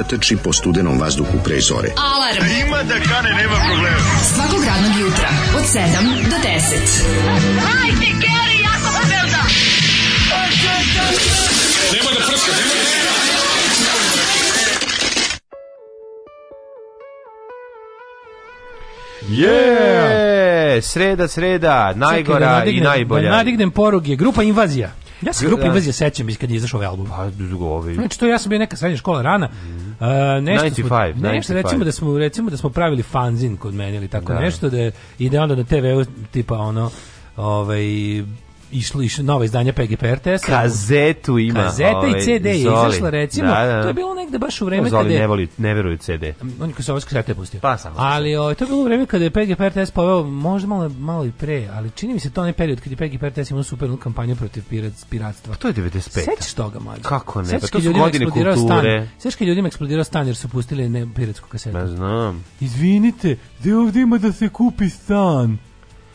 mladića trči po studenom vazduhu pre zore. Alarm! A e, ima da kane, nema problema. Svakog radnog jutra, od 7 do 10. Hajde, Geri, jako se velda! Nemoj da prska, nemoj da prska! Yeah! Sreda, sreda, najgora Čekaj, da nadignem, i da najbolja. Da nadignem poruge. Grupa Invazija. Ja se grupa da. Invazija sećam iz kad je izašao ovaj album. Pa, dugo ovaj. Znači, to ja sam bio neka srednja škola rana. Uh, nešto 95, smo, nešto recimo da smo recimo da smo pravili fanzin kod mene ili tako da. nešto da i da onda na tv tipa ono ovaj išlo išlo nova izdanja PGP RTS kazetu ima kazeta ove, i ovaj, CD je Zoli. izašla recimo da, da, da. to je bilo negde baš u vreme Zoli kada je, ne voli ne veruje CD mm, on je sovjetski kasete pustio pa samo ali o, ovaj, to je bilo vreme kada je PGP RTS poveo možda malo malo i pre ali čini mi se to onaj period kad je PGP RTS imao supernu kampanju protiv pirac, piratstva pa to je 95 sećaš toga mlađe kako ne Sečki pa to su godine kulture sećaš kad ljudima eksplodirao stan jer su pustili ne piratsku kasetu ne znam izvinite gde ovde ima da se kupi stan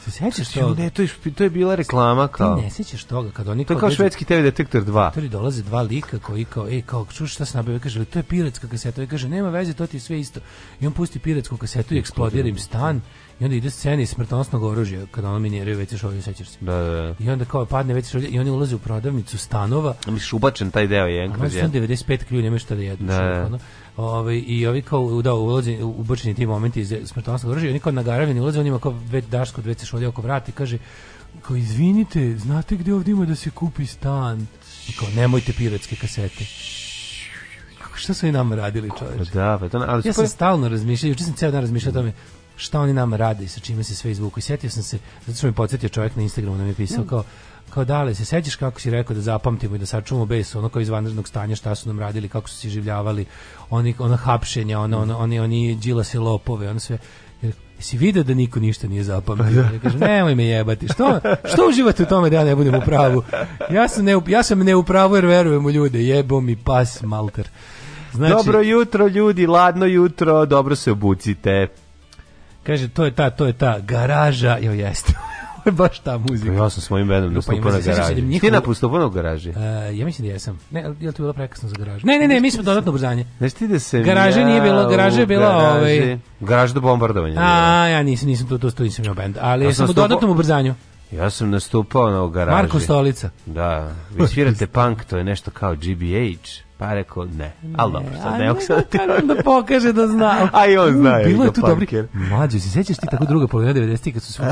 Se sećaš toga? Ne, da to je, to je bila reklama kao. Ti ne sećaš toga kad oni to kao, kao švedski TV detektor 2. Tori dolaze dva lika koji kao ej kao čuješ šta se nabavio kaže to je piratska kaseta i kaže nema veze to ti je sve isto. I on pusti piratsku kasetu i eksplodira im stan. I onda ide scena iz smrtonosnog oružja kada ono miniraju već šolje, sećaš se. Da, da, da. I onda kao padne već šolje i oni ulaze u prodavnicu stanova. Misliš ubačen taj deo je jedan kroz jedan. 95 krivlje nema šta da jedu. Da, da. Ono, Ove, I ovi kao da, u ubočeni ti momenti iz smrtonosnog oružja, oni kao nagaravljeni ulaze, on ima kao ve, daško od WC šolje oko vrata i kaže, kao izvinite, znate gde ovdje ima da se kupi stan? I kao, nemojte piratske kasete Kako, šta su i nam radili, čoveče? Da, pa to, ali ja sam stalno razmišljao, juče sam ceo dan razmišljao o tome šta oni nam rade i sa čime se sve izvuku. I setio sam se, zato što mi podsjetio čovjek na Instagramu da mi je pisao mm. kao, kao dale, se sećaš kako si rekao da zapamtimo i da sačuvamo bes, ono kao iz vanrednog stanja, šta su nam radili, kako su se življavali, oni, ona hapšenja, ona, ona, oni, oni džila se lopove, ono sve. Jesi vidio da niko ništa nije zapamtio? Pa da. Ja kažem, nemoj me jebati. Što, što uživate u tome da ja ne budem u pravu? Ja sam, ne, ja sam ne u pravu jer verujem u ljude. Jebo mi pas, malter. Znači, dobro jutro ljudi, ladno jutro, dobro se obucite. Kaže, to je ta, to je ta garaža, jo jeste. baš ta muzika. Ja sam s mojim bendom nastupao da na garaži. Ti napustao u garaži? Uh, ja mislim da jesam. Ne, je li to bilo prekasno za garažu? Ne, ne, ne, mi smo dodatno brzanje. Znaš ti da se... Garaže ja nije bilo, garaže je bila ovaj... Garaž do bombardovanja. A, ja nisam, nisam tu, to tu nisam imao bend. Ali ja sam u dodatnom ubrzanju. Ja sam nastupao na garaži. Marko Stolica. Da, vi svirate punk, to je nešto kao GBH. Pa rekao ne. Al dobro, sad ne oksati. Da, da pokaže da zna. A i on zna. Bilo je tu dobri. Mlađe, se sećaš ti tako druga polovina 90-ih kad su svi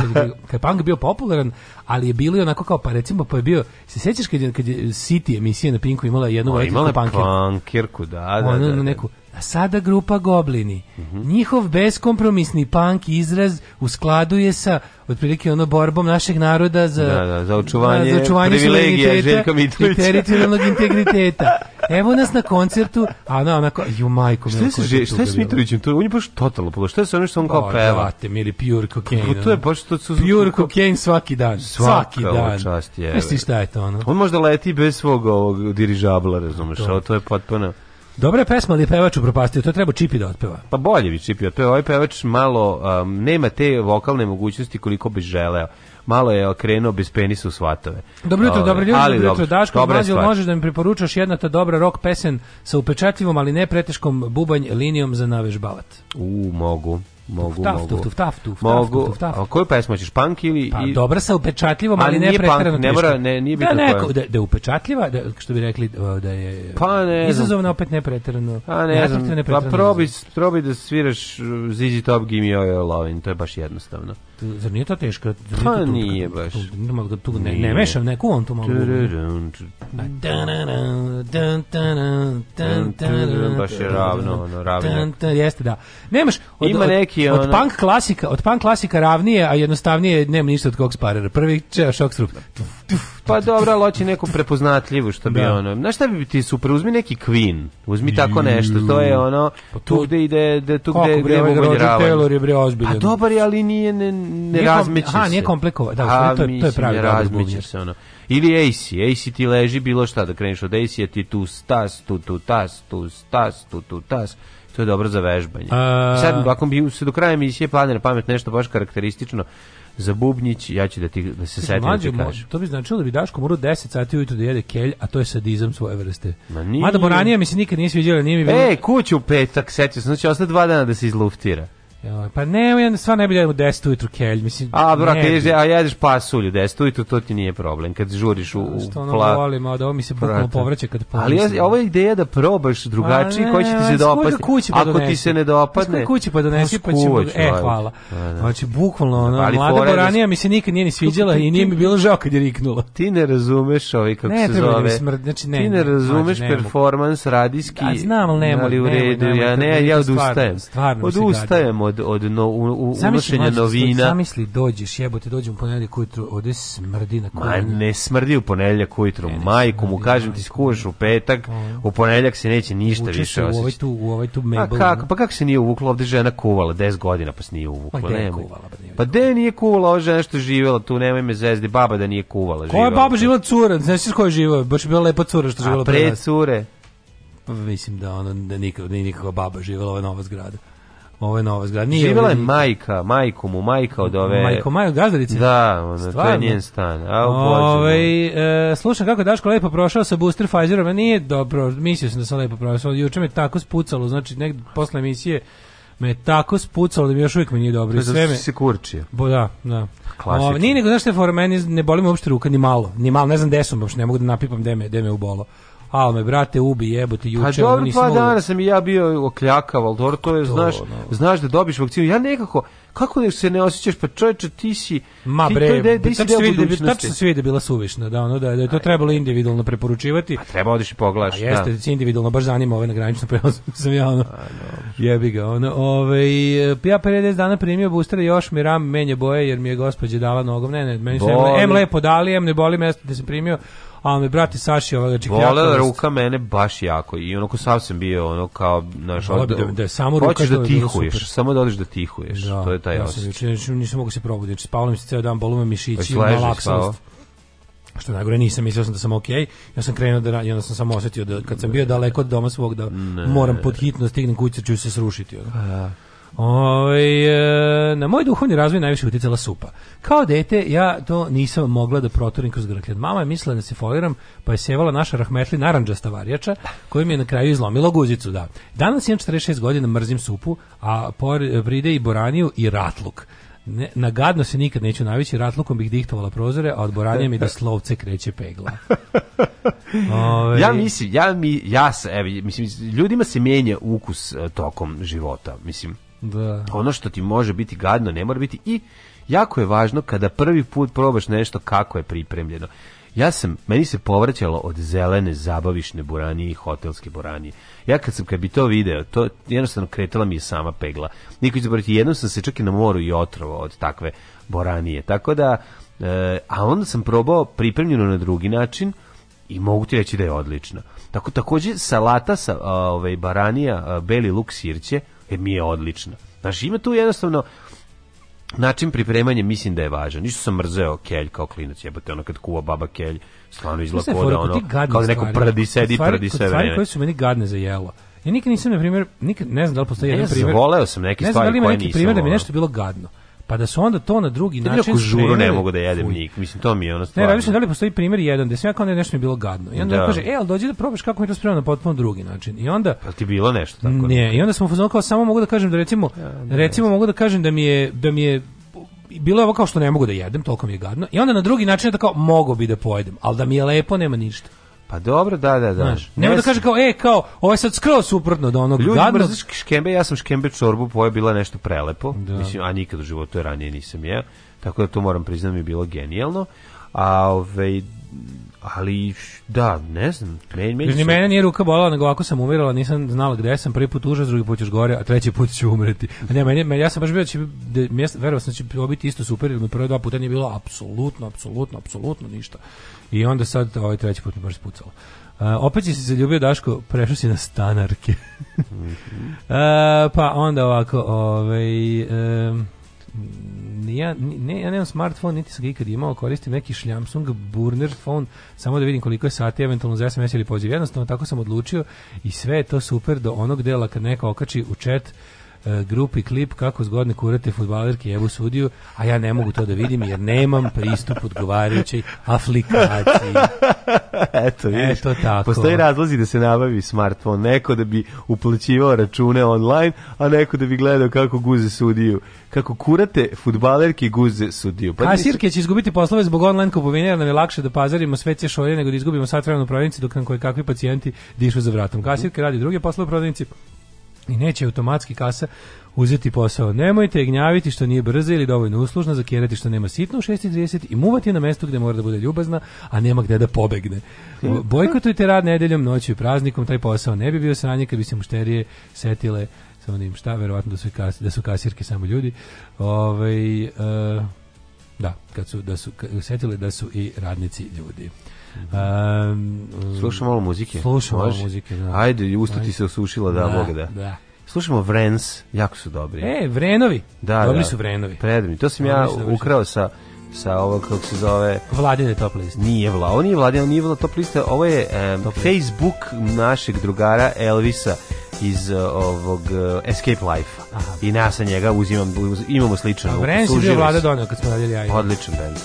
kad punk bio popularan, ali je bilo onako kao pa recimo pa je bio se sećaš kad je kad je City emisija na Pinku imala jednu varijantu punka. Imala punkirku, da, da. Ona da, da, neku A sada grupa Goblini. Mm -hmm. Njihov beskompromisni punk izraz u skladu je sa otprilike ono borbom našeg naroda za da, da, za očuvanje, za očuvanje privilegija Željka Mitrovića i teritorijalnog integriteta. Evo nas na koncertu, a na onako ju majko mi. Šta se šta s Mitrovićem? To on je baš totalno polo. Šta se ono što on kao pa, peva? Brate, da, mili pure cocaine. To je baš to su pure cocaine svaki dan. Svaki dan. Čast je. Misliš šta je to ono? On možda leti bez svog ovog dirižabla, razumeš? a To je potpuno Dobra pesma, ali je pevač upropastio, to treba Čipi da otpeva. Pa bolje bi Čipi otpeva, ovaj pevač malo um, nema te vokalne mogućnosti koliko bi želeo. Malo je okrenuo bez penisa u svatove. Dobro jutro, dobro ljudi, dobro jutro, Daško, Mazil, možeš da mi preporučaš jedna ta dobra rock pesen sa upečatljivom, ali ne preteškom bubanj linijom za navežbavat. U, mogu mogu, tuf, mogu. Tuf, taf, tuf, mogu. Tuf, taf. A koju pesmu ćeš, punk ili... Pa, i... dobra sa upečatljivom, ali, ali ne pretjerano ne mora, ne, nije da, bitno da, neko, da, da upečatljiva, da, što bi rekli, da je pa, ne izazovna, opet ne pretjerano. Pa ne, ne znam, ne pa probi, probi da sviraš uh, Zizi Top Gimme Your Your Lovin', to je baš jednostavno. Zar nije to teško? Pa nije baš. Tu, da tu, ne, ne mešam, ne kuvam tu malo. Pa, baš je ravno, ono, ravno. Jeste, da. Nemaš, od, Ima neki neki od ono... punk klasika, od punk klasika ravnije, a jednostavnije nema ništa od kog sparera. Prvi će shock strup. Pa dobro, loči neku prepoznatljivu što bi da. ono. Na šta bi ti super, uzmi neki Queen, uzmi tako nešto, to je ono, pa tu, tu gde ide, da tu gde gde ovaj je Taylor je bre ozbiljan. A pa dobar je, ali nije ne, ne nije razmeće se. A, nije komplikovan, da, to, je, to je pravi. Ne razmeće se ono. Ili AC, AC ti leži bilo šta da kreneš od AC, ti tu stas, tu tu tas, tu stas, tu Tu, tu, tas To je dobro za vežbanje. A... Sad, ako bi se do kraja emisije planira pamet nešto baš karakteristično, za bubnjić, ja ću da ti da se setim da ti kažem. To bi značilo da bi Daško morao 10 sati ujutro da jede kelj, a to je sadizam svoje vrste. Ma nije. Mada Boranija mi se nikad nije sviđala, nije mi e, bilo... Ej, kuću u petak, setio sam, znači ostaje dva dana da se izluftira. Pa ne, ja stvarno ne bih u 10 ujutru kelj, mislim. A brate, ješ, a jedeš pasulju 10 ujutru, to ti nije problem. Kad žuriš u u Što ono pla... volim, a da ovo mi se bukvalno povraća kad pomislim. Ali ja, ovo je ideja da probaš drugačiji, koji će ti se dopasti. Kući pa Ako ti se ne dopadne. kući pa donesi pa će e hvala. Da, da. Znači bukvalno ona mlada da boranija mi se nikad nije ni sviđala i nije mi bilo žao kad je riknula. Ti ne razumeš ovi ovaj, kako se zove. znači ne. Ti ne razumeš performans radijski. znam, ali ne, ali u redu, ja ne, ja odustajem. Odustajem od, od no, u, zamisli, unošenja novina. Zamisli, dođeš, jebote, dođem u ponedjeljak ujutru, ovde smrdi na kuću. Ma ne smrdi u ponedeljak ujutru, ne, ne majku mu, kažem ti, skuvaš u petak, u ponedeljak se neće ništa Učeš više osjećati. u ovaj tu, u ovaj tu mebel. A kako, pa kako se nije uvukla, ovde žena kuvala, 10 godina pa se nije uvukla. Pa gde kuvala? Pa de nije kuvala, ova žena što živjela tu, nema ime zvezdi, baba da nije kuvala. Koja je baba živjela cura, znaš s kojoj živjela, baš je bila lepa cura što živjela pre nas. cure? Pa mislim da ona da nikako, da nije nikako baba živela ova nova zgrada ove je nova zgrada. Nije Živjela je majka, majku mu, majka od ove... Majko, majo gazdarice. Da, ona, to je njen stan. A, ove, ovaj, e, slušam kako Daško lepo prošao sa booster Pfizerom, a nije dobro, mislio sam da sam lepo prošao, juče me tako spucalo, znači negde posle emisije me tako spucalo da mi još uvijek mi nije dobro. Sve me... Da se kurčio. Bo da, da. Klasično. O, ovaj, nije nego, znaš što je for meni, ne boli me uopšte ruka, ni malo, ni malo, ne znam gde sam, uopšte ne mogu da napipam gde me, gde me ubolo. Alme, brate, ubi jebote, pa juče. A dobro, pa dva dana sam i ja bio okljakava, ali dobro, to je, pa to, znaš, no. znaš da dobiš vakcinu. Ja nekako, kako da se ne osjećaš, pa čovječe, ti si... Ma ti bre, da, ti si deo budućnosti. Tačno se vidi bila suvišna, da, ono, da, da je to Aj, trebalo individualno preporučivati. Pa treba odiš i pogledaš. A jeste, da. individualno, baš zanima ove na graničnom prelazu, sam ja, ono, no. jebi ga, ono, ove, e, ja 50 dana primio booster još mi ram menje boje, jer mi je gospođa dala nogom, ne, ne, meni se, em lepo dali, em ne boli mesto gde sam primio, a me brati Saši ovoga čekljaka. Volela ruka mene baš jako i onako sav sam bio ono kao naš od, da, da, samo ruka hoćeš da tihuješ, samo da odeš da tihuješ. Da, to je taj ja sam juče znači, nisam mogao da se probuditi, znači spavam se ceo dan, bolome mišići, malaksanost što najgore nisam mislio sam da sam ok ja sam krenuo da i onda sam samo osetio da kad sam bio daleko od doma svog da ne. moram pod hitno da stignem kući da ću se srušiti ono. Oj, ovaj, e, na moj duhovni razvoj najviše uticala supa. Kao dete ja to nisam mogla da proturim kroz grkljan. Mama je mislila da se foliram, pa je sevala naša rahmetli naranđasta varjača, koja mi je na kraju izlomila guzicu, da. Danas imam 46 godina, mrzim supu, a vride i boraniju i ratluk. Ne, na gadno se nikad neću navići, ratlukom bih dihtovala prozore, a od boranije mi do slovce kreće pegla. Ove... Ovaj. Ja mislim, ja, mi, ja se, evo, mislim, ljudima se menja ukus e, tokom života, mislim, Da. Ono što ti može biti gadno, ne mora biti i jako je važno kada prvi put probaš nešto kako je pripremljeno. Ja sam, meni se povraćalo od zelene zabavišne buranije i hotelske buranije. Ja kad sam kad bi to video, to jednostavno kretala mi je sama pegla. Niko će zaboraviti, jednom sam se čak i na moru i otrovao od takve boranije. Tako da, e, a onda sam probao pripremljeno na drugi način i mogu ti reći da je odlično. Tako takođe salata sa ove ovaj, baranija, beli luk sirće, jer dakle, mi je odlična. Znaš, ima tu jednostavno način pripremanja mislim da je važan. Ništa sam mrzeo kelj kao klinac, jebote, ono kad kuva baba kelj, stvarno izlako da ono, kao da neko prdi, sedi, stvari, prdi sve vreme. koje su meni gadne za jelo. Ja nikad nisam, na primjer, nikad, ne znam da li postoji ja jedan primjer. Voleo sam neke stvari koje nisam. Ne znam da li ima neki primjer da mi nešto bilo gadno pa da su onda to na drugi ne način žuru ne mogu da jedem nik mislim to mi je ono stvarno ne razmišljam da li postoji primjer jedan da sam ja kao ne nešto mi je bilo gadno i onda da. kaže ej al dođi da probaš kako mi to spremno na potpuno drugi način i onda pa ti bilo nešto tako ne da. i onda smo fuzon kao samo mogu da kažem da recimo ja, recimo mogu da kažem da mi je da mi je bilo je ovo kao što ne mogu da jedem toliko mi je gadno i onda na drugi način da kao mogu bi da pojedem al da mi je lepo nema ništa Pa dobro, da, da, da. Znaš, nema da kaže kao, e, kao, ovo je sad skroz suprotno od onog Ljudi gadnog. mrziš škembe, ja sam škembe čorbu poje nešto prelepo, da. mislim, a nikad u životu je ranije nisam jeo, tako da to moram priznati mi je bilo genijalno. A ove, ovaj, ali da, ne znam. Meni, meni su... mene nije ruka bolala, nego ako sam umirala, nisam znala gde sam, prvi put užas, drugi put ćeš gore, a treći put ću umreti. A ne, meni, meni, ja sam baš bio, da će, de, da mjesta, verovao sam će dobiti isto super, jer mi prve dva puta nije bilo apsolutno, apsolutno, apsolutno ništa. I onda sad ovaj treći put mi baš spucalo. Uh, opet si se zaljubio Daško, prešao si na stanarke. uh, pa onda ovako, ovaj... Um, ja, ne, ja nemam smartfon, niti sam ga ikad imao, koristim neki Samsung burner phone, samo da vidim koliko je sati eventualno za SMS ili poziv. Jednostavno tako sam odlučio i sve je to super do onog dela kad neko okači u chat E, grupi klip kako zgodne kurate futbalerke jebu sudiju, a ja ne mogu to da vidim jer nemam pristup odgovarajućoj aflikaciji. Eto, vidiš, Eto tako. Postoji razlozi da se nabavi smartfon, neko da bi uplaćivao račune online, a neko da bi gledao kako guze sudiju, kako kurate futbalerke guze sudiju. Pa Kasirke će izgubiti poslove zbog online kupovine, jer nam je lakše da pazarimo sve će šolje nego da izgubimo sat vremena u prodavnici dok nam koji kakvi pacijenti dišu za vratom. Kasirke radi druge poslove u prodavnici, i neće automatski kasa uzeti posao. Nemojte gnjaviti što nije brza ili dovoljno uslužna, zakjerati što nema sitno u 6.30 i muvati na mesto gde mora da bude ljubazna, a nema gde da pobegne. Bojkotujte rad nedeljom, noću i praznikom, taj posao ne bi bio sranje kad bi se mušterije setile sa onim šta, verovatno da su, kas, da su kasirke samo ljudi. Ove, ovaj, e, da, kad su, da su setile da su i radnici ljudi. Um, Slušamo malo muzike. Slušamo malo muzike, da. Ajde, usta ti se osušila, da, da Bog da. da. Slušamo Vrens, jako su dobri. E, Vrenovi. Da, dobri da. su Vrenovi. Predmi. To sam ja ukrao sa sa ovog kako se zove Vladine top liste. Nije Vla, on nije Vladine, on nije Vla top liste, ovo je um, Facebook našeg drugara Elvisa iz uh, ovog uh, Escape Life. Aha. I ja sa njega uzimam, uz, imamo sličan. Vrens je Vlada donio kad smo radili ja. Odličan bend.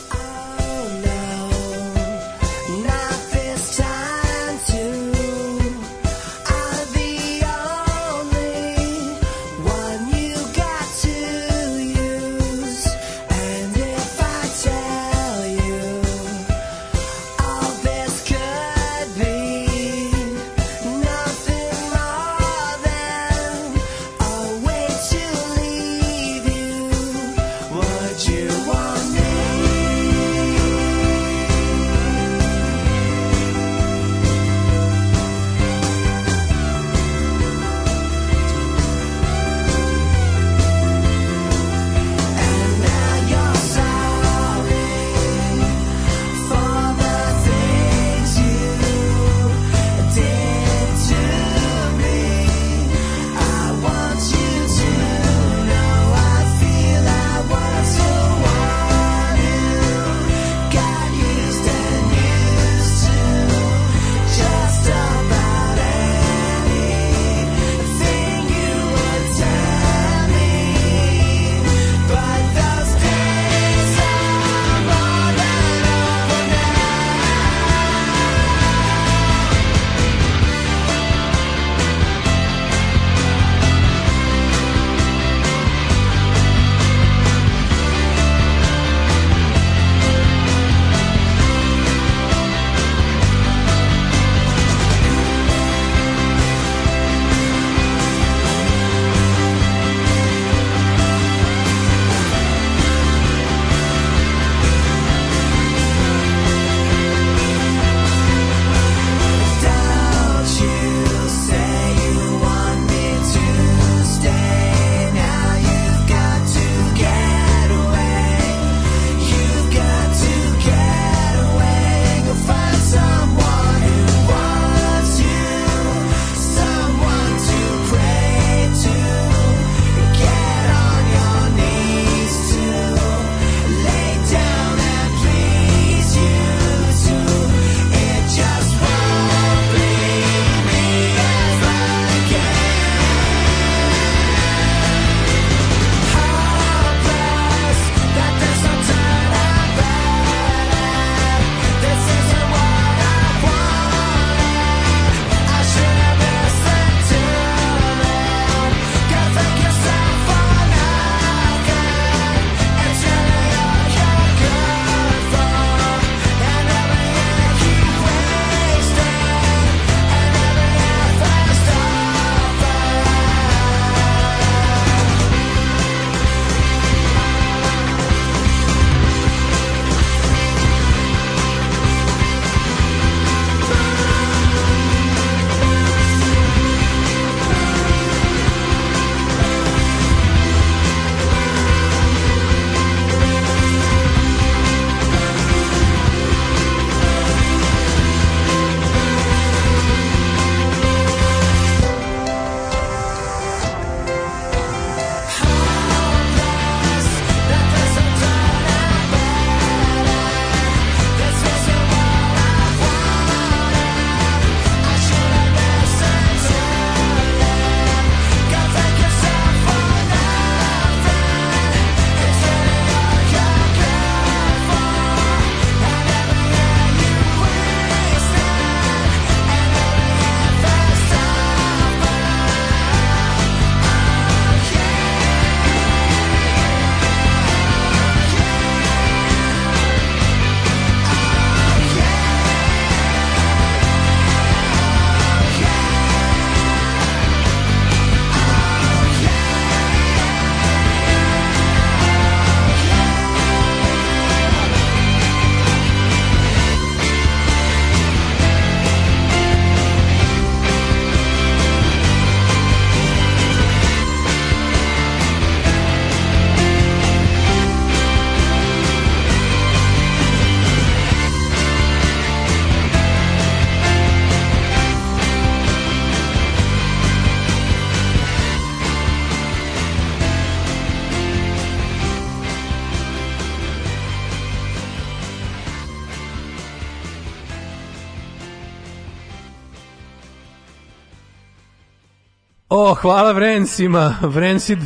hvala Vrensima, Vrensid,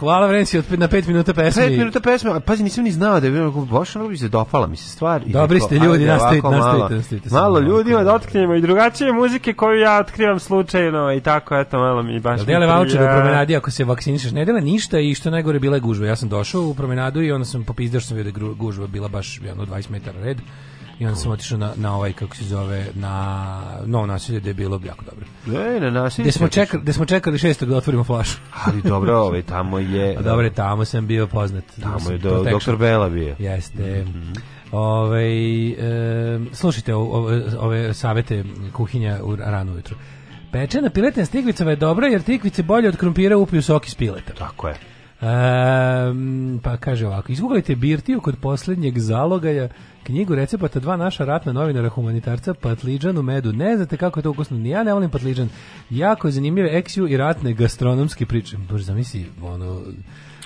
Hvala Vrensi od na 5 minuta pesme. 5 minuta pesme, a pazi nisam ni znao da je bilo baš mi se dopala mi se stvar i Dobri ste ljudi, nastavite, nastavite, nastavite. Malo ljudima da otkrijemo i drugačije muzike koju ja otkrivam slučajno i tako eto malo mi baš. Da Dele vaučer u promenadi ako se vakcinišeš, ne dela ništa i što najgore bila je gužva. Ja sam došao u promenadu i onda sam popizdao što sam video da gužva bila baš jedno 20 metara red i onda sam otišao na, na ovaj, kako se zove, na novo nasilje gde je bilo jako dobro. Ne, na nasilje. Gde smo, čekali, gde smo čekali šestog da otvorimo flašu. Ali dobro, ovaj, tamo je... A dobro, tamo sam bio poznat. Tamo je do, doktor Bela bio. Jeste. Mm -hmm. Ove, ovaj, e, slušajte ove, ove savete kuhinja u ranu ujutru. Pečena piletina stikvicova je dobra jer tikvice bolje od krompira upiju sok iz pileta. Tako je. Um, pa kaže ovako, izgooglajte Birtiju kod poslednjeg zalogaja knjigu recepata dva naša ratna novinara humanitarca Patliđan u medu. Ne znate kako je to ukusno, ni ja ne volim Patliđan. Jako je zanimljivo eksiju i ratne gastronomske priče. Bože, zamisli, ono,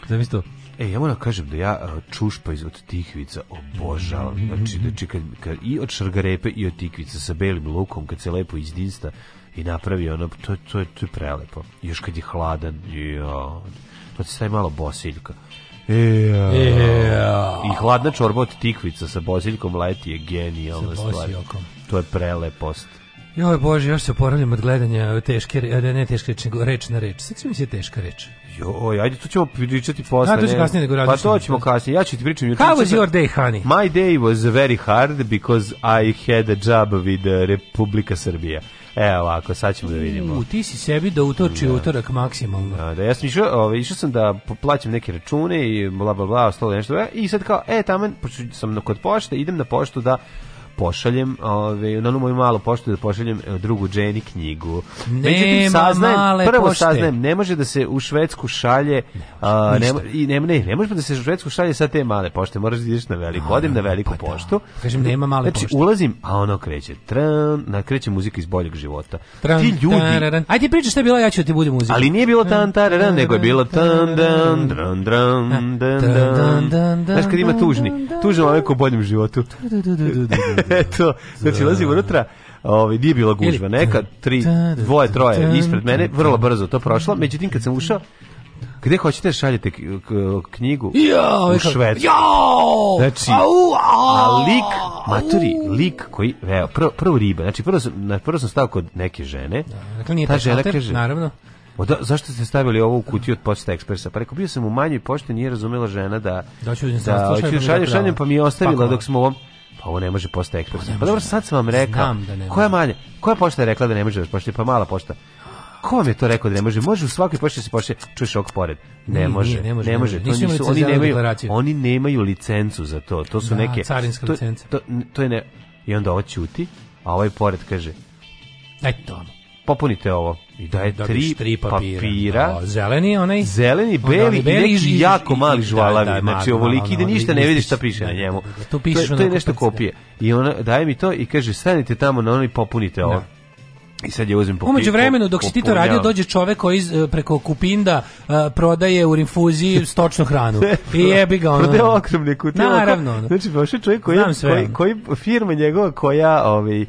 zamisli to. E, ja moram da kažem da ja čušpa iz od tikvica obožavam. Mhm. Znači, znači kad, kad, i od šargarepe i od tikvica sa belim lukom, kad se lepo izdinsta i napravi ono, to, to, to je prelepo. Još kad je hladan, jo, to ti staje malo bosiljka. Yeah. E, e. I hladna čorba od tikvica sa bosiljkom leti je genijalna stvar. To je prelepost. Joj bože, još se oporavljam od gledanja teške, ne teške reči, nego reč na reč. Sad mi se teška reč. Joj, ajde, tu ćemo pričati posle. A, to ćemo kasnije nego Pa to ćemo kasnije, ja ću ti pričati. How was your day, honey? My day was very hard because I had a job with uh, Republika Srbija. E, ovako, sad ćemo da vidimo. U, ti si sebi da utoči da. utorak maksimalno. Da, da ja sam išao, ove, ovaj, išao sam da plaćam neke račune i bla, bla, bla, ostalo nešto. E, I sad kao, e, tamo, sam kod pošte, idem na poštu da pošaljem, ove, na onu moju malu poštu da pošaljem e, drugu Jenny knjigu. Nema saznajem, male prvo pošte. saznajem, ne može da se u Švedsku šalje a, ne, i ne, ne, ne može da se u Švedsku šalje sa te male pošte, moraš da ideš na veliku, odim na veliku pa da. poštu. Da. Kažem, nema male znači, pošte. ulazim, a ono kreće, tran, na kreće muzika iz boljeg života. Tran, ti ljudi... Tararan. Ajde priča šta je bilo, ja ću da ti budem muzika. Ali nije bilo tan, tararan, nego je bilo tan, dan, dran, dran, dan, dan. Znaš, kad ima tužni, tužno ovaj ko boljem životu. eto, znači da. ulazim unutra, ovaj nije bila gužva, neka tri, dvoje, troje ispred mene, vrlo brzo to prošlo. Međutim kad sam ušao, Gde hoćete šaljete knjigu? Ja, u ovaj Švedsku. Ja! Znači, au, a lik, maturi, lik koji, evo, prvo, prvo riba. Znači, prvo sam, prvo sam stao kod neke žene. Da, dakle, nije ta žena šalter, kaže, naravno. Oda, zašto ste stavili ovo u kutiju od Posta Ekspresa? Pa rekao, bio sam u manjoj pošti, nije razumela žena da... Da ću da, da, da pa šaljem, šaljem, pa mi je pa ostavila Pakovala. dok smo ovom Pa ovo ne može posta ekspres. Pa, pa dobro, sad sam vam rekao. Da koja manje? Koja pošta je rekla da ne može da pošta? Pa mala pošta. Ko vam je to rekao da ne može? Može u svakoj pošti da se pošti, čuješ ok pored. Ne, nije, može, nije, ne može, ne može, ne može. To nisu, oni nemaju, oni nemaju licencu za to. To su da, neke carinska to, licenca. To, to, je ne. I onda ovo ćuti, a ovaj pored kaže: Ajde tamo popunite ovo. I daje da tri, tri papira. papira. O, da, zeleni onaj. Zeleni, beli, beli i jako mali žvalavi. Da, da, znači, da, ovoliki da ništa ne vidiš šta piše na da, da, njemu. To, pišeš to, to je nešto kopije. I ona daje mi to i kaže, stanite tamo na onaj popunite ovo. I sad je uzmem popi, vremenu, dok si ti to radio, dođe čovek koji iz, preko Kupinda uh, prodaje u rinfuziji stočnu hranu. I jebi ga ono. Prodaje okromne kutije. Naravno. Znači, baš pa je čovjek koji, koji, koji, firma njegova koja... Ovaj,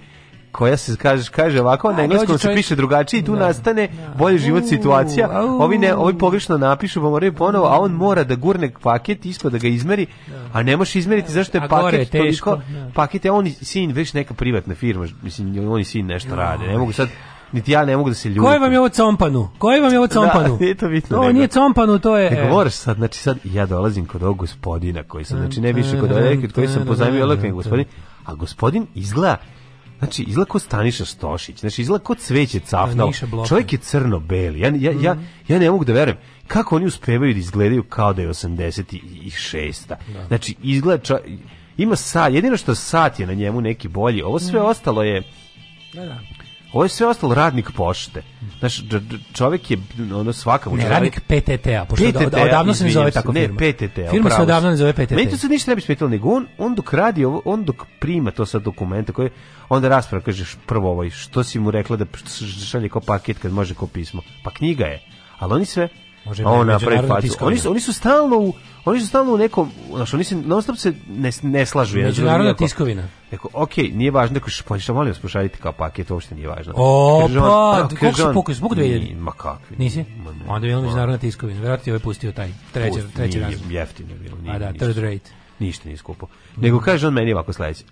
koja se kaže kaže ovako na engleskom se piše drugačije i tu da. nastane da. bolji život situacija. Ovi ne, ovi pogrešno napišu, pa moraju ponovo, a on mora da gurne paket ispod da ga izmeri, da. a ne može izmeriti zašto je paket toliko. Paket je on sin već neka privatna firma, mislim oni sin nešto rade. Ne mogu sad niti ja ne mogu da se ljubi. Koji vam je ovo companu? Koji vam je ovo companu? Da, nije to bitno. Ovo nije companu, to je... Ne govoriš sad, znači sad ja dolazim kod ovog gospodina koji sam, znači ne više kod ovog koji sam pozajmio, nego gospodin, a gospodin izgleda Znači, izgleda ko Staniša Stošić. Znači, izgleda ko cveće cafnao. Čovjek je crno-beli. Ja, ja, ja, mhm. ja ne mogu da verujem kako oni uspevaju da izgledaju kao da je 86. Da. Znači, izgleda čo... Ima sat, jedino što sat je na njemu neki bolji. Ovo sve mhm. ostalo je... Da, da. Ovo je sve ostalo radnik pošte. Znaš, čovjek je ono svakamu... Ne, radnik PTT-a, pošto da- da- PTT odavno se ne zove tako ne, firma. Ne, PTT-a, Firma se odavno ne zove PTT. Meni to se ništa ne bi smetilo, nego on, on dok radi ovo, on dok prima to sad dokumenta koje onda rasprava, kažeš prvo ovaj, što si mu rekla da što šalje kao paket kad može kao pismo? Pa knjiga je, ali oni sve... Može na prvi facu. Oni su, oni su stalno u, oni su stalno u nekom, znači oni se non stop se ne, ne slažu. Međunarodna tiskovina. Rekao, ok, nije važno, rekao, špoljiša, molim vas pošaljite kao paket, uopšte nije važno. O, pa, pa, pa, koliko si pukao, zbog dve jedini? Ma kakvi. Nisi? Ma, ne, Onda je bilo međunarodna tiskovina, vjerojatno je ovaj pustio taj treći, Pust, treći nije, razum. Jeftino je bilo, nije, A da, ništa, third rate. Ništa nije skupo. Nego mm. kaže on meni ovako sledeće.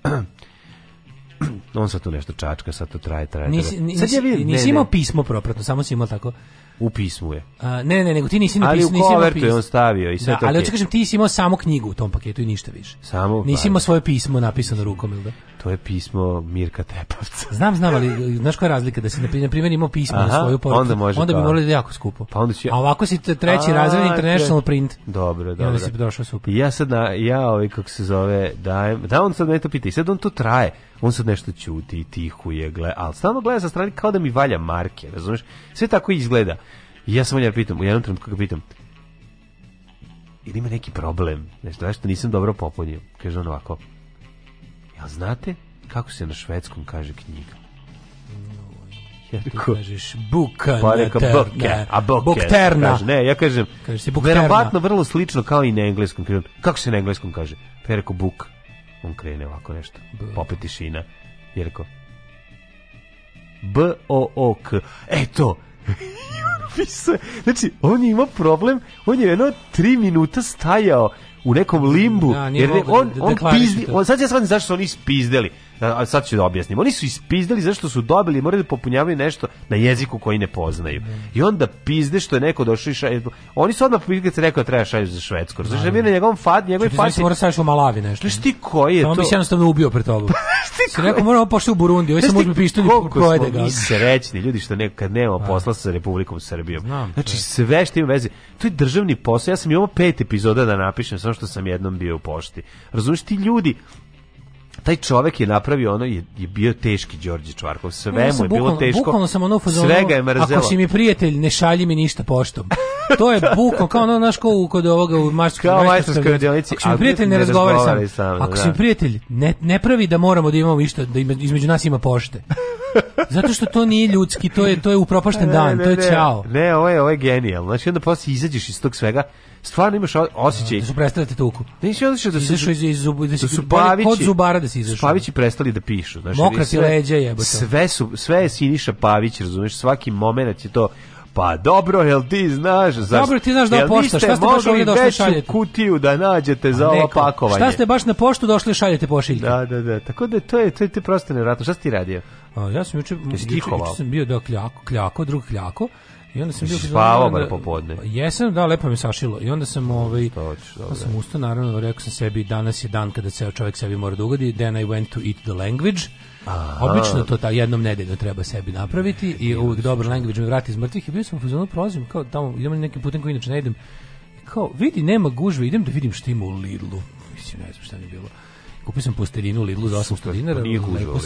on sad tu nešto čačka, sad to traje, traje. Nisi, nisi, ja vidim, nisi imao pismo propratno, samo si imao tako u pismu je. A, ne, ne, nego ti nisi napisao, nisi imao pismo. Ali on stavio i da, sve da, to. Ali hoćeš da kažem ti nisi imao samo knjigu u tom paketu i ništa više. Samo. Nisi pa imao da. svoje pismo napisano rukom, ili da? To je pismo Mirka Tepavca. Znam, znam, ali znaš koja je razlika da si na primjer imao pismo Aha, na svoju poruku, onda, može onda bi morali da jako skupo. Pa onda će... A ovako si treći razred international print. Dobro, dobro. Ja si došao super. Ja sad na, ja ovaj kako se zove, dajem, da on sad me to pita i sad on to traje. On sad nešto ćuti i tihuje, gle, al stalno gleda sa strane kao da mi valja marke, razumeš? Sve tako izgleda. I ja samo njega pitam, u jednom trenutku ga pitam, ili ima neki problem, nešto, nešto nisam dobro popunio. Kaže on ovako, jel znate kako se na švedskom kaže knjiga? Ja rekao, kažeš buka pa reka, buke, a buke, bokterna. Kaže, ne, ja kažem, kažeš si bokterna. Verovatno vrlo slično kao i na engleskom. Kažem, kako se na engleskom kaže? Pa ja buk. On krene ovako nešto, popet tišina. Ja rekao, B-O-O-K. E to, Pisa. Znači, on je imao problem, on je jedno tri minuta stajao u nekom limbu, da, jer on, da on, pizdi, on, sad ja shvatim zašto su oni ispizdeli a sad ću da objasnim. Oni su ispizdali zašto su dobili, moraju da popunjavaju nešto na jeziku koji ne poznaju. I onda pizde što je neko došao i šaj... Oni su odmah kad se rekao treba šalju za Švedsku. Znaš, mi na njegovom fad, njegovi fad. Ti mora da saješ u Malavi nešto. Znaš ti koji je to? On bi se jednostavno ubio pred tobom. Pa ti koji? Rekao moramo pošto u Burundi, hoćemo uzmi pištolj i projede ga. Mi srećni ljudi što ne kad nemamo pa. posla sa Republikom Srbijom. Znam, znači sve što ima veze, to je državni posao. Ja sam imao pet epizoda da napišem samo što sam jednom bio u pošti. Razumeš ti ljudi taj čovek je napravio ono je, je bio teški Đorđe Čvarkov sve mu je bukvalno, bilo teško bukvalno sam ono svega je mrzelo ako si mi prijatelj ne šalji mi ništa poštom to je bukvalno kao ono naš ko kod ovoga u majstorskoj kao majstorskoj radionici ako si mi prijatelj ne, ne razgovaraj sam, sam ako da. si mi prijatelj ne, ne pravi da moramo da imamo ništa da između nas ima pošte Zato što to nije ljudski, to je to je upropašten dan, ne, ne, to je čao. Ne, ovo je, ovo je genijalno. Znači onda posle izađeš iz tog svega, stvarno imaš osećaj da su prestali da tuku. Nisi otišao da su da izašao iz, iz zubu, da, da su pavići, kod zubara da se izašao. Pavići prestali da pišu, znači mokra ti leđa jebote. Sve su sve je Siniša Pavić, razumeš, svaki momenat je to Pa dobro, jel ti znaš za Dobro, ti znaš da pošta, šta ste baš ovdje došli šaljete? kutiju da nađete pa za ovo pakovanje. Šta ste baš na poštu došli šaljete pošiljke? Da, da, da. Tako da to je to je ti prosto nevjerojatno. Šta si ti radio? A, ja sam juče, juče, juče sam bio da kljako, kljako, drug kljako. I onda sam bio spavao bar da popodne. Jesam, da, lepo mi sašilo. I onda sam ovaj Točno, pa sam ustao naravno, rekao sam sebi danas je dan kada ceo čovjek sebi mora da ugodi. Then I went to eat the language. Aha. Obično to ta jednom nedeljno treba sebi napraviti i uvijek dobro language mi vrati iz mrtvih i bio sam u fazonu prolazim kao tamo idem nekim putem koji inače ne idem. Kao vidi nema gužve, idem da vidim šta ima u Lidlu. Mislim ne znam šta je bilo. Kupio sam posterinu Lidlu za 800 pa dinara. Nije gužva Lidlu.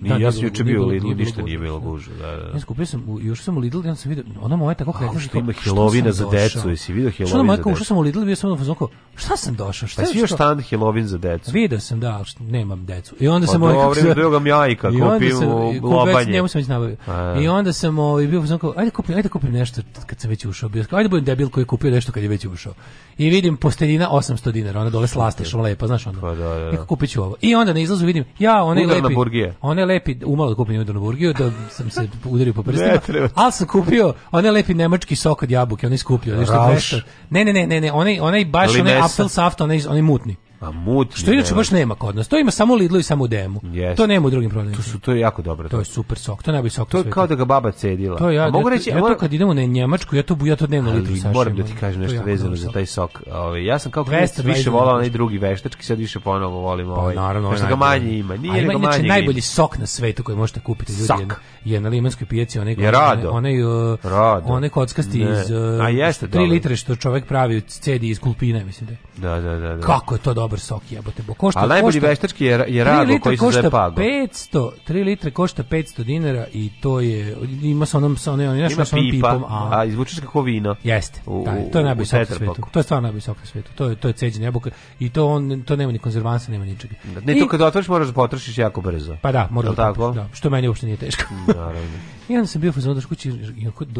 Da, ja sam juče bio u Lidlu, ništa nije bilo gužva. Da, da. Ja sam kupio sam, još sam u Lidlu, ja sam vidio, ona moja tako kretan. Što ima helovina za decu, jesi vidio helovin za decu? Što sam u Lidlu, bio sam na da fazonku, šta sam došao? Pa šta je što? još stand helovin za decu? Video sam, da, nemam decu. I onda pa sam... Pa dobro, drugam jajka, kupim lobanje. Njemu sam već nabavio. I onda sam ovaj, bio fazonku, ajde kupim, ajde kupim nešto kad sam već ušao. Bio, ajde budem debil koji je kupio nešto kad je već ušao. I vidim posteljina 800 dinara, ona dole slastišom lepa, znaš ono. Pa da, da. da kupiću ovo. I onda na izlazu vidim, ja, one Udarna lepi. One lepi, umalo kupim udarnu burgiju, da sam se udario po prstima. ali sam kupio one lepi nemački sok od jabuke, onaj skupljio, nešto Ne, ne, ne, ne, ne, one, one baš, one apple saft, onaj, onaj mutni. A pa mutni. Što inače baš nema kod nas. To ima samo u i samo u Demu. Yes. To nema u drugim prodavnicama. To su to je jako dobro. To je super sok. To je najbolji sok. To je kao da ga baba cedila. To ja, mogu da- reći, ja, to, ja to kad idemo na Njemačku, ja to ja to dnevno litru sašem. Moram da ti kažem nešto vezano za taj sok. Ove, ovaj, ja sam kao klinac više volao onaj drugi veštački, sad više ponovo volim pa ovaj. Pa, naravno, ovaj ga manje ima. Nije ga manje. najbolji sok na svetu koji možete kupiti ljudi je na Limanskoj pijaci onaj onaj uh, onaj kockasti iz 3 uh, L što čovjek pravi cedi iz kulpine, mislim da, da. Da, da, da. Kako je to dobro dobar sok jebote. Bo košta, A najbolji košta, veštački je, je rago koji se zove pago. 500, 3 litre košta 500 dinara i to je, ima sa onom, sa onom, ono, nešto sa onom pipom. A, a izvučeš kako vino. Jeste, taj, da, to je najbolji sok na svetu. To je stvarno najbolji sok na svetu. To je, to je ceđen jabuka i to, on, to nema ni konzervansa, nema ničega. Da, ne, I, to kad otvoriš moraš da potrošiš jako brzo. Pa da, moraš da, tako? da, što meni uopšte nije teško. Naravno. I onda sam bio u kući,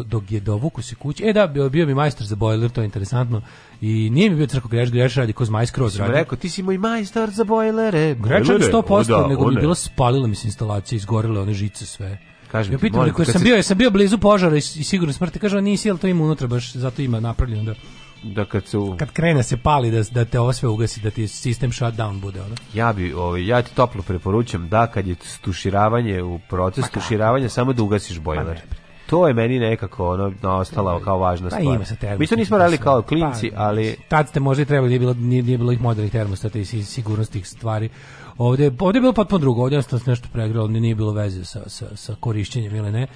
dok je dovuku se kući. E da, bio, bio mi majstor za boiler, to je interesantno I nije mi bio crko greš, greš radi Kozmaj skroz radi. Rekao, ti si moj majstor za bojlere. Grešan 100%, o, da, nego bi bilo spalila mi se instalacija, izgorele one žice sve. Kažem ja pitam da koji sam bio, ja sam bio blizu požara i, i sigurno smrti. Kaže, nisi, ali to ima unutra baš, zato ima napravljeno da da kad su kad krene da se pali da da te osve ugasi da ti sistem shutdown bude ono. Ja bi ovaj ja ti toplo preporučam da kad je stuširavanje u proces stuširavanja pa samo da ugasiš bojler. Pa to je meni nekako ono ostalo kao važna pa, stvar. Ima sa Mi to nismo radili pa kao klinci, pa, ali tad ste možda i trebali nije bilo nije, nije bilo ih modernih termostata i sigurnosnih stvari. Ovde, ovde je bilo potpuno drugo, ovdje se nešto pregralo, nije bilo veze sa, sa, sa korišćenjem ili ne.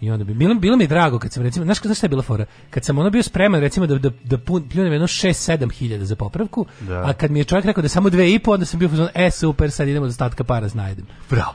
I onda bi bilo, bilo mi drago kad sam recimo, znaš šta je bila fora? Kad sam ono bio spreman recimo da da da pljunem jedno 6-7 hiljada za popravku, da. a kad mi je čovjek rekao da samo 2,5, onda sam bio fazon, e super, sad idemo do statka para znajdem. Bravo.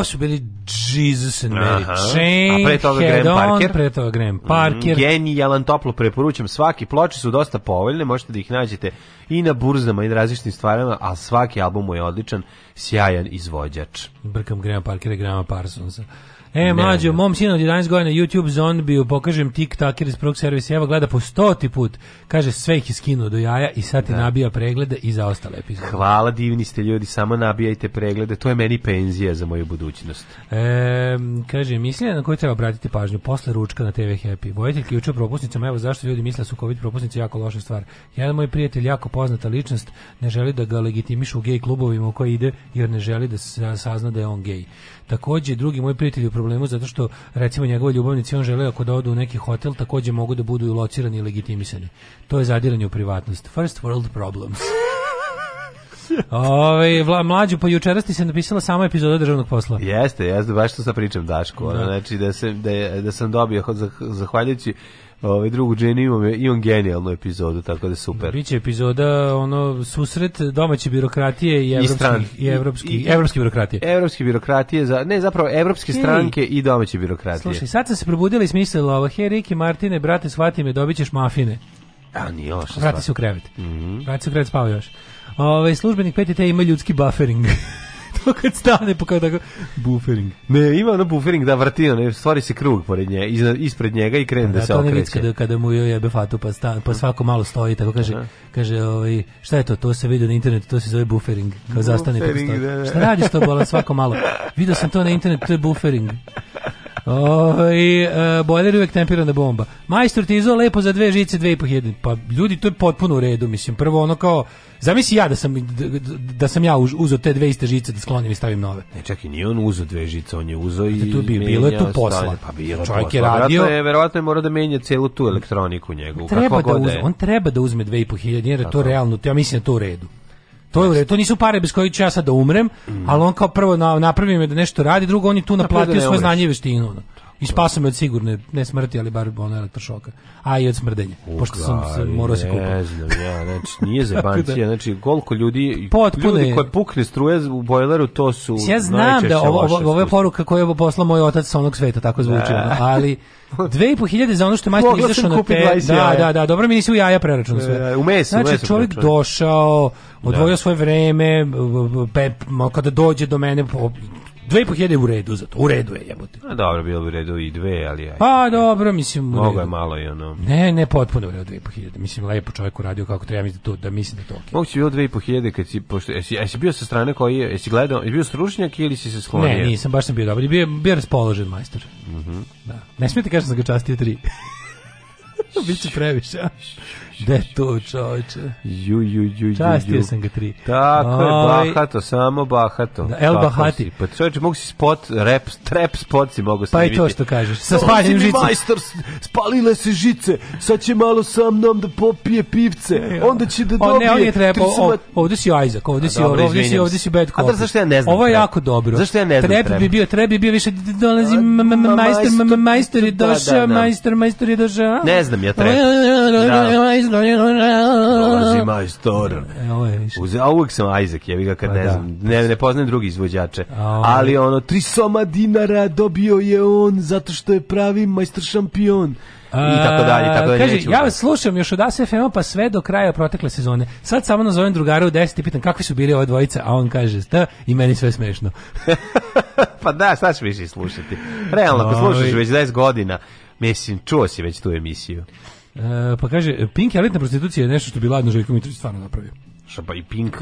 Ovo su bili Jesus and Mary Chain, A pre toga Graham Parker. Pre toga Graham mm, Parker. Mm, genijalan, toplo preporučam svaki. Ploče su dosta povoljne, možete da ih nađete i na burzama i na različitim stvarima, a svaki album je odličan, sjajan izvođač brkam Grema Parkera i Grema Parsonsa. E, mlađo, mom sinu od 11 godina YouTube zombiju, pokažem tik taker iz prvog servisa, evo gleda po stoti put, kaže sve ih je do jaja i sad ti da. nabija preglede i za ostale epizode. Hvala divni ste ljudi, samo nabijajte preglede, to je meni penzija za moju budućnost. E, kaže, misljenje na koju treba obratiti pažnju, posle ručka na TV Happy, vojitelj ključa propusnicama, evo zašto ljudi misle da su COVID propusnice jako loša stvar. Jedan moj prijatelj, jako poznata ličnost, ne želi da ga legitimišu u gej klubovima u koji ide, jer ne želi da se sazna sazna da je on gej. Takođe, drugi moj prijatelj u problemu zato što, recimo, njegove ljubavnici on žele ako da odu u neki hotel, takođe mogu da budu locirani i legitimisani. To je zadiranje u privatnost. First world problems. Ove, vla, mlađu, pa jučeras ti se napisala sama epizoda državnog posla. Jeste, jeste, baš to sa pričam Daško. Da. znači, da, se, da, je, da sam dobio, zahvaljujući ovaj drugu Jenny imam imam genijalnu epizodu tako da super. Biće epizoda ono susret domaće birokratije i evropskih i, i evropskih evropski birokratije. Evropske birokratije za ne zapravo evropske hey. stranke i domaće birokratije. Slušaj, sad sam se probudila i smislila ova hej Riki Martine, brate, shvati me, dobićeš mafine. A ni još. Mhm. Vrati se u krevet. Mm Vrati se u krevet, spava još. Ovaj službenik PTT ima ljudski buffering. to kad stane, pa kao tako, buffering. Ne, ima ono buffering da vrti, ne, stvari se krug pored nje, iznad, ispred njega i krene da, da, da se okreće. Da, to ne vic kada, kada mu joj jebe fatu, pa, sta, pa svako malo stoji, tako kaže, Aha. kaže, ovaj, šta je to, to se vidi na internetu, to se zove buffering, kao zastane buffering, da, da. Šta radiš to, bola, svako malo? Video sam to na internetu, to je buffering. Ove, ovaj, e, bojler uvek temperana bomba. Majstor ti lepo za dve žice, dve i po jedin. Pa ljudi, to je potpuno u redu, mislim. Prvo ono kao, Zamisli ja da sam da sam ja uzeo te dve iste žice da sklonim i stavim nove. Ne, čekaj, ni on uzeo dve žice, on je uzeo i to bi bilo je tu posla. Pa bilo Čovjek je radio. Verovatno je, verovatno je morao da menja celu tu elektroniku njegovu. Treba da, da uzme, on treba da uzme 2.500 jer to realno, ja mislim da to u redu. To je u redu, to nisu pare bez kojih ću ja sad da umrem, mm. ali on kao prvo napravi me da nešto radi, drugo on je tu da naplatio svoje znanje i veštinu. I spasa me od sigurne, ne smrti, ali bar ono elektrošoka. A i od smrdenja, Uga, pošto sam se morao da se kupati. Ne znam, ja, znači, nije zebancija, da znači, koliko ljudi, Potpune, ljudi koji pukne struje u bojleru, to su Ja znam da ovo, ovo, ovo je poruka koju je poslao moj otac sa onog sveta, tako zvuči, ono, da. ali... 2500 za ono što majstor izašao na te. Da, da, da, dobro mi nisi u jaja preračunao sve. E, u mesi, znači, u mesi čovjek preračun. došao, odvojio svoje vreme, pe, kada dođe do mene, po, dve i po hiljade u redu za to. U redu je, jebote. A dobro, bilo bi u redu i dve, ali... Aj, pa dobro, mislim... Mogu je malo i ono... Ne, ne, potpuno u redu dve i po hiljade. Mislim, lepo čovjek uradio kako treba mi da to, da mislim da to okej. Okay. Moguće bilo dve i po hiljade kad si... Pošto, jesi, jesi bio sa strane koji je... Jesi gledao... Jesi bio stručnjak ili si se sklonio? Ne, nisam, baš sam bio dobar. Bio, bio raspoložen majstor. Mm -hmm. da. Ne smijete kažem da sam ga častio tri. Biće previše. De to, čoveče. Ju, ju, ju, ju. Častio ju. sam ga tri. Tako je, bahato, samo bahato. Da, el bahati. Pa čoveče, mogu si spot, rap, trap spot si mogu snimiti. Pa i to što kažeš, sa spaljenim žicama. Majstor, spalile se žice, sad će malo sa mnom da popije pivce, onda će da dobije... O, ne, on je trepao, ovde ovdje si Isaac, ovdje si, dobro, ovde si, ovdje si bad copy. A da, zašto ja ne znam? Ovo je jako dobro. Zašto ja ne znam trep? bi bio, trep bi bio više, dolazi majstor, majstor je došao, majstor, majstor je došao. Ne znam ja trep. Dolazi majstor. E, ovo je više. Uze, a uvek sam Isaac, jevi ga kad pa ne da. znam, ne, ne poznajem drugi izvođače. ali ono, tri soma dinara dobio je on zato što je pravi majstor šampion. I tako dalje, tako dalje. Kaže, ja vas slušam još od ASFM-a pa sve do kraja protekle sezone. Sad samo nazovem drugara u 10 i pitam kakvi su bili ove dvojice, a on kaže, da, i meni sve smešno. pa da, šta ćeš više slušati? Realno, ako slušaš ovaj- već 10 godina, mislim, čuo si već tu emisiju. E, pa kaže, Pink elitna prostitucija je nešto što bi Ladno Željko Mitrović stvarno napravio. Šta, pa i Pink,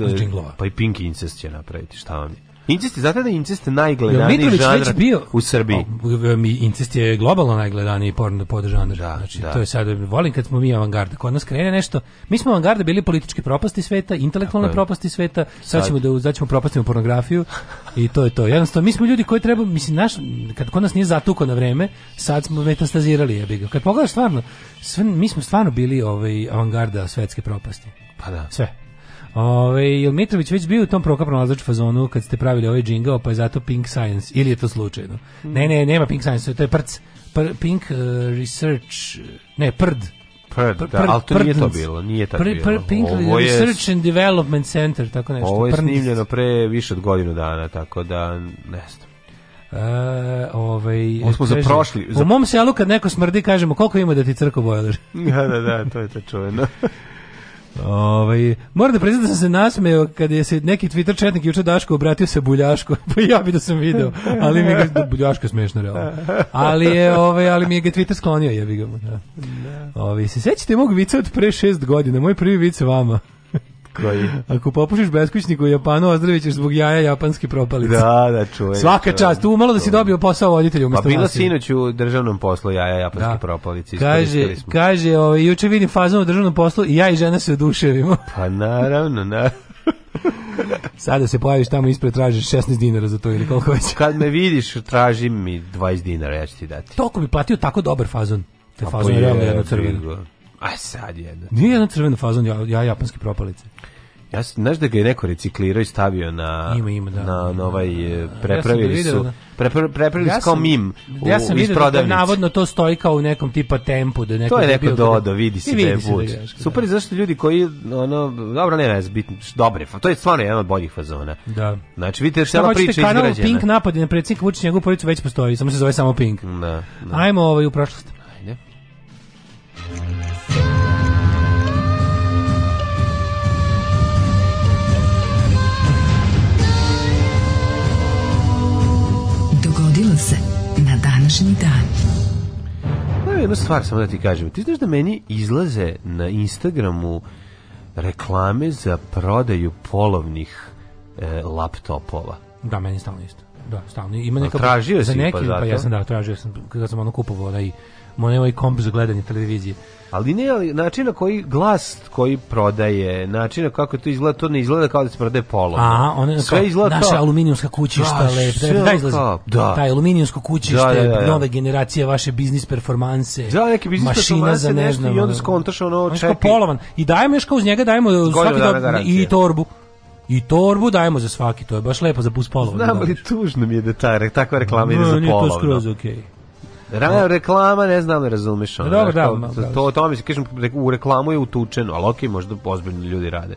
pa i Pink incest će napraviti, šta vam je? Incest je zato da incest najgledaniji žanr bio, u Srbiji. mi incest je globalno najgledaniji porno podržan da, Znači, da. to je sad, volim kad smo mi avangarda. Kod nas krene nešto, mi smo avangarda bili političke propasti sveta, intelektualne propasti sveta, sad, sad ćemo da sad ćemo propastimo pornografiju i to je to. Jednostavno, mi smo ljudi koji treba, mislim, naš, kad kod nas nije zatuko na vreme, sad smo metastazirali jebiga. Kad pogledaš stvarno, sve, mi smo stvarno bili ovaj, avangarda svetske propasti. Pa da. Sve. Ove, je Mitrović već bio u tom prokap nalazač fazonu kad ste pravili ovaj džingao, pa je zato Pink Science, ili je to slučajno? Mm. Ne, ne, nema Pink Science, to je prc. Pr, pink uh, Research, ne, prd. Prd, da, ali to nije to bilo, nije tako pr, pr, Pink ovo Research je, and Development Center, tako nešto. Ovo je prd. snimljeno pre više od godinu dana, tako da, ne znam. Uh, ovaj, On smo za prošli. Za... U mom selu kad neko smrdi, kažemo koliko ima da ti crko bojler. da, da, da, to je to čuveno. Ovaj moram da priznam da sam se nasmejao kad je se neki Twitter četnik juče Daško obratio se Buljaško. Pa ja bi da sam video, ali mi ga Buljaško smešno realno. Ali je ovaj ali mi je ga Twitter sklonio, jebi ga. Da. da. Ovaj se sećate mog vica od pre 6 godina, moj prvi vic vama koji... Ako popušiš beskućniku u Japanu, ozdravit ćeš zbog jaja japanski propalice. Da, da, čujem. Svaka čast, tu malo da si dobio posao voditelju umjesto Pa bila sinoć u državnom poslu jaja japanski da. propalice. Kaže, smo. kaže ovaj, juče vidim fazom u državnom poslu i ja i žena se oduševimo. Pa naravno, naravno. Sada se pojaviš tamo ispred tražiš 16 dinara za to ili koliko već. Kad me vidiš tražim mi 20 dinara, ja ću ti dati. Toliko bi platio tako dobar fazon. Te fazon pa je, je, je, je A sad jedna. Nije jedna crvena fazon, ja, ja japanske propalice. Ja znaš da ga je neko reciklirao i stavio na ima, ima, da. na, na ovaj da, da, da. E, prepravili ja su prepra, prepravili ja kao mim u, ja sam iz prodavnice. Da navodno to stoji kao u nekom tipa tempu da neko To je neko dodo, vidi se da je vuč. Super da. zašto ljudi koji ono dobro ne znam, bitno dobre, to je stvarno jedan od boljih fazona. Da. Znači vidite cela priča izgrađena kanal Pink napadi na predsjednik Vučić njegovu porodicu već postoji, samo se zove samo Pink. Da, da. Ajmo ovaj u prošlost. se na današnji dan. Pa jednu stvar samo da ti kažem. Ti znaš da meni izlaze na Instagramu reklame za prodaju polovnih e, laptopova. Da, meni stalno isto. Da, stalno. Ima neka, tražio za si pa, pa, zato? pa ja sam da, tražio sam, kada sam ono kupovao onaj, onaj komp za gledanje televizije Ali ne, ali način na koji glas koji prodaje, način na kako to izgleda, to ne izgleda kao da se prodaje polo. A, ona sve kao, izgleda naša kao... aluminijumska kućišta, da, lepe, da izlazi. da. da. Ta aluminijumsko kućište, da, da, da, nove generacije vaše biznis performanse. Da, neki biznis mašina za ne I onda skontaš ono, čekaj. polovan. I dajemo još kao uz njega dajemo svaki dob, i torbu. I torbu dajemo za svaki, to je baš lepo za bus polovan. Znam, ali tužno mi je da ta, takva reklama no, ide za polovan. Ne, nije to skroz okej. Okay. Rana reklama, ne znam, ne razumeš. Ono, Dobro, da, da, to, to, to, to mi se, kažem, u reklamu je utučeno, ali ok, možda ozbiljni ljudi rade.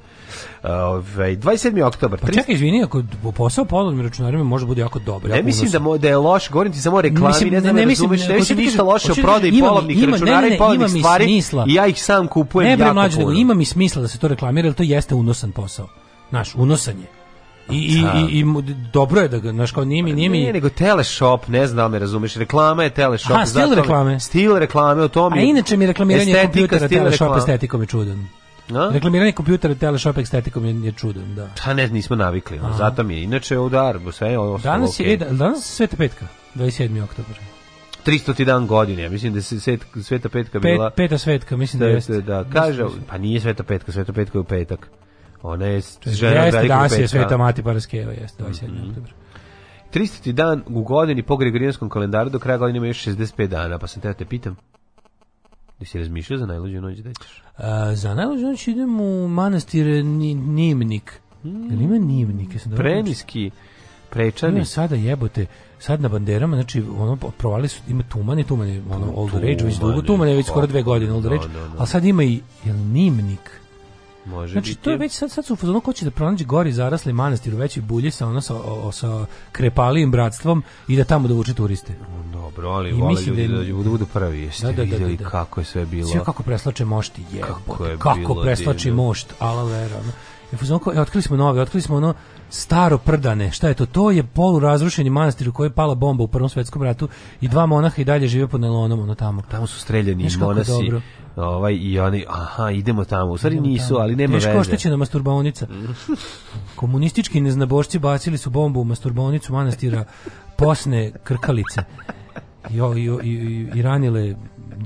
Ovaj 27. oktobar. Pa čekaj, izvini, ako posao odmir računarima može bude jako dobro. Ne mislim da, mo, da je loš, govorim ti samo o reklami, mislim, ne znam, ne, ne, mislim, razumeš, ne, ne mislim ništa loše o prodaji polovnih računara i polovnih stvari smisla. i ja ih sam kupujem ne, jako puno. Ne, ima mi smisla da se to reklamira, jer to jeste unosan posao. Naš, unosanje. I, da. i, i, dobro je da ga, znaš, kao nimi, nimi. Ne, nego teleshop, ne znam, ne da razumeš, reklama je teleshop. Ha, stil reklame. Stil reklame, o tom je. A inače mi reklamiranje kompjutera teleshop estetikom je čudan. A? Reklamiranje kompjutera teleshop estetikom je, je čudan, da. Pa ne, nismo navikli, Aha. zato mi je. Inače, udar, sve je ostalo Danas je, okay. danas Sveta petka, 27. oktober. 300. dan godine, ja mislim da je svet, Sveta petka bila... Pet, peta svetka, mislim da jeste. Da, kaže, da pa nije Sveta petka, Sveta petka je u petak. Ona je žena od velikog petka. je Sveta Mati Paraskeva, jeste, 27. Mm -hmm. oktober. 300. dan u godini po Gregorijanskom kalendaru, do kraja godine ima još 65 dana, pa sam te te pitam. Ti si razmišljao za najluđu noć da ćeš? A, za najluđu noć idem u manastir Nimnik. Mm. Jel ima mm. Nimnik? Jesam Premiski, prečani. Ima sada jebote, sad na banderama, znači, ono, provali su, ima tuman, je tuman, je, ono, Old Rage, već dugo, tuman je već skoro dve godine, Old Rage, no, no, no. ali sad ima i, jel Nimnik? Može znači, biti. to je već sad, sad su u ko će da pronađe gori zarasli manastir u većoj bulji sa, ono, sa, o, sa krepalijim bratstvom i da tamo dovuče turiste. Dobro, ali I vole da ljudi da, im, da budu prvi. Jeste da, da, da, da, da. kako je sve bilo. Sve kako preslače mošt, je. Kako, je kako preslače mošt, ala vera. Ono. Ja, fuzonko, e, otkrili smo nove, otkrili smo ono staro prdane, šta je to? To je polurazrušeni manastir u koji je pala bomba u Prvom svetskom ratu i dva monaha i dalje žive pod Nelonom, ono tamo. Tamo su streljeni monasi. Dobro. Ovaj, I oni, aha, idemo tamo. U stvari idemo nisu, tamo. ali nema Teško veze. Teško oštećena masturbaonica. Komunistički neznabošci bacili su bombu u masturbaonicu manastira posne krkalice. Jo, i, i, i ranile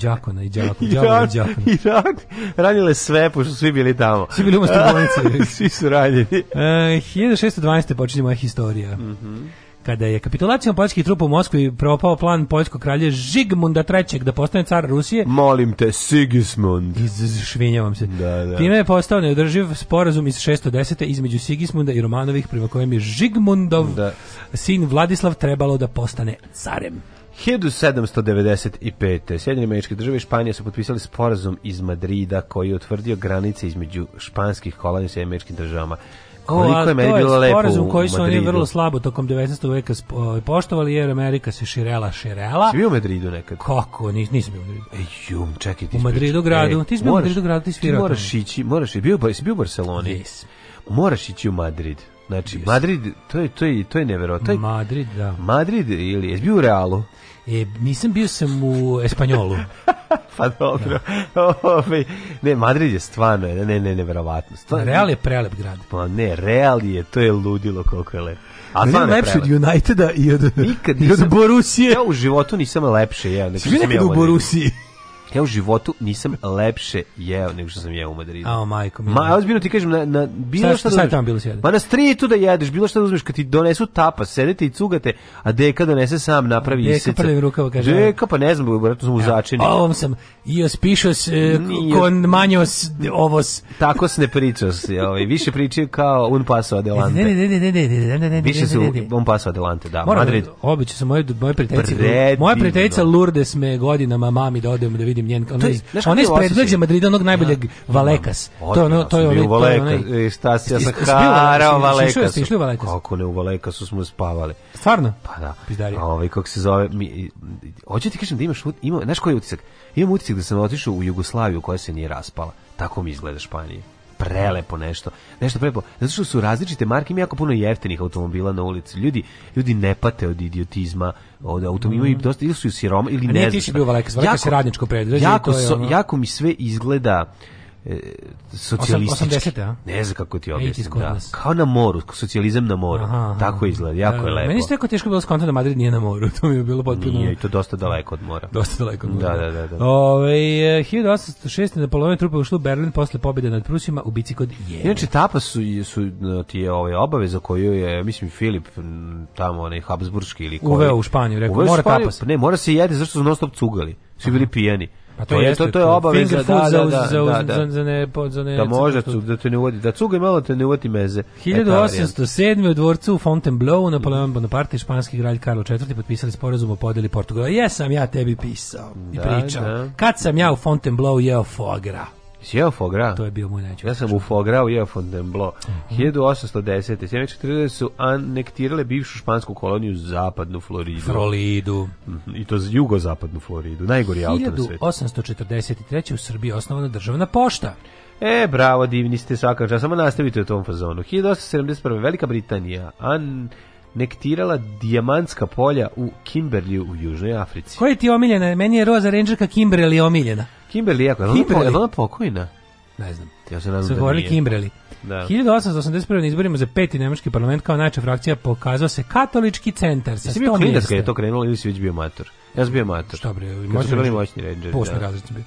đakona i đaku, đaku i đaku. I rak, ranile sve, pošto svi bili tamo. Svi bili u mastobolnici. svi su ranjeni. E, 1612. počinje moja historija. Mm Kada je kapitulacijom poljskih trupa u Moskvi propao plan poljskog kralja Žigmunda III. da postane car Rusije. Molim te, Sigismund. Švinjavam se. Da, da. Time je postao neodrživ sporazum iz 610. između Sigismunda i Romanovih, prema kojem je Žigmundov da. sin Vladislav trebalo da postane carem. 1795. Sjedinje američke države i Španija su potpisali sporazum iz Madrida koji je utvrdio granice između španskih kolonija i američkim državama. Koliko je meni bilo lepo sporazum koji su oni vrlo slabo tokom 19. veka poštovali, jer Amerika se širela, širela. Si bio u Madridu nekad? Kako? Nis, nisam bio u Madridu. E, jum, čekaj, ti U Madridu gradu, Ej, ti si bio u Madridu gradu, ti si virao. Ti moraš ići, moraš ići, bio, bio u Barceloni. Yes. Moraš ići u Madrid. Znači, yes. Madrid, to je, to je, to je neverovatno. Madrid, da. Madrid ili, jesi bio u Realu? E, nisam bio sam u Espanjolu. pa dobro. Ove, ne, Madrid je stvarno, ne, ne, ne, nevjerovatno. Stvarno, Real je prelep grad. Pa ne, Real je, to je ludilo koliko je lep. A ne, lepše od Uniteda i od, Nikad nisam, i od Borusije. Ja u životu nisam lepše. Ja, ne, si bio nekada u Borusiji? Ja u životu nisam lepše jeo nego što sam jeo u Madridu. Ao majko mi. Ma ozbiljno ti kažem na na bilo šta, šta, šta da. tamo bilo sjede? Ma na streetu da jedeš, bilo šta da uzmeš kad ti donesu tapa, sedete i cugate, a deka donese sam napravi i seca. Deka prvi rukava kaže. Deka pa ne znam, brate, sam u začini. Ja, ovom sam i ospišao se kon manjos ovos. Tako se ne pričaš, ovaj više pričaju kao un paso adelante. Ne, ne, ne, ne, ne, ne, ne, ne. Više su un paso adelante, da. Madrid. Obično su moje moje prijateljice. Moja prijateljica Lourdes me godinama mami da odem da vidim njen onaj onaj iz predgrađa Madrida onog najboljeg ja. Valekas. To da, ono to je onaj e, Valekas, šta sa Kara Valekas. Što Valekas? Kako ne u Valekasu smo spavali. Stvarno? Pa da. Pizdarija. Ovaj kako se zove, mi hoćeš ti kažem da imaš ima, znaš koji utisak? Imam utisak da sam otišao u Jugoslaviju koja se nije raspala. Tako mi izgleda Španija prelepo nešto. Nešto prelepo. Zato što su različite marke, ima jako puno jeftinih automobila na ulici. Ljudi, ljudi ne pate od idiotizma, od automobila mm. i dosta ili su siroma ili ne. A nije ti si bio valeka, valeka jako, se radničko predređe. Jako, so, ono... jako mi sve izgleda E, socijalistički. 80, a? Ne znam kako ti objasnim, da. Kao na moru, socijalizam na moru. Aha, aha. Tako izgleda, da, jako da, da. je lepo. Meni je tako teško bilo skontati da Madrid nije na moru, to mi je bilo potpuno... Nije, i to dosta daleko od mora. Dosta daleko od mora. Da, da, da. da. da. Ove, 1806. E, Napoleon trupe ušlo u Berlin posle pobjede nad Prusima u bici kod Jena. Inače, tapa su, su ti ove ovaj, obaveza koju je, mislim, Filip, tamo onaj Habsburgski ili koji... Uveo u Španiju, rekao, mora Španiju, tapas. Pa ne, mora se jede, zašto su non stop cugali. Su bili pijeni. Pa to, to je to, to je obaveza da, da, da, za, da da, da, da, za, za ne pod za ne. Da može cuk, da te ne uvodi, da cuga malo te ne uvodi meze. 1807 u dvorcu u Fontainebleau Napoleon mhm. Bonaparte i španski kralj Karlo IV potpisali sporazum o podeli Portugala. Jesam ja tebi pisao i da, pričao. Kad sam ja u Fontainebleau jeo foie gras. Jesi jeo fogra? To je bio moj najčešći. Ja sam u fogra u jeo Fontainebleau. Mm -hmm. 1810. Sjemečke trilje su anektirale bivšu špansku koloniju zapadnu Floridu. Floridu. Mm I to jugozapadnu Floridu. Najgori auto na svetu. 1843. u Srbiji osnovana državna pošta. E, bravo, divni ste svaka čast. Samo nastavite u tom fazonu. 1871. Velika Britanija. An nektirala dijamantska polja u Kimberliju u Južnoj Africi. Koja je ti omiljena? Meni je Roza Rangerka Kimberli omiljena. Kimberly, jako. Je Kimberly. ona pokojna? Ne znam. Ja se nadam da govorili Kimberli. Da. 1881. na izborima za peti nemački parlament kao najjača frakcija pokazao se katolički centar sa 100 mjesta. Jesi bio je to krenulo ili si već bio mator? Ja sam bio mator. Šta bre, možda moćni ranger. Pošto razred bio.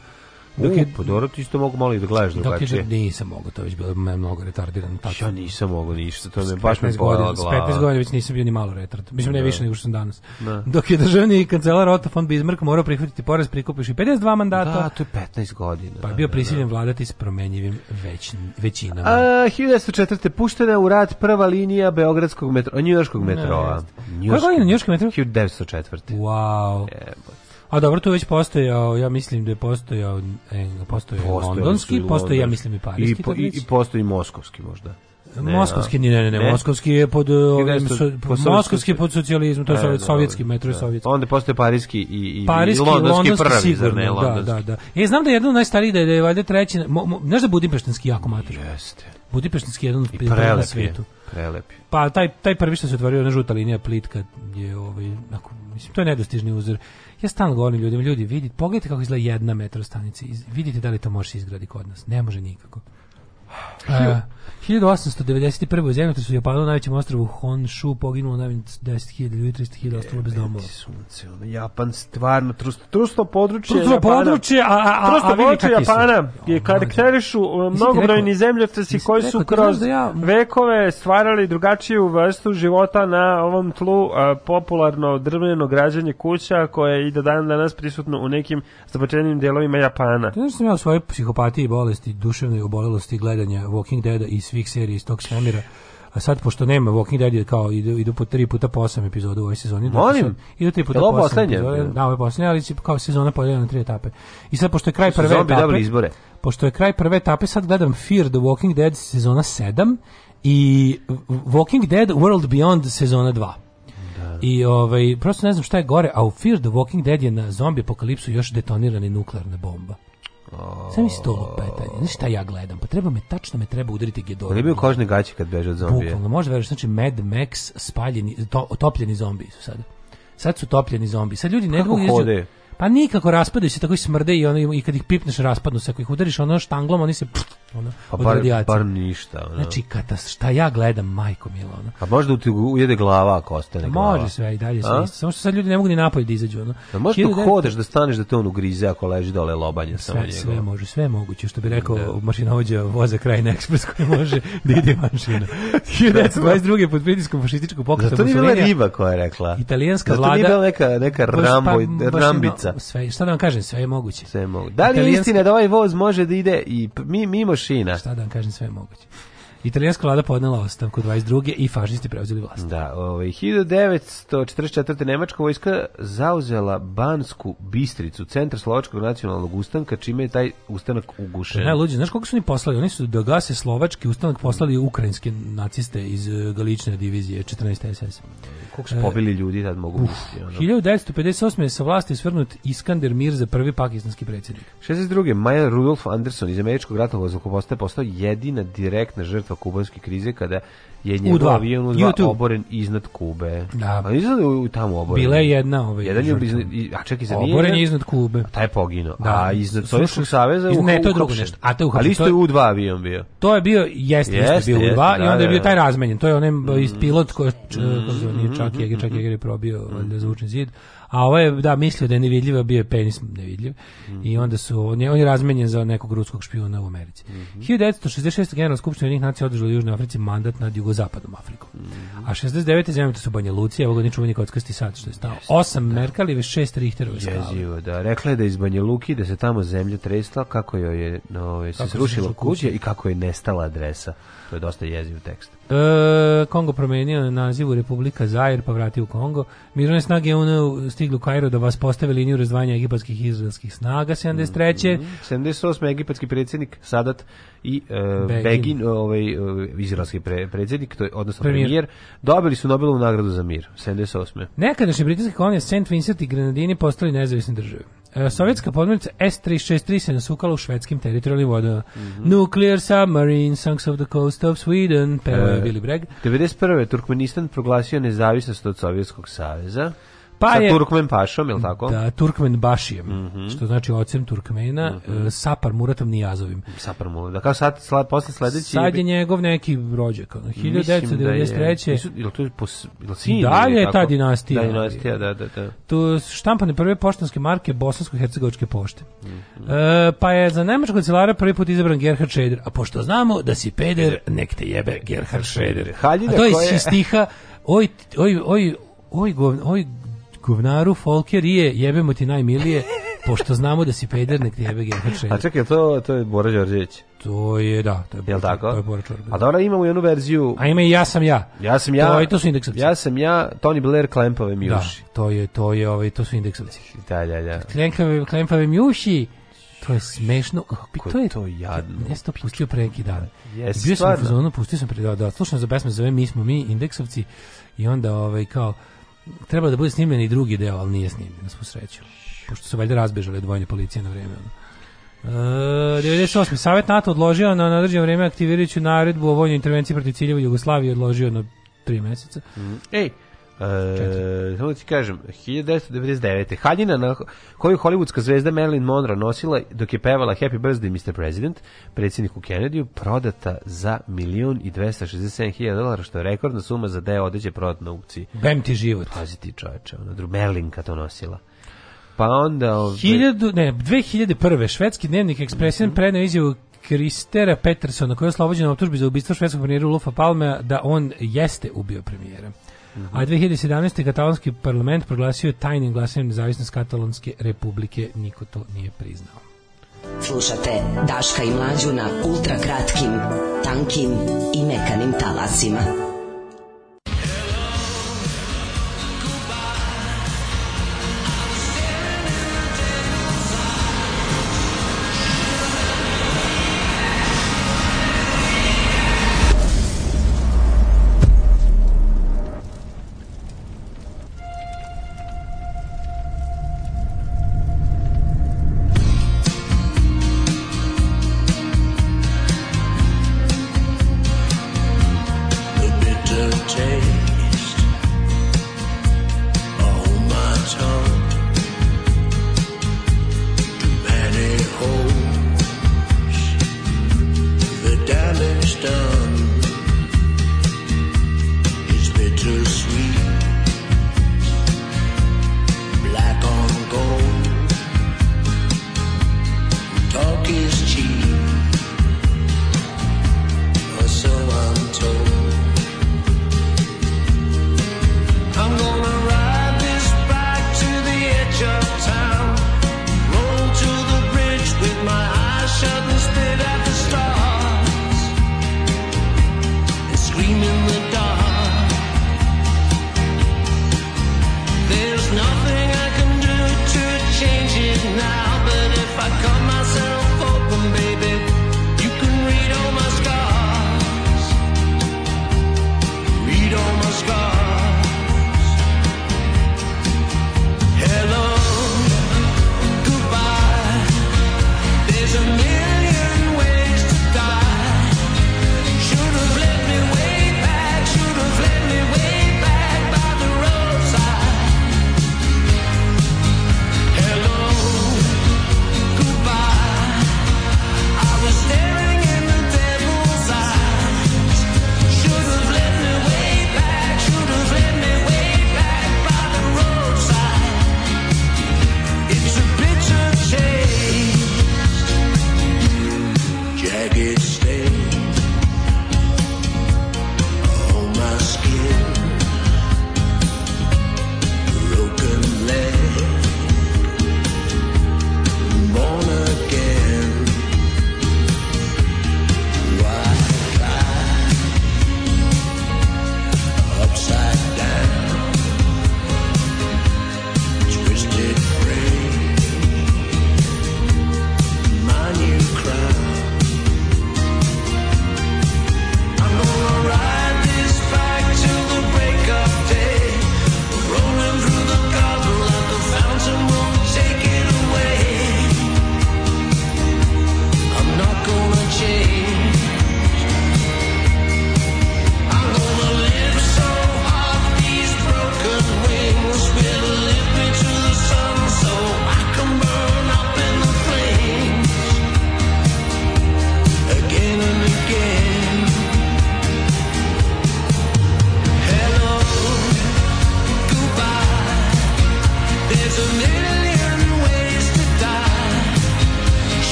Dok je, pa dobro, isto mogu malo i da gledaš drugačije. Dok je, nisam mogao, to već bilo me mnogo retardiran. Tako. Ja nisam mogao ništa, to me baš me bojala glava. 15 godina već nisam bio ni malo retard. Mislim, ne da. više nego što sam danas. Da. Dok je državni kancelar Otto von Bismarck morao prihvatiti porez, prikupiš i 52 mandata. Da, to je 15 godina. Pa je bio da, prisiljen da. vladati s promenjivim već, većinama. A, 1904. puštena u rad prva linija Beogradskog metro, njujorskog metroa. Koja godina njujorski metro? 1904. Wow. Jebot. A dobro, tu već postojao, ja mislim da je postojao, e, postojao Postojali londonski, postojao, i postoji, ja da. mislim i I, pariski. po, i, i postoji moskovski možda. Ne, moskovski, ne, ne, ne, ne. moskovski je pod, ovim, su- so- moskovski pod socijalizmom, to je e, sovjet, sovjetski, da. metro je sovjetski. Onda postoje parijski i, i, Parijski, i londonski, prvi, sigurno, zar ne, da, londonski. da, da. E, znam da je jedan od najstarijih, da je, da je valjda treći, mo, mo, znaš da je Budimpeštanski jako mater? Jeste. Budimpeštanski je jedan od prelep prelep na je, Prelep je. Pa taj, taj prvi što se otvorio, ona žuta linija plitka je, ovaj, onako, mislim, to je nedostižni uzor. Ja stalno govorim ljudima, ljudi, vidite, pogledajte kako izgleda jedna metro stanica, vidite da li to može izgraditi kod nas. Ne može nikako. Uh, 1891. u zemljotresu u Japanu, najvećem ostrovu Honshu, poginulo najmanje 10.000 ljudi, 300.000 e, ostalo bez domova. Sunce, ono, Japan stvarno, trusno, trusno područje trusno Japana. područje, a, a, a, a područje Japana je karakterišu e, mnogobrojni zemljotresi koji su rekao, kroz da ja... vekove stvarali drugačiju vrstu života na ovom tlu, a, e, popularno drveno građanje kuća koje je i do dan danas prisutno u nekim započenim delovima Japana. To je što sam ja u svojoj psihopatiji, bolesti, duševnoj obolelosti gledao gledanja Walking Deada i svih serija iz tog svemira. A sad, pošto nema Walking Dead, kao idu, idu po tri puta po osam epizoda u ovoj sezoni. Molim? Sad, idu tri puta po osam Da, ovo je poslednje, ali kao sezona podeljena na tri etape. I sad, pošto je kraj prve etape... izbore. Pošto je kraj prve etape, sad gledam Fear the Walking Dead sezona 7 i Walking Dead World Beyond sezona 2. Da. I ovaj prosto ne znam šta je gore, a u Fear the Walking Dead je na zombi apokalipsu još detonirana nuklearna bomba. Sam mi to lupetanje. Znaš šta ja gledam? Pa treba me, tačno me treba udariti Gedor. Oni bio kožne gaće kad beže od zombije. Bukvalno, možda veriš, znači Mad Max spaljeni, to, topljeni zombi su sada. Sad su topljeni zombi. Sad ljudi ne mogu... Kako da hode? Pa nikako raspadaju se, tako i smrde i, ono, i kad ih pipneš raspadnu se, ako ih udariš ono štanglom, oni se pff, ono, pa od bar, bar ništa. Ono. Znači, kada, šta ja gledam, majko milo. Ono. A možda ti ujede glava ako ostane da, glava. Može sve i dalje sve isto. Samo što sad ljudi ne mogu ni napolje da izađu. Ono. A možda dok hodeš da staneš da te on ugrize ako leži dole lobanje sve, samo njegov. Sve može, sve je moguće. Što bi da. rekao da. mašinovođa voza kraj na ekspres koji može da ide mašina. 1922. pod pritiskom fašističkog pokreta. Zato nije bila riba koja je rekla. Italijanska Zato vlada. Zato nije bila neka, neka rambo, pa, rambica novca. Sve, šta da vam kažem, sve je moguće. Sve je moguće. Da li je istina da ovaj voz može da ide i mimo šina? Šta da vam kažem, sve je moguće. Italijanska vlada podnela ostavku 22. i fašisti preuzeli vlast. Da, ovaj, 1944. Nemačka vojska zauzela Bansku Bistricu, centar Slovačkog nacionalnog ustanka, čime je taj ustanak ugušen. Da, ljudi, znaš koliko su oni poslali? Oni su da gase Slovački ustanak poslali ukrajinske naciste iz e, Galične divizije 14. SS. Koliko su pobili ljudi tad mogu Uf, 1958. je sa vlasti svrnut Iskander Mirza, prvi pakistanski predsjednik. 62. Maja Rudolf Anderson iz američkog ratnog vazduhoposta postao jedina direktna žrtva žrtva kubanske krize kada je njegov avion u dva oboren iznad Kube. Da. A da iznad u tamo oboren. Bila je jedna ovaj. Jedan je iznad, a čekaj, za nije. Oboren je iznad Kube. Taj je poginuo. Da. A iznad Sovjetskog saveza iz, ne, to je drugo nešto. A to je uhapšen. Ali isto je u 2 avion bio. To je bio jeste, jeste isto bio u dva i da, onda je da, bio taj razmenjen. To je onaj ovaj, mm. pilot koji mm. nije čak je čak je probio valjda mm-hmm. zvučni zid a ovaj da, mislio da je nevidljiv, bio je penis nevidljiv. Mm -hmm. I mhm. onda su, on je, on je razmenjen za nekog ruskog špijuna u Americi. Mm -hmm. 1966. generalna skupština jednih nacija održala u Južnoj Africi mandat nad jugozapadnom Afrikom. Mm -hmm. A 69. zemljata su Banja Luci, evo ga ni čuveni kockasti sad što je stao. Yes, Osam da. Merkalijeve, šest Richterove skale. Jezivo, da. Rekla je da iz Banja Luki, da se tamo zemlja tresla, kako joj je no, ovaj, se srušilo kuće i kako je nestala adresa. To je dosta jeziv tekst. E, Kongo promenio nazivu Republika Zair, pa vratio u Kongo. Mirne snage UN stigli u Kairo da vas postave liniju razdvajanja egipatskih i izraelskih snaga 73. Mm -hmm. 78. egipatski predsjednik Sadat i uh, Begin, Begin ovaj, ovaj, izraelski pre, predsjednik, to je, odnosno premijer. premijer, dobili su Nobelovu nagradu za mir, 78. Nekadašnje britanske kolonije St. Vincent i Grenadini postali nezavisne države. E, sovjetska podmornica S-363 se nasukala u švedskim teritorijalnim vodama. Mm -hmm. Nuclear submarine, Songs of the Coast of Sweden, pevao je Billy Bragg. 91. Turkmenistan proglasio nezavisnost od Sovjetskog saveza. Pa sa je, Turkmen Pašom, ili tako? Da, Turkmen Bašijem, mm -hmm. što znači ocem Turkmena, mm -hmm. Sapar Muratom Nijazovim. Sapar Muratom, da kao sad, sla, posle sledeći... Sad je njegov neki rođak, 1993. Da ili to je pos, da, ili sin, Dalje je ta dinastija. Da, dinastija, da, da, da. Tu su štampane prve poštanske marke Bosansko-Hercegovičke pošte. Mm -hmm. e, pa je za nemačkog kancelara prvi put izabran Gerhard Šeder, a pošto znamo da si peder, nek te jebe Gerhard Šeder. Haljina a to je iz stiha Oj, oj, oj, oj, oj, oj Govnaru folkerije, jebemo ti najmilije, pošto znamo da si peder, nek ti jebe GHC. A čekaj, to, to je Bora Đorđević. To je, da, to je Jel tako? To je Bora Đorđević. A dobro, imamo jednu verziju... A ima i Ja sam ja. Ja sam ja. To, je, to su indeksovci. Ja sam ja, Tony Blair, Klempave da, mjuši. Da, to je, to je, ovaj, to su indeksovci. Da, da, da. Klempave, klempave mjuši. To je smešno. Kako to je to jadno. Ja sam to pustio pre neki dan. Yes, Bio sam u fazonu, pustio sam pre da, da, slušam za besme zove mi smo mi indeksovci i onda ovaj kao treba da bude snimljen i drugi deo, ali nije snimljen, na svu sreću. Pošto su valjda razbežale dvojne policije na vreme. E, 98. Savet NATO odložio na nadređeno vrijeme aktivirajuću naredbu o vojnoj intervenciji protiv ciljeva Jugoslavije odložio na tri meseca. Mm. Ej, E, samo ti kažem, 1999. Haljina na koju hollywoodska zvezda Marilyn Monroe nosila dok je pevala Happy Birthday Mr. President predsjedniku Kennedyu prodata za milion i 267.000 dolara što je rekordna suma za deo odeće prodat na aukciji. Bem ti život. Pazi ti čoveče, ona dru Merlinka to nosila. Pa onda... Ove... 1000, ne, 2001. Švedski dnevnik Expression mm -hmm. preneo izjavu Kristera Petersona koji je oslobođen optužbi za ubistvo švedskog premijera Lufa Palmea da on jeste ubio premijera a 2017. katalonski parlament proglasio je tajnim glasanjem nezavisnost katalonske republike, niko to nije priznao. Slušate Daška i Mlađu na ultrakratkim, tankim i mekanim talasima.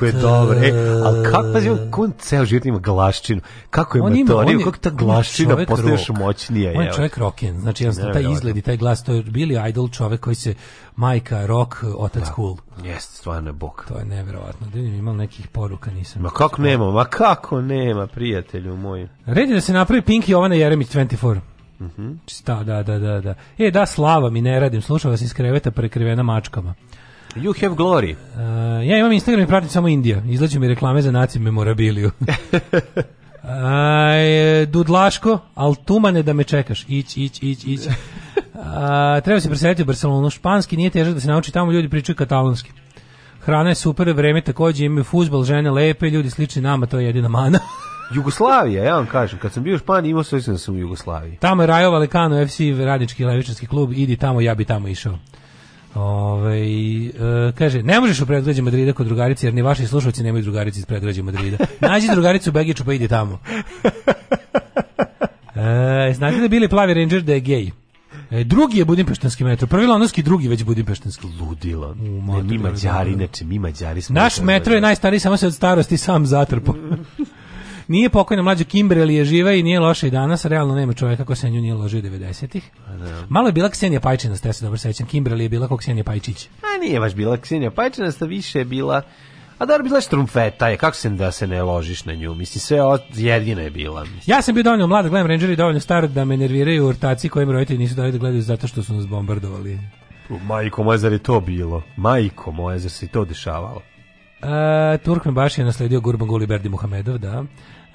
kako je dobar. E, ali kako, pazi, on, on ceo život ima galaščinu. Kako je on matoriju, kako ta galaščina postaje još moćnija. On je čovjek roken, znači jednostavno taj izgled i taj glas, to je bili idol čovjek koji se majka, rock, otac da. cool. Jeste, stvarno je bok. To je neverovatno. Da vidim, imam nekih poruka, nisam... Ma kako nema, ma kako nema, prijatelju moj. Red da se napravi Pink Jovana Jeremić 24. Mhm. Mm da, da, da, da. E, da, slava mi, ne radim. Slušala sam iz kreveta prekrivena mačkama. You have glory. Uh, ja imam Instagram i pratim samo Indija. Izlađu mi reklame za naci memorabiliju. Aj, Dudlaško, al tumane da me čekaš. Ić, ić, ić, ić. A, treba se preseliti u Barcelonu. Španski nije težak da se nauči, tamo ljudi pričaju katalonski. Hrana je super, vreme također, imaju fuzbal, žene lepe, ljudi slični nama, to je jedina mana. Jugoslavija, ja vam kažem, kad sam bio u Španiji imao sam svoj da sam u Jugoslaviji. Tamo je Rajova Lekano FC, radnički levičarski klub, idi tamo, ja bi tamo išao. Ove, ovaj, e, kaže, ne možeš u predgrađe Madrida kod drugarice, jer ni vaši slušalci nemaju drugarice iz predgrađa Madrida. Nađi drugaricu u Begiću pa idi tamo. E, znate da bili plavi ranger da je gej? E, drugi je budimpeštanski metro, prvi londonski, drugi već budimpeštanski. Ludilo. U, ne, mi mađari, neče, mi mađari smo... Naš metro je najstariji, samo se od starosti sam zatrpo. Nije pokojna mlađa Kimberly je živa i nije loša i danas, realno nema čovjeka ko se nju nije ložio 90-ih. Pa da. Malo je bila Ksenija Pajčina, ste se dobro sećam. Kimberly je bila kao Ksenija Pajčić. A nije baš bila Ksenija Pajčina, sta više je bila a da bila štrumfeta je, kako se da se ne ložiš na nju, mislim, sve od, jedina je bila. Mislim. Ja sam bio dovoljno mlad, gledam Rangeri dovoljno star da me nerviraju urtaci kojim roditelji nisu dali da gledaju zato što su nas bombardovali. Majko moja, zar je to bilo? Majko moja, zar se to dešavalo? E, Turkmen baš je nasledio Gurban Guli Berdi Muhamedov, da.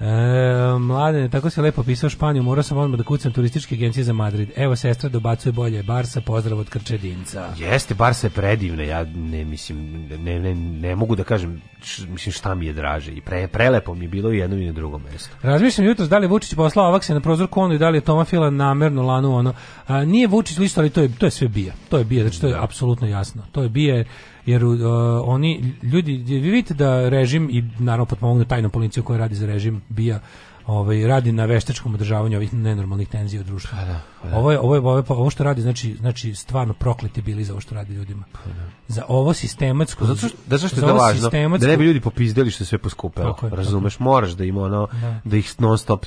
E, mlade, tako se lepo pisao Španiju, morao sam odmah da kucam turističke agencije za Madrid. Evo, sestra dobacuje bolje, Barsa, pozdrav od Krčedinca. Jeste, Barsa je predivna, ja ne, mislim, ne, ne, ne mogu da kažem mislim, šta mi je draže. I pre, prelepo mi je bilo i jedno i na drugom mestu. Razmišljam jutros da li Vučić poslao ovak na prozor konu i da li je Toma Fila namerno lanu ono. A, nije Vučić listo, ali to je, to je sve bija. To je bija, znači to je da. apsolutno jasno. To je bija, jer uh, oni ljudi vi vidite da režim i naravno potpomogne tajnu policiju koja radi za režim bija ovaj radi na veštačkom održavanju ovih nenormalnih tenzija u društvu. Pa da, pa da. Ovo je ovo je ovo, je, ovo što radi znači znači stvarno prokleti bili za ovo što radi ljudima. Pa da. Za ovo sistematsko pa zato što da zašto je da važno sistematsko... da ne bi ljudi popizdeli što sve poskupelo. Tako je, razumeš, tako. moraš da ima ono da, da ih non stop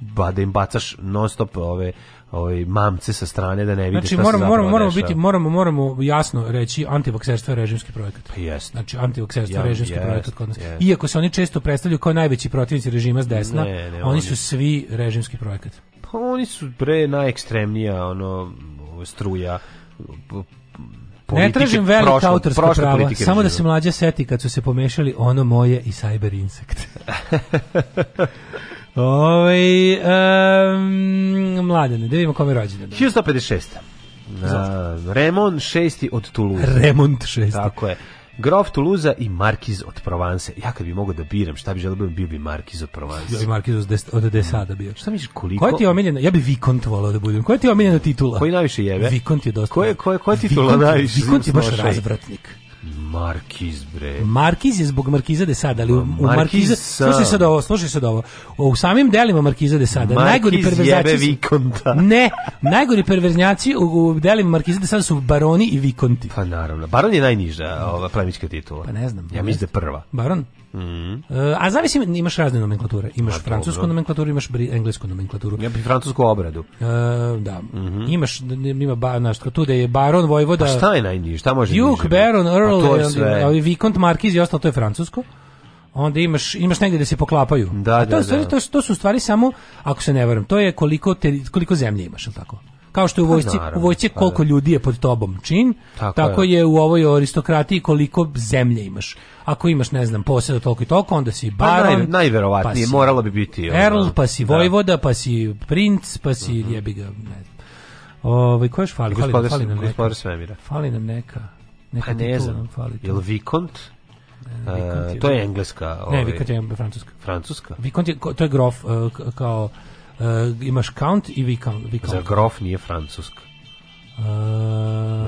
ba, da im bacaš non stop ove ovaj mamce sa strane da ne vide znači, šta moramo, se moramo, moramo dešava. biti moramo moramo jasno reći antivakserstvo je režimski projekat. Pa jest. Znači antivakserstvo je režimski yes, projekat kod nas. Yes. Iako se oni često predstavljaju kao najveći protivnici režima s desna, ne, ne, oni, oni su svi režimski projekat. Pa oni su bre najekstremnija ono struja ne tražim velika autorska prava, samo da se mlađe seti kad su se pomešali ono moje i Cyber Insect. Ove, ovaj, um, mladene, da vidimo kome je rođen. 1156. Uh, šesti od Toulouse. Remont šesti. Tako je. Grof Tuluza i Markiz od Provanse. Ja kad bi mogao da biram, šta bi želeo da bio, bio bi Markiz od Provanse. Ja bi Markiz od, des, od Desada bio. Šta misliš koliko? Koja ti je omiljena? Ja bi Vikont volao da budem. Koja ti je omiljena titula? Koji najviše jebe? Vikont je dosta. Koje, koje, ko titula Vikont, najviše? Vikont je baš razvratnik. Markiz, bre. Markiz je zbog Markiza de Sada, ali u, Markiz u Markiza... Sa... Slušaj sad ovo, slušaj sad ovo. U samim delima Markiza de Sada. Markiz najgori perverzaci jebe Vikonta. ne, najgori perverznjaci u, u delima Markiza de Sada su baroni i Vikonti. Pa naravno. Baron je najniža ova pravnička titula. Pa ne znam. Ja mislim da prva. Baron? Mm a zavisi, imaš razne nomenklature. Imaš a, pa francusku dobro. nomenklaturu, imaš englesku nomenklaturu. Ja bi francusku obradu. e, da. Mm -hmm. Imaš, ima ba, naš, tu da je baron, vojvoda... Pa šta je najniži? Šta može Duke, baron, earl, Admiral, to je sve. Ovi Vicont Marquis i ostalo, to je francusko. Onda imaš imaš negde da se poklapaju. Da, to, da, stvari, da. To, to, su stvari samo ako se ne varam, to je koliko te, koliko zemlje imaš, al tako. Kao što je u pa vojsci, u vojsci pa koliko da. ljudi je pod tobom čin, tako, tako je. je u ovoj aristokratiji koliko zemlje imaš ako imaš ne znam posjeda toliko i toliko onda si pa baron pa naj, najverovatnije pa si moralo bi biti ono, Erl pa si da. vojvoda pa si princ pa si uh mhm. -huh. jebi ne znam ovaj ko još fali gospodar, fali, fali nam neka gospodar svemira fali nam neka Neka pa ne znam, fali tu. Jel Vikont? Ne, to je engleska. Ovaj, ne, Vikont je francuska. Francuska? Vikont je, to je grof, e, kao, e, imaš count i Vikont. Za grof nije francuska. Uh, e,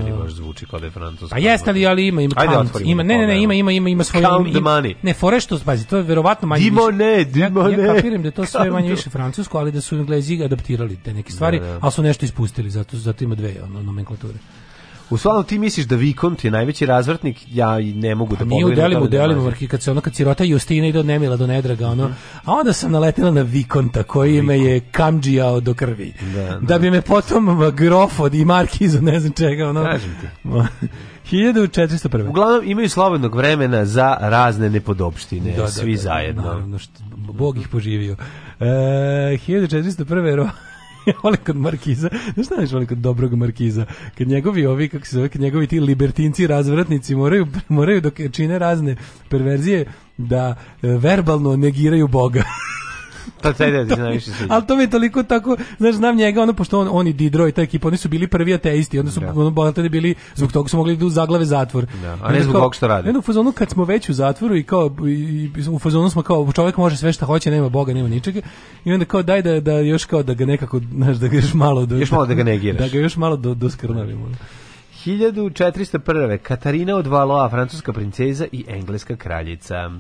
Meni baš zvuči kao da je francuska. Pa jeste ali, ali ima, ima count, ima, ne, ne, ne, ima, ima, ima, ima svoje count ima, money. ne, fore što, to je verovatno manje Dimone, više, Dimone. Ja, ja kapiram da je to count. sve manje više francusko, ali da su Englezi adaptirali te neke stvari, da, da. ali su nešto ispustili, zato, zato ima dve ono, nomenklature. U svakom ti misliš da Vikont je najveći razvrtnik, ja i ne mogu pa da pogledam. Mi udelimo, delima, u kad se ono kad sirota Justina ide od nemila do nedraga, ono, mhm. a onda sam naletila na Vikonta koji Vikont. me je kamđijao do krvi. Da, da, da. da bi me potom Grofod i Markizo, ne znam čega, ono. Kažem ti. 1401. Uglavnom imaju slobodnog vremena za razne nepodopštine, da, da svi da, zajedno. Naravno, što, Bog ih poživio. E, 1401. volim kod Markiza, znaš šta volim kod dobrog Markiza, kad njegovi ovi, kako se zove, kad njegovi ti libertinci, razvratnici moraju, moraju dok čine razne perverzije da e, verbalno negiraju Boga. pa taj da ti najviše sviđa. Ali to mi je toliko tako, znaš, znam njega, ono, pošto on, oni Didro i ta ekipa, oni su bili prvi ateisti, onda su da. ono, bolatene bili, zbog toga su mogli da u zaglave zatvor. Da, a ne zbog toga što radi. Jedno u fazonu, kad smo već u zatvoru i kao, i, u fazonu smo kao, čovjek može sve što hoće, nema Boga, nema ničega, i onda kao, daj da, da još kao, da ga nekako, znaš, da ga još malo... Do, još malo da ga negiraš. Da ga još malo do, do doskrnavimo. 1401. Katarina od Valoa, francuska princeza i engleska kraljica.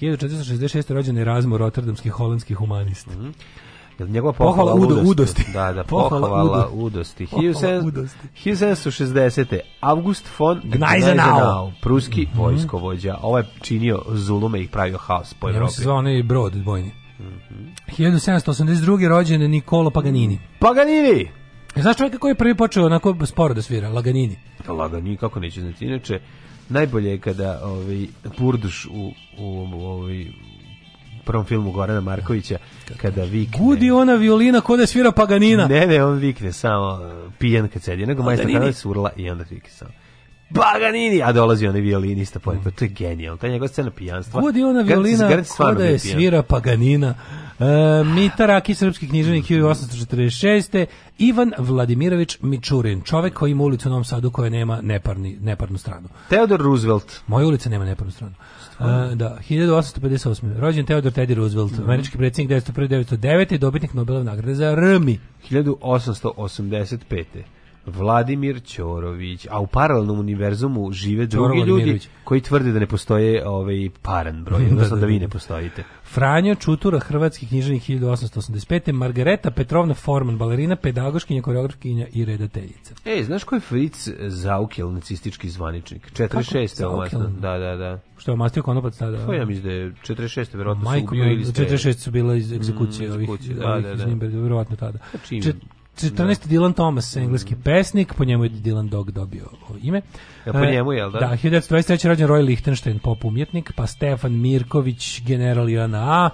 1466. rođen je Razmo, rotterdamski holandski humanist. Mm -hmm. Jel njegova pohvala, pohvala udosti. udosti. Da, da, pohvala, pohvala udosti. 1760. August von Gneisenau, pruski mm -hmm. vojskovođa. Ovo ovaj je činio zulume i pravio haos po Evropi. Ja se zvao onaj brod bojni. Mm -hmm. 1782. rođen je Nikolo Paganini. Paganini! E, znaš čovjeka koji je prvi počeo onako sporo da svira? Laganini. Laganini, kako neće znati. Inače, najbolje je kada ovaj Purduš u u ovaj prvom filmu Gorana Markovića kada vikne. Gudi ona violina kod svira Paganina. Ne, ne, on vikne samo uh, pijan kad sedi, nego majstor kada surla i onda vikne samo. Paganini, a dolazi onaj violinista pored, to je genijalno, ta njegova scena pijanstva. Gudi ona violina kod da svira Paganina. E, Mita Raki, srpski književnik 1846. Ivan Vladimirović Mičurin, čovek koji ima ulicu u Novom Sadu koja nema neparni, neparnu stranu. Theodore Roosevelt. Moja ulica nema neparnu stranu. Uh, da, 1858. Rođen Theodore Teddy Roosevelt, mm -hmm. američki predsjednik 1901-1909 i dobitnik Nobelove nagrade za RMI. 1885. Vladimir Ćorović, a u paralelnom univerzumu žive drugi ljudi koji tvrde da ne postoje ovaj paran broj, da, odnosno da, da, da vi da. ne postojite. Franjo Čutura, hrvatski književnik 1885. Margareta Petrovna Forman, balerina, pedagoškinja, koreografkinja i redateljica. Ej, znaš ko je Fritz Zaukel, nacistički zvaničnik? 46. omastno. Da, da, da. Što je omastio konopac tada? To pa ja mislim da je 46. verovatno su ubio ili ste... 46 su bila iz mm, egzekucije mm, ovih, da, ovih da, da. iz Nimberga, verovatno tada. Znači, 14. Da. Dylan Thomas, engleski mm. pesnik, po njemu je Dylan Dog dobio ime. Ja, e, po e, njemu, jel da? Da, 1923. rođen Roy Lichtenstein, pop umjetnik, pa Stefan Mirković, general Joana A.,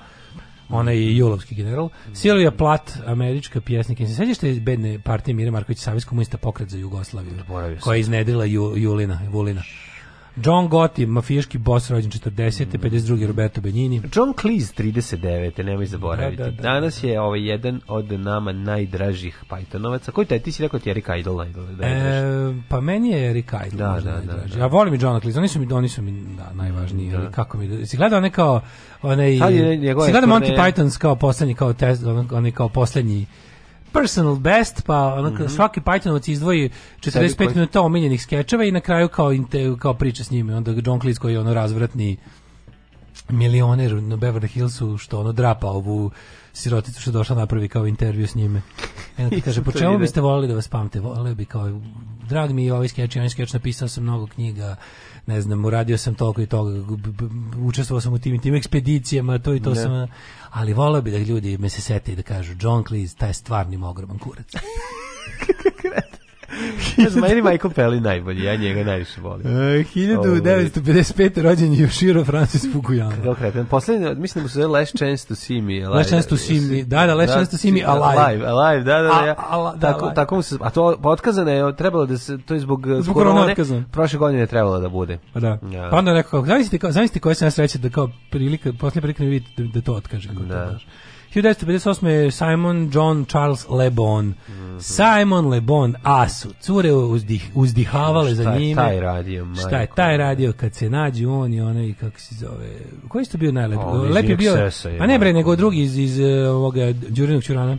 ona je mm. julovski general. Mm. Silvia Plat, američka pjesnika. Se sjećaš se bedne partije Mire Marković, Savijs komunista pokret za Jugoslaviju, koja je iznedrila Ju, Julina, Vulina. John Gotti, mafijaški boss rođen 40. Mm. 52. Roberto Benigni. John Cleese 39. nemoj zaboraviti. Da, da, da, Danas da, da. je ovaj jedan od nama najdražih Pythonovaca. Koji taj ti si rekao ti Eric Idle? Idle da, da e, pa meni je Eric Idle da, da, najdraži. Da, Ja volim i John Cleese, oni su mi oni su mi da, najvažniji, mm, ali kako mi si gledao onaj kao onaj je, si gledao Monty ne... Python kao poslednji kao test, oni kao poslednji personal best, pa onako, mm -hmm. svaki Pythonovac izdvoji 45 koji... minuta omiljenih skečeva i na kraju kao, kao priča s njima. Onda John Cleese koji je ono razvratni milioner na Beverly Hillsu što ono drapa ovu siroticu što došla napravi kao intervju s njime. Eno kaže, po čemu biste volili da vas pamte? Volio bi kao, drag mi je ovaj skeč, onaj skeč napisao sam mnogo knjiga, ne znam, uradio sam toliko i toga, učestvovao sam u tim tim ekspedicijama, to i to ne. sam, ali voleo bi da ljudi me se sete i da kažu, John Cleese, taj stvarni ogroman kurac. Znači, meni Michael Pelli najbolji, ja njega najviše volim. 1955. E, rođen je Shiro Francis Fukuyama. Kako kretan. Poslednji, mislim da mu se zove Last Chance to See Me. Alive. Last Chance to See Me, da, da, Last da, Chance to See Me da, Alive. Alive, alive da, da, da. Ja. A, a, da tako, alive. tako mu se, a to otkazano je, trebalo da se, to je zbog, eh, zbog korone, otkazan. prošle godine je trebalo da bude. Pa da. Ja. Da. Pa onda nekako, zamislite, zamislite koja se nas reći da kao prilika, poslije prilika ne vidite da, da to otkaže. Da. To, 1958. je Simon John Charles Le Bon. Mm -hmm. Simon Le Bon, asu. Cure uzdih, uzdihavale za njime. Šta je taj radio, majko? Šta je taj radio kad se nađu on i onaj, kako se zove, koji je to bio najlepi? Pa Lepi bio, pa ne bre, nego drugi iz, iz eh, ovoga, Đurinog Čurana.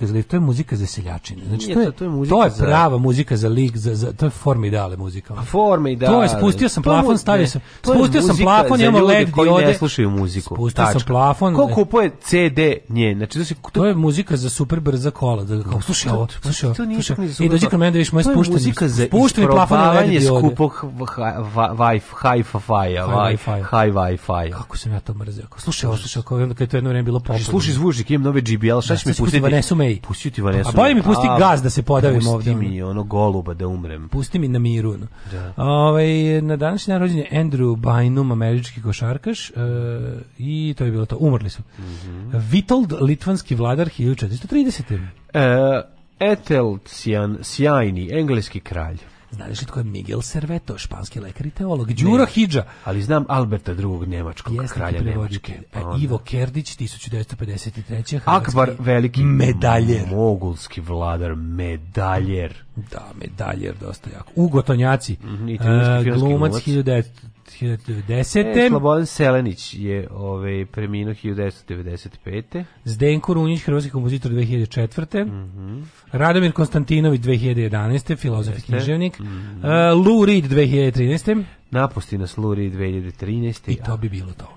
muzika za lik, to je muzika za seljačine. Znači Nije, to je to je, to je prava za... muzika za lik, za, za to je forma formidale muzika. A forma formidale. To je spustio sam plafon, stavio sam. Spustio sam plafon, imamo led koji ne slušaju muziku. Spustio sam plafon. Ko kupuje CD nje? Znači to, se to... to je muzika za super brza kola, da kao slušaj ovo, slušaj. To I dođi kod mene da vidiš moje spuštanje. Spuštanje plafona led diode. skupog hi-fi, hi-fi, hi-fi. Kako se ja to mrzeo. Slušaj, slušaj, kako kad to jedno vreme bilo popularno. Slušaj zvučnik, imam nove JBL, šta da, ćeš mi pustiti? ej. Pusti ti Vanesu. A bolje mi pusti a, gaz da se podavim pusti ovdje. Pusti mi ono goluba da umrem. Pusti mi na miru. No. Da. Ove, ovaj, na današnji dan rođen Andrew Bynum, američki košarkaš e, i to je bilo to. Umrli su. Mm -hmm. Vitold, litvanski vladar 1430. E, Etelcijan, sjajni, engleski kralj. Znaš li tko je Miguel Serveto, španski lekar i teolog? Đuro Hidža. Ali znam Alberta drugog njemačkog Jeste kralja Nemačke. E, Ivo Kerdić, 1953. Akbar veliki medaljer. Mogulski vladar, medaljer. Da, medaljer, dosta jako. Ugo Tonjaci, mm -hmm, uh, glumac, 1900, 1910. E, Slobodan Selenić je ovaj, preminuo 1995. Zdenko Runjić, hrvatski kompozitor 2004. Mm -hmm. Radomir Konstantinović 2011. Filozof i književnik. Mm -hmm. uh, Lou Reed 2013. Napusti nas Lou Reed 2013. I to bi bilo to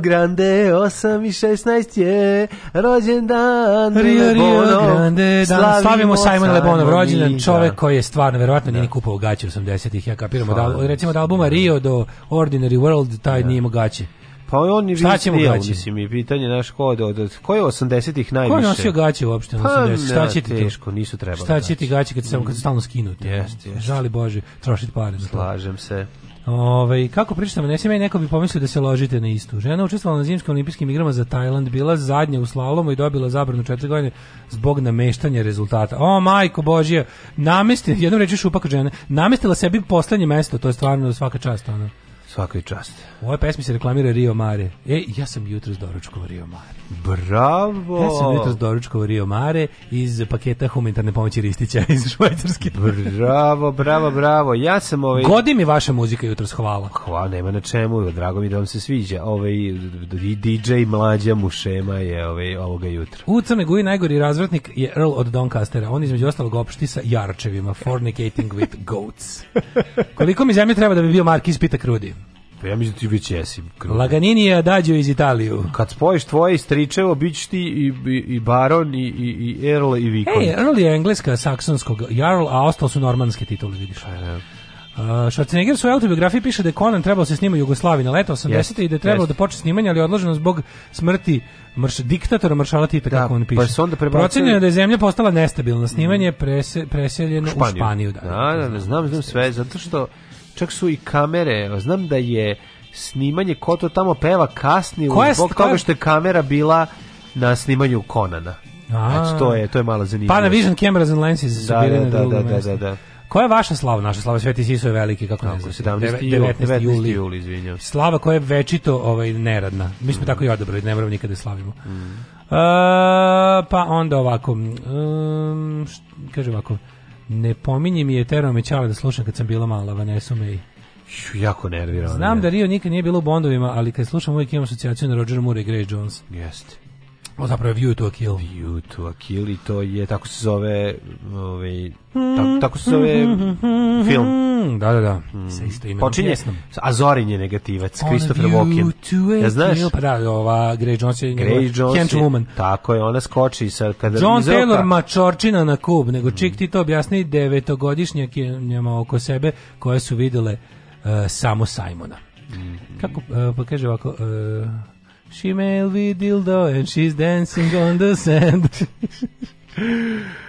Grande, 8 i 16 je rođendan Rio, Rio Grande, dan, slavimo Simon Lebonov rođendan, čovek koji je stvarno, verovatno nije da. ni kupao gaće 80-ih, ja kapiramo, da, recimo od albuma Rio do Ordinary World, taj da. nije imao gaće. Pa on je Šta ćemo gaći? Mislim, i pitanje naš ko od, od, ko je 80-ih najviše? Ko je nosio gaće uopšte? Pa, 80 šta će ti teško, nisu trebali. Šta će ti gaće kad se mm. kad stalno skinute? Jeste, jeste. Žali Bože, trošiti pare. Slažem se. Ove, kako pričate ne amnezija, meni neko bi pomislio da se ložite na istu. Žena učestvovala na zimskim olimpijskim igrama za Tajland, bila zadnja u slalomu i dobila zabranu četiri godine zbog nameštanja rezultata. O, majko Božija, namesti, jednom reći šupak žene, namestila sebi poslednje mesto, to je stvarno svaka čast, ona. Svaka čast. U ovoj pesmi se reklamira Rio Mare. E, ja sam jutros doručkovao Rio Mare. Bravo! Ja sam jutros doručkovao Rio Mare iz paketa humanitarne pomoći Ristića iz Švajcarske. Bravo, bravo, bravo. Ja sam ovaj... Godi mi vaša muzika jutros, hvala. Hvala, nema na čemu. Drago mi da vam se sviđa. Ovaj DJ Mlađa Mušema je ovaj, ovoga jutra. U Crne Guji najgori razvratnik je Earl od Doncastera. On između ostalog opšti sa jarčevima. Fornicating with goats. Koliko mi zemlje treba da bi bio Mark Pita Krudi? Pa ja mislim da ti već jesi. Kruga. Laganini je adađio iz Italiju. Kad spojiš tvoje i stričevo, bit ti i, i, i baron, i, i, i earl, i vikon. Ej, earl je engleska, saksonskog, jarl, a ostalo su normanske titule, vidiš. Pa, ja. Uh, Schwarzenegger u svojoj autobiografiji piše da je Conan trebalo se snima u Jugoslaviji na leto 80. Yes, i da je trebalo yes. da počne snimanje, ali je odloženo zbog smrti mrš, diktatora maršala Tita, da, kako on pa piše. Pa onda prebacio... Procenjeno da je zemlja postala nestabilna. Snimanje je prese, preseljeno u Španiju. U Španiju da da da, da, da, da, znam, znam sve, zato što čak su i kamere, znam da je snimanje ko to tamo peva kasnije zbog koja? toga što je kamera bila na snimanju Konana. Znači, to je, to je malo zanimljivo. Panavision cameras and lenses su da, da bile da, na da, da, da, da. da. Koja je vaša slava? Naša slava Sveti Siso je veliki, kako ne znam. 17. 19. 19. juli, juli izvinjam. Slava koja je večito ovaj, neradna. Mi smo mm. tako i odabrali, ne moramo nikada da slavimo. Mm. Uh, pa onda ovako, mm, um, kaže ovako, Ne pominji mi je terao me da slušam kad sam bila mala, Vanessa May. Jako nervirano. Znam da Rio nikad nije bilo u Bondovima, ali kad slušam uvijek imam asocijaciju na Roger Moore i Grace Jones. Jeste. O, zapravo View to a Kill. View to a Kill i to je, tako se zove, ovaj, ta, tako se zove film. Da, da, da, mm. sa isto imenom Počinje, a Zorin je negativac, Christopher Walken. Ja znaš? Kill, pa da, ova Grey Jones je Grey Jones Hench Woman. Tako je, ona skoči sa... Kada John izveka... Taylor mačorčina na kub, nego mm. čik hmm. ti to objasni devetogodišnjak je njema oko sebe koje su videle uh, samo Simona. Mm. Kako, uh, pa kaže ovako... Uh, She may be dildo and she's dancing on the sand.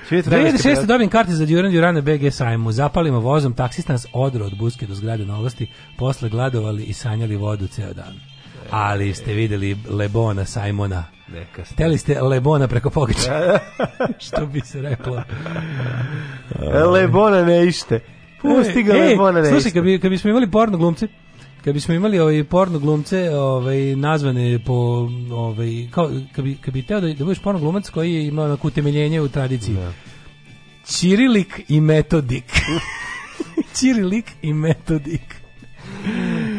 2006. dobijem karte za Duran Durana BG sajmu. Zapalimo vozom, taksista nas odro od buske do zgrade novosti, posle gladovali i sanjali vodu ceo dan. Ali ste videli Lebona Simona. Neka ste. Teli ste Lebona preko pogača. Što bi se reklo. Lebona ne ište. Pusti ga e, Lebona ne slušaj, ište. Slušaj, kad, bi, kad bismo imali porno glumce, Kad bismo imali ovaj porno glumce, ovaj nazvane po ovaj kao kad bi kad bi teo da, da budeš porno glumac koji ima onako utemeljenje u tradiciji. Cirilik da. i metodik. Cirilik i metodik.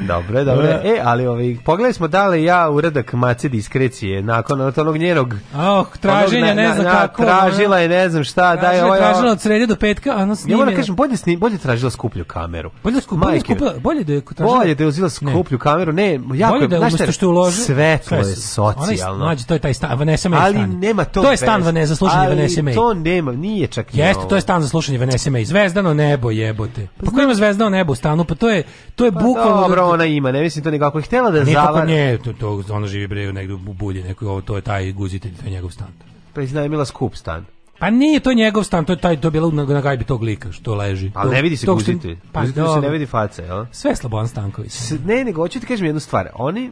Dobro, dobro. Da. E, ali ovaj, pogledali smo da li ja uradak mace diskrecije nakon onog njenog... Oh, ah, traženja, onog, ne znam na, kako. Tražila je, ne znam šta. Tražila, je ovaj, tražila od srede do petka, a ono snimljena. Ja moram kažem, bolje, sni, bolje tražila skuplju kameru. Bolje, skup, bolje, skupila, bolje da je tražila... Bolje da je uzila skuplju ne. kameru, ne, jako bolje da je, umesto što je uložila... Svetlo je socijalno. Onaj, to je taj stan, Vanessa May ali stan. nema to... To je stan Vanessa, slušanje Vanessa May. to nema, nije čak... Jeste, to je stan za slušanje Vanessa May. Zvezdano nebo jebote. Pa, pa ko ima zvezdano nebo u stanu? Pa to je, to je pa bukvalno ona ima, ne mislim to nikako. Htela da zavara. Nije to nje, to, to, ona živi bre negde u bulji, neko, ovo, to je taj guzitelj, to je njegov stan. Pa iznajmila da skup stan. Pa nije to njegov stan, to je taj to bilo na, na gajbi tog lika što leži. Ali ne vidi se guzitelj. Pa, guzitelj se ne vidi face, jel? Sve Slobodan Stanković. S, ne, nego hoću ti kažem jednu stvar. Oni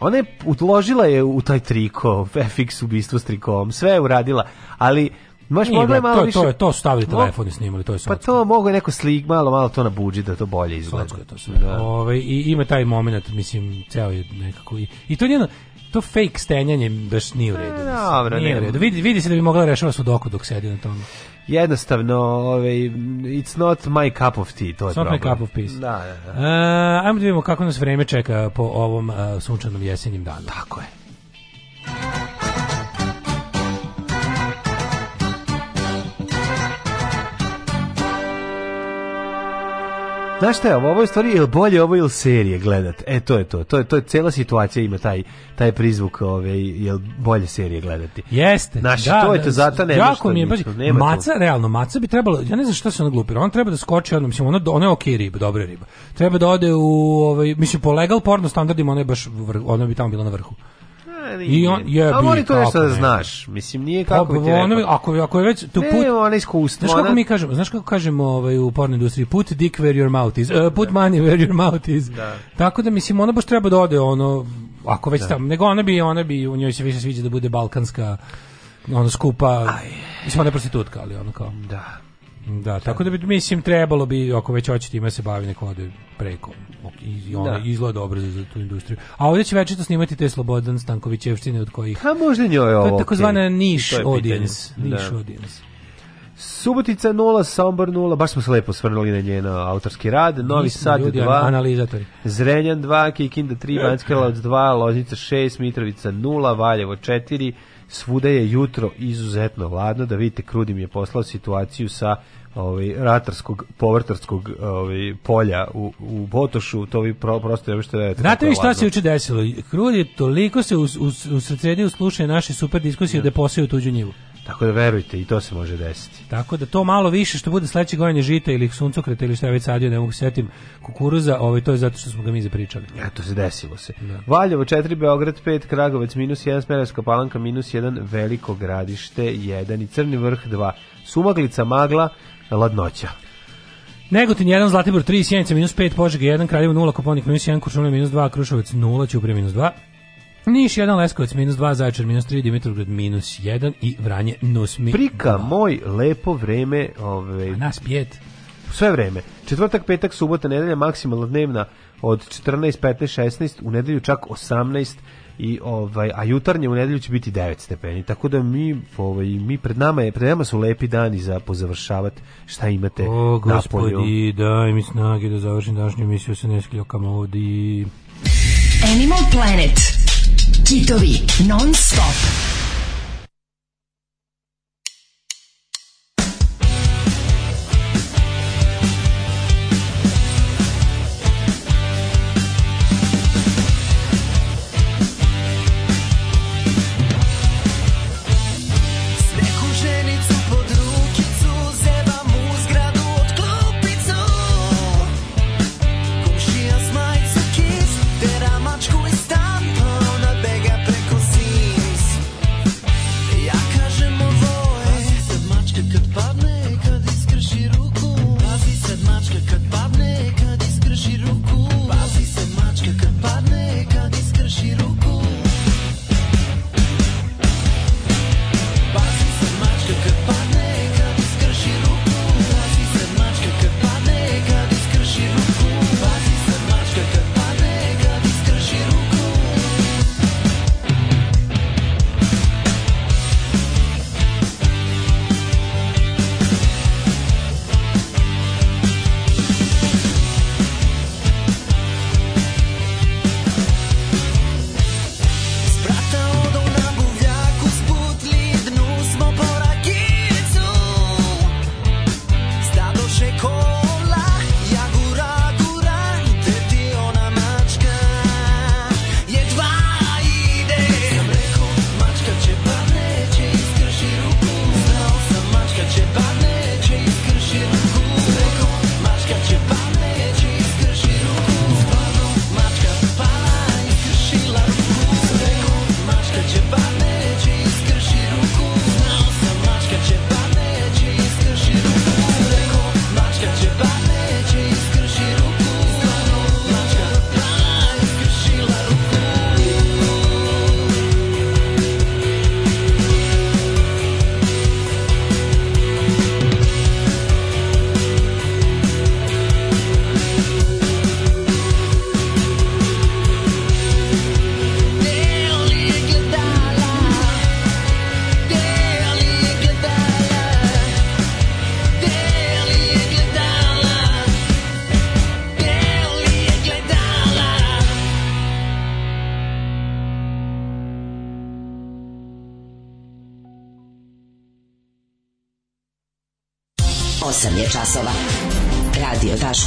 ona je uložila je u taj triko, FX ubistvo s trikom, sve je uradila, ali Maš mogli malo to, više. To je to stavili telefon i snimali, to je socko. Pa to mogu neko slik malo malo to na nabuđi da to bolje izgleda. Socko je to sve. Da. Ove, i ima taj momenat, mislim, ceo je nekako i, i to je njeno to fake stenjanje baš nije u e, redu. E, dobro, nije u redu. Vidi, vidi se da bi mogla rešava sudoku dok sedi na tom. Jednostavno, ovaj, it's not my cup of tea, to je it's problem. It's not my cup of peace. Da, da, da. Uh, ajmo da vidimo kako nas vreme čeka po ovom uh, sunčanom jesenjem danu. Tako je. Znaš šta je ovo? Ovo je stvari, ili bolje ovo ili serije gledat? E, to je to. To je, to je cela situacija ima taj, taj prizvuk, ove, jel bolje serije gledati. Jeste. Znaš, da, to je to, da, zato nema jako mi je, baš, nema maca, to. realno, maca bi trebalo, ja ne znam šta se ona glupira, ona treba da skoči, ono, mislim, ona, ona je okej okay riba, dobra riba. Treba da ode u, ovaj, mislim, po legal porno standardima, ona je baš, ona bi tamo bila na vrhu. I on je Ali to nešto da znaš. Mislim nije kako pa, ti ono, ako ako je već tu put ne, ona iskustvo. Znaš kako mi kažemo, znaš kako kažemo ovaj u porn industriji put dick where your mouth is. Uh, put da. money where your mouth is. Da. Tako da mislim ona baš treba da ode ono ako već da. tamo, nego ona bi ona bi u njoj se više sviđa da bude balkanska ono skupa. Aj. Mislim ona je prostitutka, ali ono kao. Da. Da, tako da bi, mislim, trebalo bi, ako već hoćete ima se bavi, neko ode preko. I ono, da. izgleda dobro za, za, tu industriju. A ovdje će večito snimati te Slobodan Stankovićevštine od kojih... Ha, možda njoj ovo. To je takozvana niš audience. Da. Niš audience. Subotica 0, Sombor 0, baš smo se lepo svrnuli na njen autorski rad. Novi Nismo Sad 2, analizatori. Zrenjan 2, Kikinda 3, Banjska Karlovac 2, Loznica 6, Mitrovica 0, Valjevo 4, svuda je jutro izuzetno hladno, da vidite Krudim je poslao situaciju sa ovaj ratarskog povrtarskog ovaj polja u u Botošu to vi pro, prosto ja što radite Znate vi šta se juče desilo Krudi toliko se us, us, u, u naše super diskusije da, da poseo tuđu njivu Tako da verujte, i to se može desiti. Tako da to malo više što bude sledeće godine žita ili suncokreta ili šta već sadio, ne mogu setim kukuruza, ovaj, to je zato što smo ga mi zapričali. Ja, to se desilo se. Da. Valjevo 4, Beograd 5, Kragovec minus 1, Smerovska palanka minus 1, Veliko gradište 1 i Crni vrh 2. Sumaglica, magla, ladnoća. Negotin 1, Zlatibor 3, Sjenica minus 5, Požega 1, Kraljevo 0, Koponik minus 1, Kuršumlje minus 2, Krušovac 0, Ćuprije minus 2, Niš 1, Leskovac minus 2, Zaječar minus 3, Dimitrovgrad minus 1 i Vranje nos minus Prika, 2. moj, lepo vreme. Ove, ovaj- A nas pjet. Sve vreme. Četvrtak, petak, subota, nedelja, maksimalna dnevna od 14, 15, 16, u nedelju čak 18 i ovaj a jutarnje u nedelju će biti 9 stepeni. Tako da mi ovaj mi pred nama je pred nama su lepi dani za pozavršavati šta imate o, gospodi, daj mi snage da završim današnju emisiju sa neskljokama ovdje. Animal Planet Čitovi non stop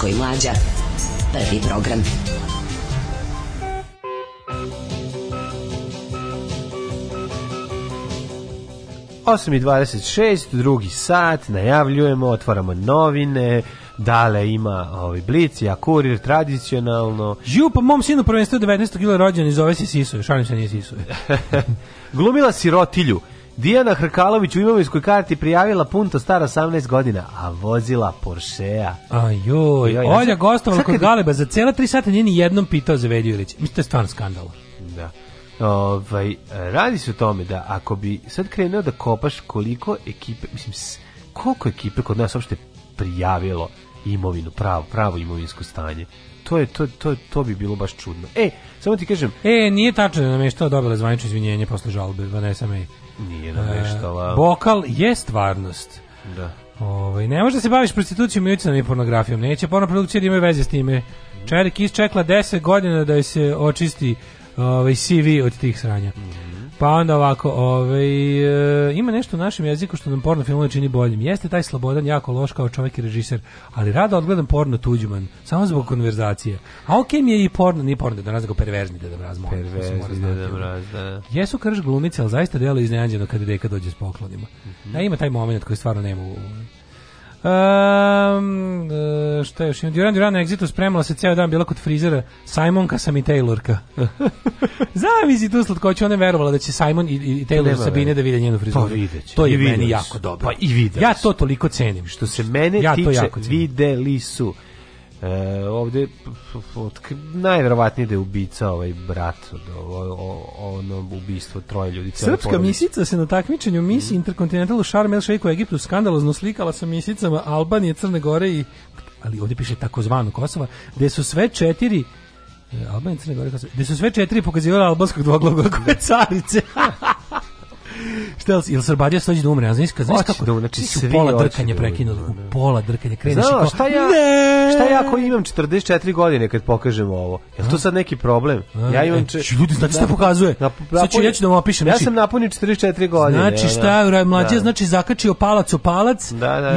Daško i Mlađa. Prvi program. Osam i 26, drugi sat, najavljujemo, otvaramo novine, Dale ima ovaj Blic, ja kurir tradicionalno. Žiju pa mom sinu prvenstvo 19. jula rođen i zove se Sisu, šalim se nije Sisu. Glumila sirotilju Dijana Hrkalović u imovinskoj karti prijavila punto stara 18 godina, a vozila Porschea. A joj, joj Olja gostovala kod kad... Galeba za cela 3 sata nije ni jednom pitao za Velju Ilić. Mislim da je stvarno skandal. Da. Ovaj, radi se o tome da ako bi sad krenuo da kopaš koliko ekipe, mislim, koliko ekipe kod nas uopšte prijavilo imovinu, pravo, pravo imovinsko stanje to je to, to, to bi bilo baš čudno. E, samo ti kažem. E, nije tačno da nam je što dobila zvanično izvinjenje posle žalbe Vanessa pa May. Nije nameštala. E, bokal je stvarnost. Da. Ovaj ne može da se baviš prostitucijom i ucenom i pornografijom. Neće porno produkcija da ima veze s time. Čerik isčekla 10 godina da se očisti ovaj CV od tih sranja. Mm. Pa onda ovako, ovaj, e, ima nešto u našem jeziku što nam porno filmove čini boljim. Jeste taj slobodan, jako loš kao čovjek i režiser, ali rado odgledam porno tuđman, samo zbog konverzacije. A okej okay mi je i porno, nije porno, da nas perverzni da mraz, Perverzni da mraz, Jesu krš glumice, ali zaista delo iznenađeno kada deka dođe s poklonima. Mm -hmm. Da, ima taj moment koji stvarno nema u, Um, šta još imam? Duran Duran na Exitu spremala se ceo dan bila kod frizera Simonka sam i Taylorka. Zavisi tu slatkoću, ona je verovala da će Simon i, i Taylor Nema Sabine da vide njenu frizuru. Pa videće. To je meni jako dobro. Pa i videće. Ja to toliko cenim. Što se mene ja tiče, jako videli su. E, ovde najverovatnije da je ubica ovaj brat od ono ubistvo troje ljudi. Srpska misica se na takmičenju Miss mm. Intercontinental Sharm el Sheikh u Egiptu skandalozno slikala sa misicama Albanije, Crne Gore i ali ovde piše takozvano Kosova, gde su sve četiri e, Albanije, Crne Gore, Kosova, gde su sve četiri pokazivale albanskog dvogloga koje carice. Da. Šta il Srbadija stoji da umre, a znaš kako, znaš kako, da, znači su da da, da. pola drkanje prekinuli, u pola drkanje kreneš Znao, šta ja, ne! šta ja ako imam 44 godine kad pokažem ovo? Jel to sad neki problem? A, ja imam e, če... ljudi znači šta pokazuje. Sad ću ja ću da vam opišem. Ja znači- sam napunio 44 godine. Znači šta, je, mlađe znači zakačio palac u palac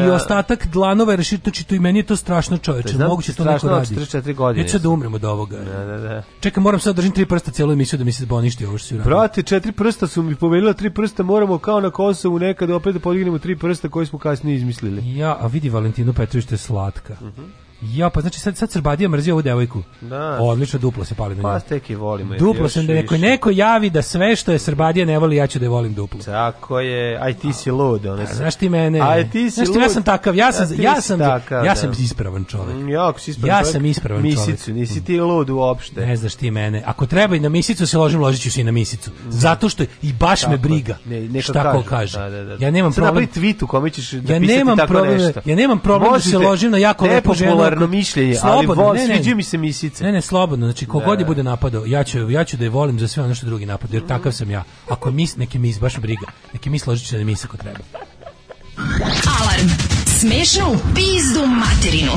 i ostatak dlanova je to i meni je to strašno čoveče. Moguće to neko radi. 44 godine. Neće da umrem od ovoga. Da, da, da. Čekaj, moram sad držim tri prsta celu emisiju da mi se boništi ovo što si uradio. Brate, četiri prsta su mi povelila, tri prsta prsta moramo kao na Kosovu nekad opet da podignemo tri prsta koje smo kasnije izmislili. Ja, a vidi Valentino Petrović je slatka. Uh mhm. -huh. Ja, pa znači sad, sad Srbadija mrzi ovu devojku. Da. Odlično, duplo se pali na pa nju. Pa ste ki volimo. Duplo se da neko, neko javi da sve što je Srbadija ne voli, ja ću da je volim duplo. Tako je, aj ti si lud. One pa, se... Znaš ti mene? Aj ti si znaš ti, lud. ja sam takav, ja sam, ja, sam, takav, ja sam da. da. ispravan čovjek. Mm, ja, ako si ispravan ja čovjek, sam ispravan misicu, čovjek. Misicu, nisi ti lud uopšte. Ne znaš ti mene. Ako treba i na misicu se ložim, ložiću se i na misicu. Mm. Zato što i baš tako, me briga ne, šta ko kaže. Da, da, da, da. Ja nemam problem. Sad napravi tweet u kome ćeš napisati ja nemam tako problem, Ja nemam problem da se ložim na jako lepo arbitrarno mišljenje, slobodno, ali vol, ne, ne, sviđaju mi se misice. Ne, ne, slobodno, znači kogod da, da, je da. bude napadao, ja ću, ja ću da je volim za sve ono što drugi napadaju, jer takav sam ja. Ako mi, neke mis, baš briga, neke mi složit ću da se ako treba. Alarm! Smešnu pizdu materinu!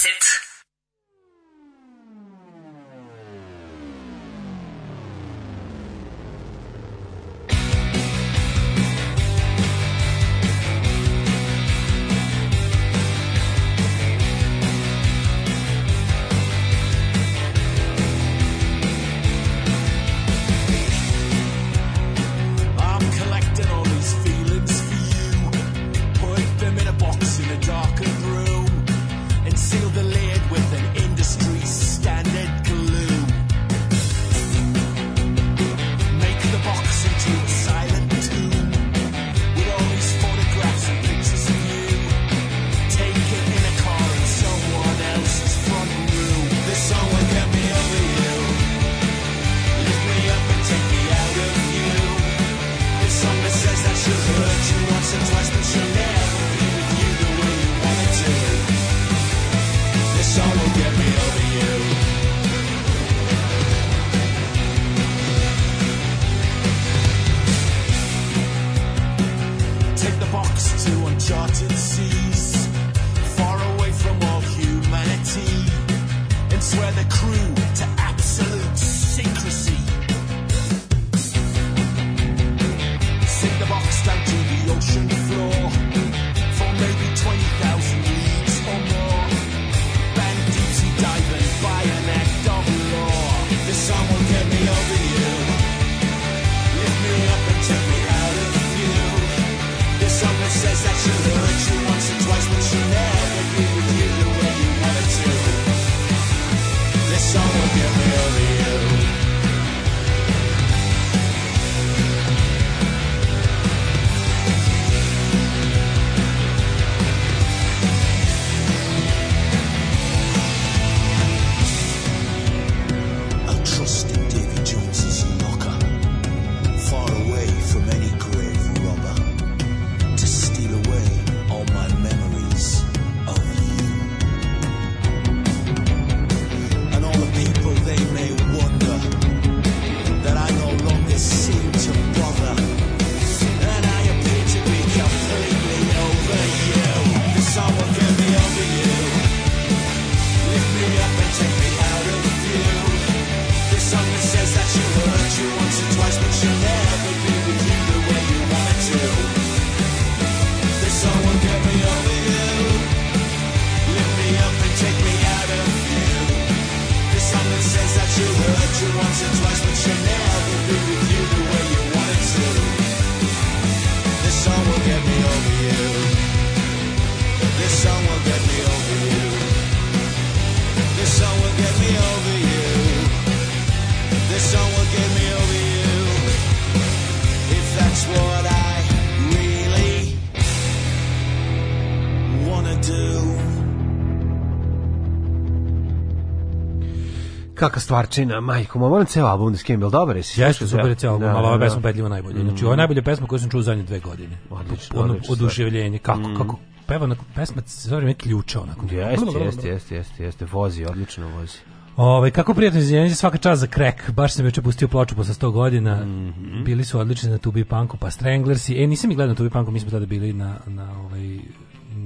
Kaka stvarčina, majko, ma moram ceo album da skim, bil dobar jesi? Jeste, super je ceo album, da, ali ova da, da. pesma ubedljivo najbolje. Mm. Znači, ovo je najbolja pesma koju sam čuo zadnje dve godine. Odlično, ono, oduševljenje, kako, mm. kako, peva na pesma sorry, neki ključa onako. Jeste, jeste, jeste, jeste, jeste, vozi, odlično vozi. Ove, kako prijatno iznenađenje, svaka čast za krek. Baš sam juče pustio ploču posle 100 godina. Mm -hmm. Bili su odlični na Tubi Punku, pa Stranglersi. E, nisam ih gledao na Tubi Punku, mi smo tada bili na, na ovaj,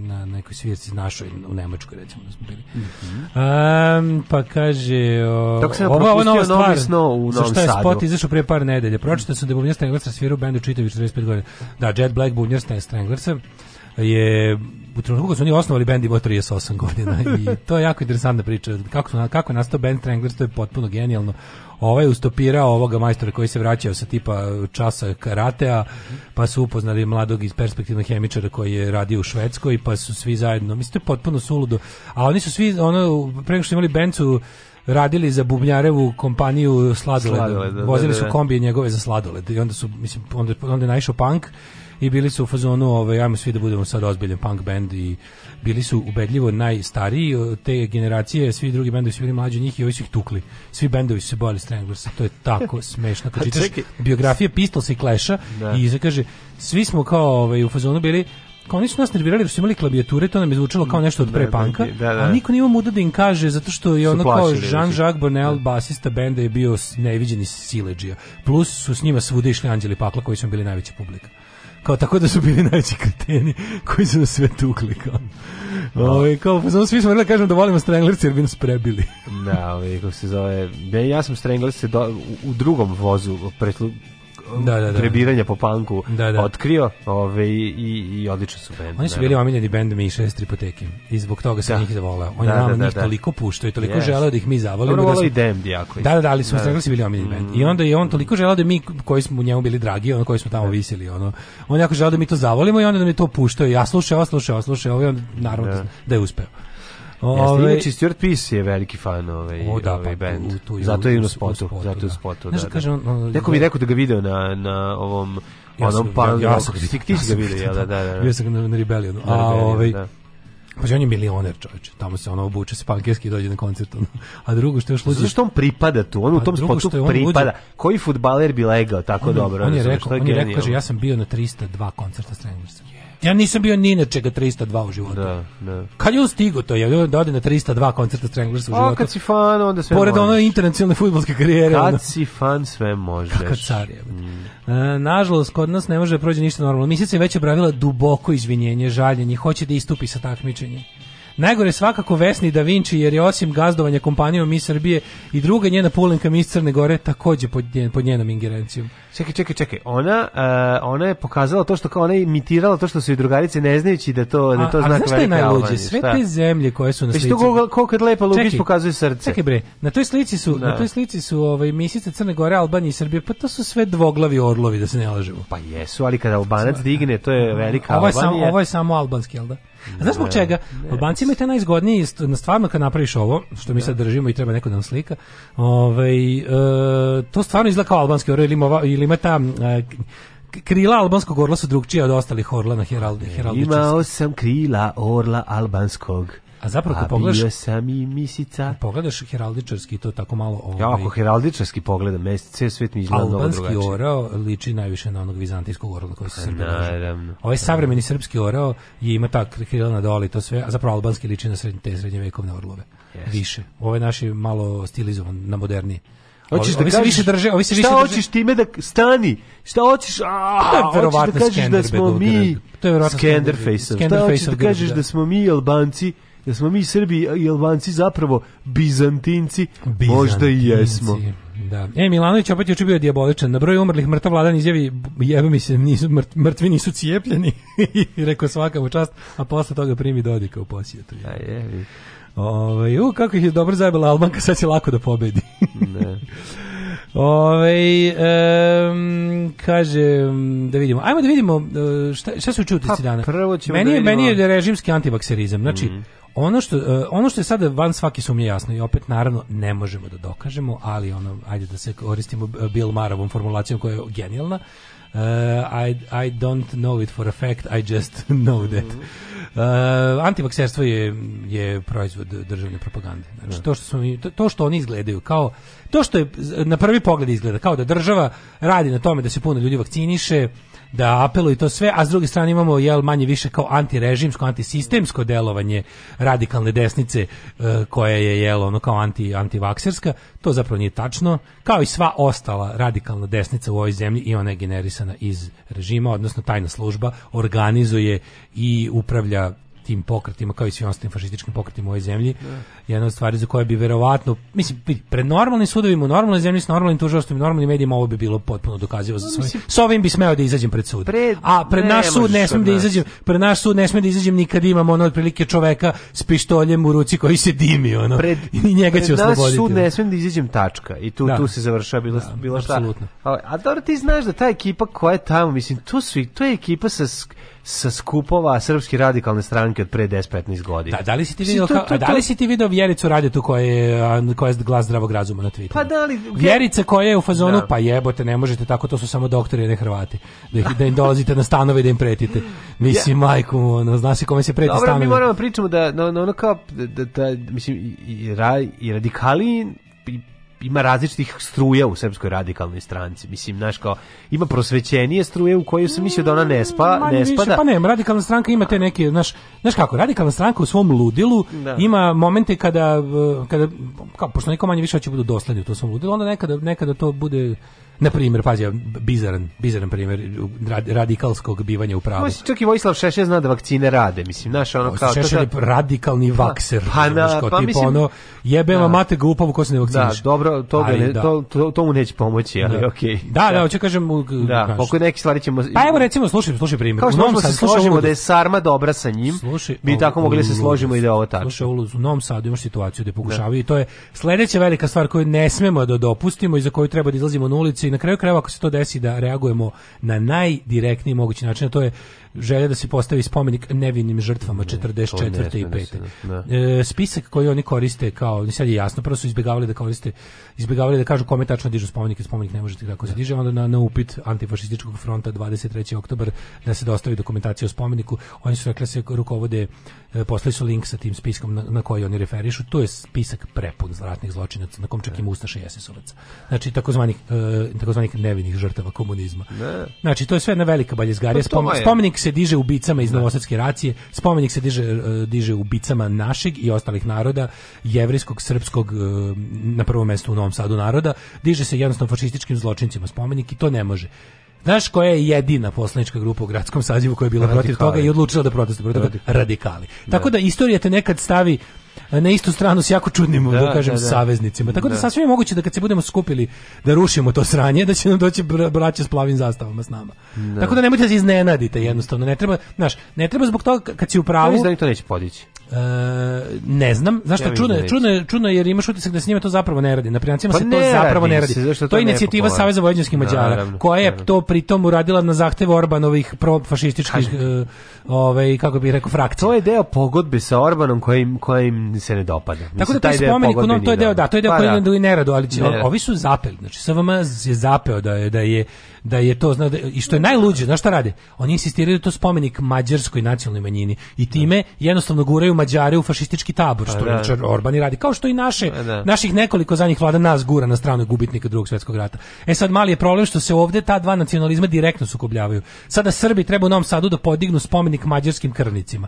na nekoj svirci našoj u Nemačkoj recimo da smo bili. Mm -hmm. um, pa kaže o, Tako sam ova, ova nova stvar, sno u Novom je spot izašao pre par nedelja. Pročitao sam da je Bubnjar Stranglersa svira u bendu čitavi 45 godina. Da, Jet Black Bubnjar Stranglersa je u trenutku kad su oni osnovali bend imao 38 godina i to je jako interesantna priča kako su kako je nastao bend Stranglers to je potpuno genijalno ovaj ustopirao ovoga majstora koji se vraćao sa tipa časa karatea, pa su upoznali mladog iz perspektivnog hemičara koji je radio u Švedskoj, pa su svi zajedno, mislim, to je potpuno suludo, a oni su svi, ono, preko što imali bencu, radili za Bubnjarevu kompaniju sladoled, sladoled da, vozili da, da, su kombije njegove za sladoled i onda su, mislim, onda, onda je naišao punk i bili su u fazonu, ovaj, ajmo svi da budemo sad ozbiljan punk bend i bili su ubedljivo najstariji te generacije, svi drugi bendovi su bili mlađi od njih i ovi su ih tukli. Svi bendovi su se bojali Stranglers, to je tako smešno. Kad pa čitaš biografije Pistols i Clash-a da. i kaže, svi smo kao ovaj, u fazonu bili, kao oni su nas nervirali da su imali klavijature, to nam je zvučalo kao nešto od pre panka, da, da da, da, da. a niko nije muda da im kaže, zato što je ono kao Jean-Jacques znači. Bonnell, basista benda, je bio neviđeni sileđija. Plus su s njima svude išli Anđeli Pakla, koji su bili najveća publika. Kao tako da su bili najveći kreteni koji su nas sve tukli kao. Ovaj kao pa samo svi smo rekli da kažem da volimo Stranglers jer bi nas prebili. da, ovaj kako se zove, ja sam Stranglers do, u, u drugom vozu da, da, da. prebiranja po panku da, da. otkrio ove, ovaj, i, i odlični su bend. Oni su bili omiljeni bend i iz Tripoteke i zbog toga sam da. njih zavolao. On je da, da, da njih da. toliko puštao i toliko yes. želeo da ih mi zavolimo. Dobro, da su, i Damned jako. Da, da, da, ali smo da. da bili omiljeni bend. I mm. onda je on toliko želeo da mi koji smo u njemu bili dragi, ono koji smo tamo visili, ono. On jako želeo da mi to zavolimo i onda da mi to puštao i ja slušao, slušao, slušao, ovaj on naravno da je uspeo. Ove, Jeste, Stuart Peace je veliki fan ovaj, o, da, ovaj pa, band. Tu, tu, zato je u, na spotu. spotu zato je u da. spotu, da. da, kaže, on, on, Neko mi je da- rekao da ga video na, na ovom ja onom pa ja, ja sam ti ti si ga video, ja, da, da, da. Bio sam na, na Rebellionu. A, ovaj, da. Pa on je milioner, čovječe. Tamo se ono obuče spankerski i dođe na koncert. A drugo što je još luđe... Zašto on pripada tu? On u pa tom spotu pripada. Luđe... Koji futbaler bi legao tako on, dobro? On je, on je rekao, on je rekao, kaže, ja sam bio na 302 koncerta Strangersa. Yeah ja nisam bio ni na čega 302 u životu. Da, da. Kad je on stigo to, ja da ode na 302 koncerta Stranglers u životu. A kad si fan, onda sve Pored ono internacionalne fudbalske karijere. Kad ono. si fan, sve možeš. Kakav car je. Mm. E, nažalost, kod nas ne može da prođe ništa normalno. Mislim se već obravila duboko izvinjenje, žaljenje, hoće da istupi sa takmičenjem. Najgore je svakako Vesni Da Vinci, jer je osim gazdovanja kompanijom Mi Srbije i druga njena pulenka iz Crne Gore takođe pod, njen, pod njenom ingerencijom. Čekaj, čekaj, čekaj. Ona, uh, ona je pokazala to što kao ona imitirala to što su i drugarice ne znajući da to da to a, znak velike. A znaš je ovaj, Sve te zemlje koje su na slici. Već to ko, kad lepa Lukić pokazuje srce. Čekaj bre, na toj slici su, da. na toj slici su ovaj misice Crne Gore, Albanije i Srbije, pa to su sve dvoglavi orlovi da se ne lažemo. Pa jesu, ali kada Albanac digne, da. to je velika ovo je Albanija. Samo, ovo je samo albanski, al da? A znaš zbog da, čega? Albanci da. imaju te najzgodnije, stvarno kad napraviš ovo, što mi da. sad držimo i treba neko da nam slika, ovaj, e, to stvarno izgleda kao albanski orel, ili ima, ili ima ta... E, krila albanskog orla su drugčija od ostalih orla na heraldi. Imao sam krila orla albanskog. A zapravo kad pogledaš... bio sam i misica. Pogledaš heraldičarski, to tako malo... Ovaj, ja, ako heraldičarski pogleda, mesec, svet mi izgleda mnogo drugačije. Albanski orao liči najviše na onog vizantijskog orla koji se Srbi Naravno. Ovaj savremeni srpski orao je ima tak krila na doli, to sve, a zapravo albanski liči na srednje, te srednjevekovne orlove. Yes. Više. Ovaj naš malo stilizovan, na moderniji. Hoćeš da kažeš, više drže, ovi se više drže. Šta hoćeš time da stani? Šta hoćeš? A, da verovatno da kažeš da smo mi to je verovatno Skenderface. Šta hoćeš da kažeš da. da smo mi Albanci Jer smo mi Srbi i Albanci zapravo Bizantinci, Bizantinci. možda i jesmo. Da. E, Milanović opet je bio diaboličan. Na broju umrlih mrtav vladan izjavi, jebe mi se, nisu, mrt, mrtvi nisu cijepljeni. rekao svaka mu čast, a posle toga primi Dodika da u posjetu. A je, Ove, ovaj, u, kako ih je dobro zajebala Albanka, sad će lako da pobedi. ne. Ove, um, kaže, da vidimo. Ajmo da vidimo e, šta, šta su čutici pa, dana. Prvo ćemo meni, da vidimo. Meni je režimski antivakserizam. Znači, mm ono što, e, ono što je sada van svake sumnje jasno i opet naravno ne možemo da dokažemo, ali ono, ajde da se koristimo Bill Marovom formulacijom koja je genijalna. Uh, I, I don't know it for a fact, I just know that. Uh, antivakserstvo je, je proizvod državne propagande. Znači, da. to, što su, to što oni izgledaju kao, to što je na prvi pogled izgleda kao da država radi na tome da se puno ljudi vakciniše, da apeluju to sve, a s druge strane imamo jel manje više kao antirežimsko, antisistemsko delovanje radikalne desnice e, koja je jel ono kao anti antivakserska, to zapravo nije tačno, kao i sva ostala radikalna desnica u ovoj zemlji i ona je generisana iz režima, odnosno tajna služba organizuje i upravlja tim pokretima kao i svim ostalim fašističkim pokretima u ovoj zemlji da. jedna od stvari za koje bi verovatno mislim pred normalnim sudovima u normalnoj zemlji s normalnim tužilaštvom i normalnim medijima ovo bi bilo potpuno dokazivo za svoje. s ovim bi smeo da izađem pred sud pred, a pred ne, naš sud ne smem da izađem pred naš sud ne smem da izađem nikad imamo ono otprilike čoveka s pištoljem u ruci koji se dimi ono pred, i njega će osloboditi naš sud ne smem da izađem tačka i tu da. tu se završava bilo da, bilo šta apsolutno a, a dobro ti znaš da ta ekipa koja je tamo mislim tu su to je ekipa sa sa skupova srpske radikalne stranke od pre 10-15 godina. Da, da li si ti video da li si ti video Vjericu Radetu koja je koja je glas zdravog razuma na Twitteru? Pa da li Vjerica koja je u fazonu da. pa jebote ne možete tako to su samo doktori ne Hrvati. Da ih, da im dolazite na stanove da im pretite. Mislim ja. majku, ono, zna se kome se preti Dobro, stanovi. mi moramo da pričamo da na, no, ono kao da, da, da mislim i, raj, i radikali ima različitih struja u srpskoj radikalnoj stranci. Mislim, znaš, kao, ima prosvećenije struje u kojoj sam mislio da ona ne, spa, mm, Manje ne spada. Više, pa ne, radikalna stranka ima te neke, znaš, znaš kako, radikalna stranka u svom ludilu da. ima momente kada, kada kao, pošto neko manje više hoće da budu dosledni u to svom ludilu, onda nekada, nekada to bude Na primjer, pazi, bizaran, bizaran primjer radikalskog bivanja u pravu. Mislim, čak i Vojislav Šešelj zna da vakcine rade, mislim, znaš, ono kao... Šešelj je radikalni pa, vakser, pa, na, pa, mislim, ono, jebe vam da. mate glupavu ko se ne vakciniš. Da, dobro, to, ga ne, da. to, to, to mu neće pomoći, ali da. okej. Okay. Da, da, da, hoću kažem... Da, oko nekih stvari ćemo... Pa evo, recimo, slušaj, slušaj primjer. Kao što se složimo da je Sarma dobra sa njim, slušaj, mi tako mogli se složimo i da ovo tako. Slušaj, u Novom Sadu imaš situaciju gde pokušavaju i to je sledeća velika stvar koju ne smemo da dopustimo i za koju treba da izlazimo na ulici i na kraju krajeva ako se to desi da reagujemo na najdirektniji mogući način, a to je želja da se postavi spomenik nevinim žrtvama ne, 44. i 5. Ne. Da da. E, spisak koji oni koriste kao, sad je jasno, prvo su izbjegavali da koriste, izbegavali da kažu kome tačno dižu spomenik, spomenik ne možete kako se da. diže, onda na, na upit antifašističkog fronta 23. oktobar da se dostavi dokumentacija o spomeniku, oni su rekli se rukovode, e, poslali su link sa tim spiskom na, na koji oni referišu, to je spisak prepun ratnih zločinaca, na kom čak i ustaše i Jesesovaca. Znači, takozvanih, e, takozvanih nevinih žrtava komunizma. Ne. Znači, to je sve jedna velika baljezgarija. Pa spomenik se diže ubicama iz da. Novosadske racije, spomenik se diže, e, diže ubicama našeg i ostalih naroda, jevrijskog, srpskog, e, na prvom mestu u Novom Sadu naroda, diže se jednostavno fašističkim zločincima spomenik i to ne može. Znaš koja je jedina poslanička grupa u gradskom sazivu koja je bila radikali. protiv toga i odlučila da protestuje protiv radikali. Tako da istorija te nekad stavi na istu stranu s jako čudnim, da, da kažem, da, da. saveznicima. Tako da, da sasvim je moguće da kad se budemo skupili da rušimo to sranje, da će nam doći braća s plavim zastavama s nama. Da. Tako da nemojte da se iznenadite jednostavno. Ne treba, znaš, ne treba zbog toga kad si u pravu. Da to neće podići. E, ne znam, zašto ja čudno, da čudno, čudno jer imaš utisak da s njima to zapravo ne radi. Na Prijancima pa se to zapravo ne radi. Se, to je inicijativa Saveza vojvođanskih Mađara, naravno, koja je naravno. to pritom uradila na zahteve Orbanovih profašističkih uh, ovaj kako bih rekao frakcija. To je deo pogodbe sa Orbanom kojim kojim se ne dopada. Tako da taj, taj spomenik u to je deo, da, to je deo pa, koji da. nerado, ali će, ne, ovi su zapeli, znači SVM je zapeo da je, da je da je to zna, da, i što je najluđe, znaš šta rade? Oni insistiraju da to spomenik mađarskoj nacionalnoj manjini i time jednostavno guraju Mađare u fašistički tabor, što pa da. Orban i radi, kao što i naše, pa da. naših nekoliko zadnjih vlada nas gura na stranu gubitnika drugog svjetskog rata. E sad mali je problem što se ovdje ta dva nacionalizma direktno sukobljavaju. Sada Srbi treba u Novom Sadu da podignu spomenik mađarskim krvnicima.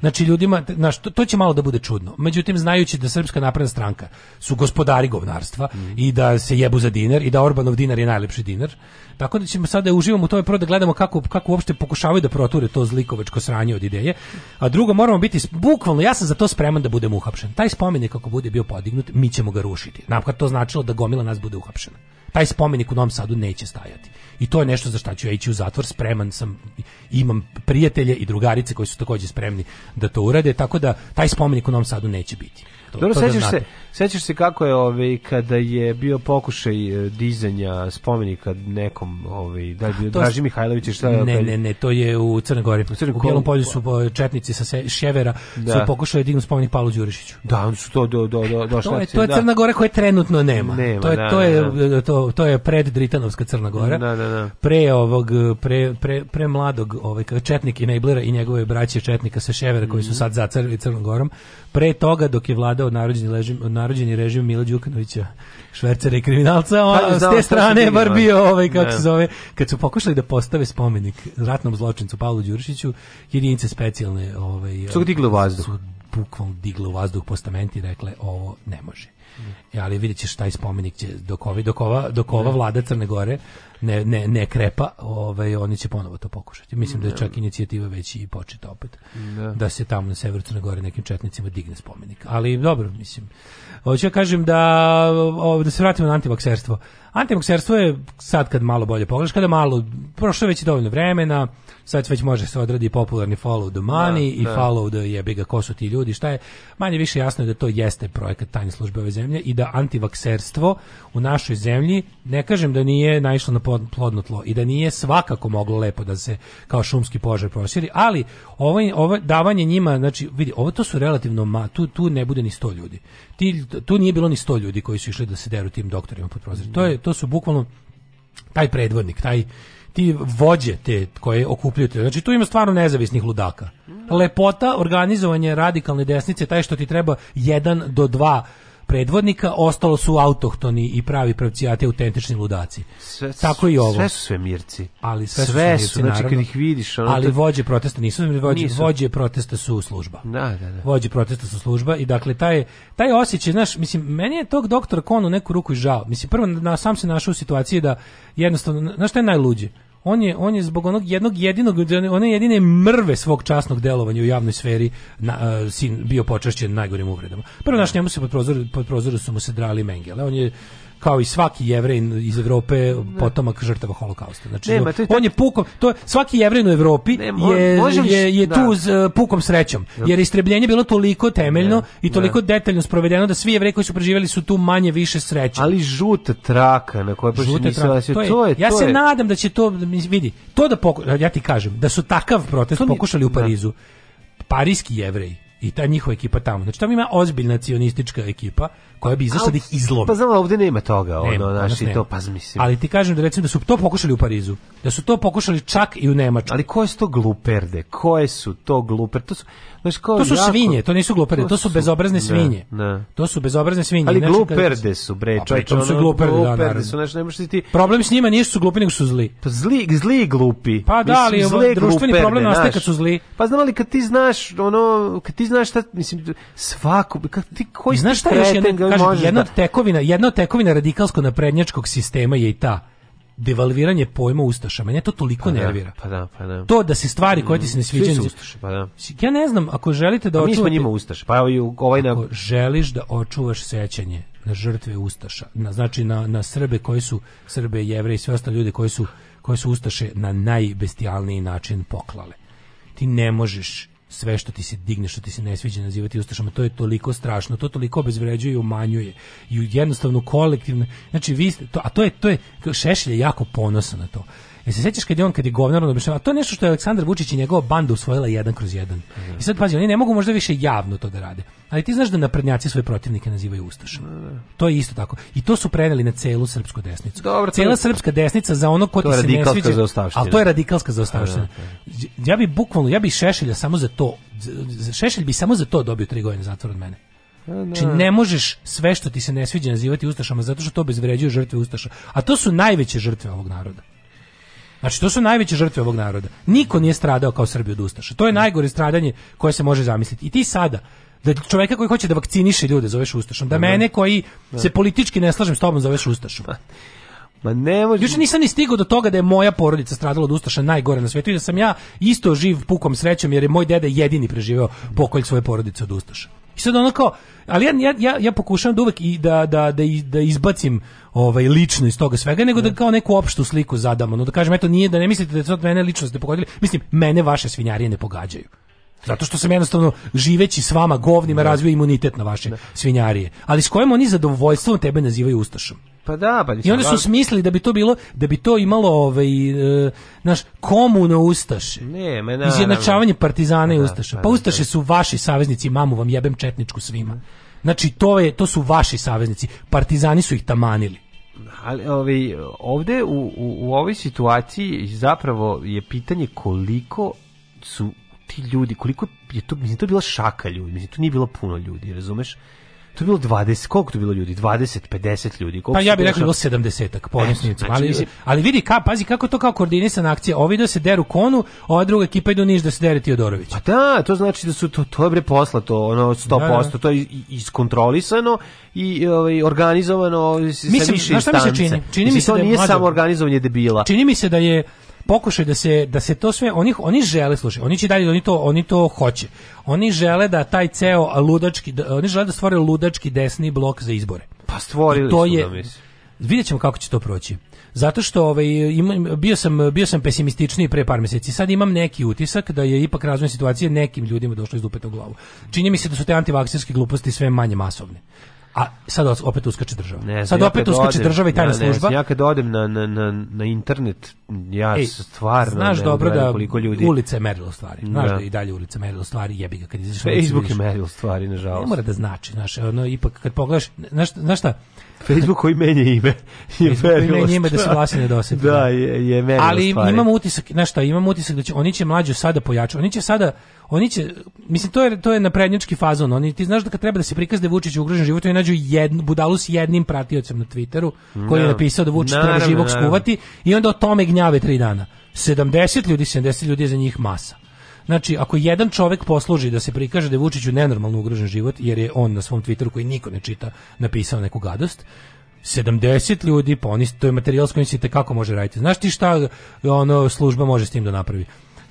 Znači ljudima, znaš, to, to, će malo da bude čudno. Međutim, znajući da Srpska napredna stranka su gospodari govnarstva mm. i da se jebu za dinar i da Orbanov dinar je najlepši dinar, Tako da ćemo sada uživamo u tome prvo da gledamo kako, kako uopšte pokušavaju da proture to zlikovačko sranje od ideje. A drugo, moramo biti, bukvalno, ja sam za to spreman da budem uhapšen. Taj spomenik kako bude bio podignut, mi ćemo ga rušiti. Napad to značilo da gomila nas bude uhapšena. Taj spomenik u Novom Sadu neće stajati. I to je nešto za šta ću ja ići u zatvor, spreman sam, imam prijatelje i drugarice koji su takođe spremni da to urade, tako da taj spomenik u Novom Sadu neće biti. To, Dobro, to da se, Sećaš se kako je ovaj kada je bio pokušaj eh, dizanja spomenika nekom, ovaj da je bio Draži Mihajlović šta je Ne, ne, ne, to je u Crnoj Gori. U, Crnoj, u Belom polju su pa. eh, četnici sa se, Ševera da. su pokušali da dignu spomenik Palu Đurišiću. Da, oni su to do do do došli. To je to da. je Crna Gora koja trenutno nema. nema to je da, to je da, da. Eh, to to je pred Dritanovska Crna Gora. Da, da, da. Pre ovog pre pre pre mladog ovaj četnik Enablera i njegove braće četnika sa Ševera koji su mhm. sad za Crnom Gorom. Pre toga dok je vladao narodni ležim narođeni režim Mila Đukanovića švercera i kriminalca, on, pa, s te strane je bar bio da. ovaj, kako ne. se da. zove, kad su pokušali da postave spomenik ratnom zločincu Pavlu Đurišiću, jedinice specijalne ovaj, su digli u vazduh. Su bukvalno digli u vazduh postamenti i rekle ovo ne može. E, ali vidjet ćeš taj spomenik će, dok, ovi, dok, ova, dok ova vlada Crne Gore ne, ne, ne krepa, ovaj, oni će ponovo to pokušati. Mislim da je čak da. inicijativa već i početa opet. Da. da se tamo na severu Crne Gore nekim četnicima digne spomenik. Ali dobro, mislim. Hoću ja kažem da, da se vratimo na antivakserstvo. Antivakserstvo je sad kad malo bolje pogledaš, kada malo, prošlo već je dovoljno vremena, sad već može se odradi popularni follow the money da, i da. follow the jebi ga ko su ti ljudi, šta je manje više jasno je da to jeste projekat tajne službe ove zemlje i da antivakserstvo u našoj zemlji, ne kažem da nije naišlo na plodno tlo i da nije svakako moglo lepo da se kao šumski požar proširi, ali ovo, ovo davanje njima, znači vidi, ovo to su relativno, ma, tu, tu ne bude ni sto ljudi. Ti, tu nije bilo ni sto ljudi koji su išli da se deru tim doktorima pod prozor. To, je, to su bukvalno taj predvodnik, taj ti vođe te koje okupljaju te. Znači tu ima stvarno nezavisnih ludaka. Lepota organizovanje radikalne desnice taj što ti treba jedan do dva predvodnika, ostalo su autohtoni i pravi pravcijati, autentični ludaci. Sve, Tako i ovo. Sve su mirci. Ali sve, sve su, svemirci, znači kad ih vidiš... Ono ali vođe protesta nisu, vođe, nisu. vođe protesta su služba. Da, da, da. Vođe protesta su služba i dakle taj, taj osjećaj, znaš, mislim, meni je tog doktora Kon neku ruku žao. Mislim, prvo na, sam se našao u situaciji da jednostavno, znaš šta je najluđe? on je, on je zbog onog jednog jedinog, one jedine mrve svog časnog delovanja u javnoj sferi na, uh, sin bio počašćen najgorim uvredama. Prvo naš njemu se pod prozor, pod prozoru su mu se drali mengele on je kao i svaki jevrejin iz Evrope potomak žrtava holokausta. Znači Nema, to je on je pukom to je, svaki jevrejin u Evropi Nema, je, možeš, je, je, da. tu s uh, eh, pukom srećom jer istrebljenje bilo toliko temeljno Nema, i toliko detaljno sprovedeno da svi jevreji koji su preživjeli su tu manje više sreće. Ali žuta traka na kojoj žuta se... to je, to je, Ja to se nadam da će to vidi. To da poku, ja ti kažem da su takav protest pokušali u da. Parizu. Parijski jevreji i ta njihova ekipa tamo. Znači tamo ima ozbiljna nacionalistička ekipa koja bi izašla da ih izlomi. Pa znam, ovde nema toga, ono, nema, naši nema. to, pa mislim. Ali ti kažem da recimo da su to pokušali u Parizu, da su to pokušali čak i u Nemačkoj. Ali koje su to gluperde? Koje su to gluperde? To su, znači, kao to su jako... svinje, to nisu gluperde, to, to su bezobrazne da, svinje. Ne, da. ne. To su bezobrazne svinje. Ali znači, gluperde su, bre, čovječe. Pa, to su gluperde, ono, gluperde da, su, znači, ne možeš ti... Problem s njima nisu glupi, nego su zli. Pa zli, zli glupi. Pa da, ali društveni problem nastaje kad su zli. Pa znam, ali kad ti znaš, ono, kad ti znaš znaš šta, mislim, svako, kako ti, koji znaš šta još jedna, kažem, jedna da- od tekovina, jedna od tekovina radikalsko-naprednjačkog sistema je i ta devalviranje pojma ustaša. Mene to toliko pa da, nervira. Da, pa da, pa da. To da se stvari koje ti se ne mm, sviđaju. ustaše, pa da. Ja ne znam, ako želite da očuvate... Pa mi smo njima ustaše, pa ovaj na... Ako želiš da očuvaš sećanje na žrtve ustaša, na, znači na, na Srbe koji su, Srbe, Jevre i sve ostale ljude koji su, koji su ustaše na najbestijalniji način poklale. Ti ne možeš sve što ti se digne, što ti se ne sviđa nazivati ustašama, to je toliko strašno, to toliko obezvređuje i umanjuje. I jednostavno kolektivno, znači vi ste, to, a to je, to je, Šešelj je jako ponosan na to. Jel se sećaš kad je on kad je govnar objašnjavao, to je nešto što je Aleksandar Vučić i njegova banda usvojila jedan kroz jedan. I sad pazi, oni ne mogu možda više javno to da rade. Ali ti znaš da naprednjaci svoje protivnike nazivaju ustašama. Da, da. To je isto tako. I to su preneli na celu srpsku desnicu. Dobro, cela je... srpska desnica za ono ko ti se ne sviđa. Ali to je radikalska za zaostavština. Da, ja bih bukvalno, ja bih Šešelja samo za to, za Šešelj bi samo za to dobio tri godine zatvora od mene. Znači ne možeš sve što ti se ne sviđa nazivati ustašama zato što to bezvređuje žrtve ustaša. A to su najveće žrtve ovog naroda. Znači to su najveće žrtve ovog naroda. Niko nije stradao kao Srbi od ustaša. To je najgore stradanje koje se može zamisliti. I ti sada da čoveka koji hoće da vakciniše ljude zoveš ustašom, da, da, da. mene koji da. se politički ne slažem s tobom zoveš ustašom. Pa, ma ne može. Juče nisam ni stigao do toga da je moja porodica stradala od ustaša najgore na svetu i da sam ja isto živ pukom srećom jer je moj deda jedini preživeo pokolj svoje porodice od ustaša. I sad ono kao, ali ja, ja, ja pokušavam da uvek i da, da, da, da izbacim ovaj lično iz toga svega, nego da, da. kao neku opštu sliku zadamo no da kažem eto nije da ne mislite da je to mene lično ste pogodili, mislim mene vaše svinjarije ne pogađaju. Zato što sam jednostavno živeći s vama govnima da. razvio imunitet na vaše da. svinjarije. Ali s kojim oni zadovoljstvom tebe nazivaju ustašom. Pa da, pa I onda su da. smislili da bi to bilo, da bi to imalo ovaj, e, naš komuno ustaše. Ne, me na, Izjednačavanje partizana i ustaša. Pa, pa ustaše su vaši saveznici, mamu vam jebem četničku svima. Mhm. Znači, to, je, to su vaši saveznici. Partizani su ih tamanili ali ovi, ovde u, u, u ovoj situaciji zapravo je pitanje koliko su ti ljudi, koliko je to, mislim, to bila šaka ljudi, mislim, to nije bilo puno ljudi, razumeš? To je bilo 20, koliko to bilo ljudi? 20, 50 ljudi. Koliko pa ja bih rekao da bilo 70-ak po odnosnicama. Znači, ali, mislim... ali vidi, ka, pazi kako to kao koordinisana akcija. Ovi da se deru konu, ova druga ekipa idu niš da se dere Tiodorović. Pa da, to znači da su to, to je bre poslato, ono 100%, da, da. to je iskontrolisano i ovaj, organizovano ovaj, sa Mislim, više instance. Mislim, čini? Čini mislim, mi se to da nije mlađo, samo organizovanje debila. Čini mi se da je pokušaj da se da se to sve oni oni žele slušaj oni će dalje oni to oni to hoće oni žele da taj ceo ludački da, oni žele da stvore ludački desni blok za izbore pa stvorili I to je, da mislim vidjet kako će to proći zato što ovaj ima, bio sam bio sam pesimističniji pre par meseci sad imam neki utisak da je ipak razvoj situacije nekim ljudima došlo iz dupeta u glavu čini mi se da su te antivakserske gluposti sve manje masovne A sad opet uskače država. Ne, sad ja opet uskače država i tajna ne, služba. Ne, ja kad odem na, na, na, na internet, ja Ej, stvarno znaš ne dobro da ljudi... ulice je merilo stvari. Znaš da, da i dalje ulice merilo stvari, jebi ga kad izađeš. Facebook je merilo stvari, nažalost. Ne mora da znači, znaš, ono, ipak kad pogledaš, znaš, znaš šta, Facebook koji menja ime. Je Facebook koji menja ime da se glasi ne dosepi. Da, je, je meni Ali stvari. imam utisak, znaš šta, imam utisak da će, oni će mlađu sada pojačati. Oni će sada, oni će, mislim, to je, to je naprednjački fazon. Oni, ti znaš da kad treba da se prikazde Vučić u Vučić ugrožen život, oni nađu jednu, budalu s jednim pratiocem na Twitteru, koji je napisao da Vučić treba živog skuvati i onda o tome gnjave tri dana. 70 ljudi, 70 ljudi je za njih masa. Znači, ako jedan čovjek posluži da se prikaže da je Vučiću nenormalno ugrožen život, jer je on na svom Twitteru koji niko ne čita napisao neku gadost, 70 ljudi, pa oni, to je materijal s kojim se kako može raditi. Znaš ti šta ono, služba može s tim da napravi?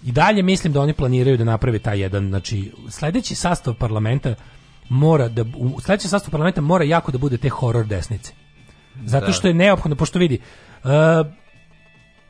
I dalje mislim da oni planiraju da naprave taj jedan, znači, sledeći sastav parlamenta mora da, sledeći sastav parlamenta mora jako da bude te horor desnice. Zato da. što je neophodno, pošto vidi, uh,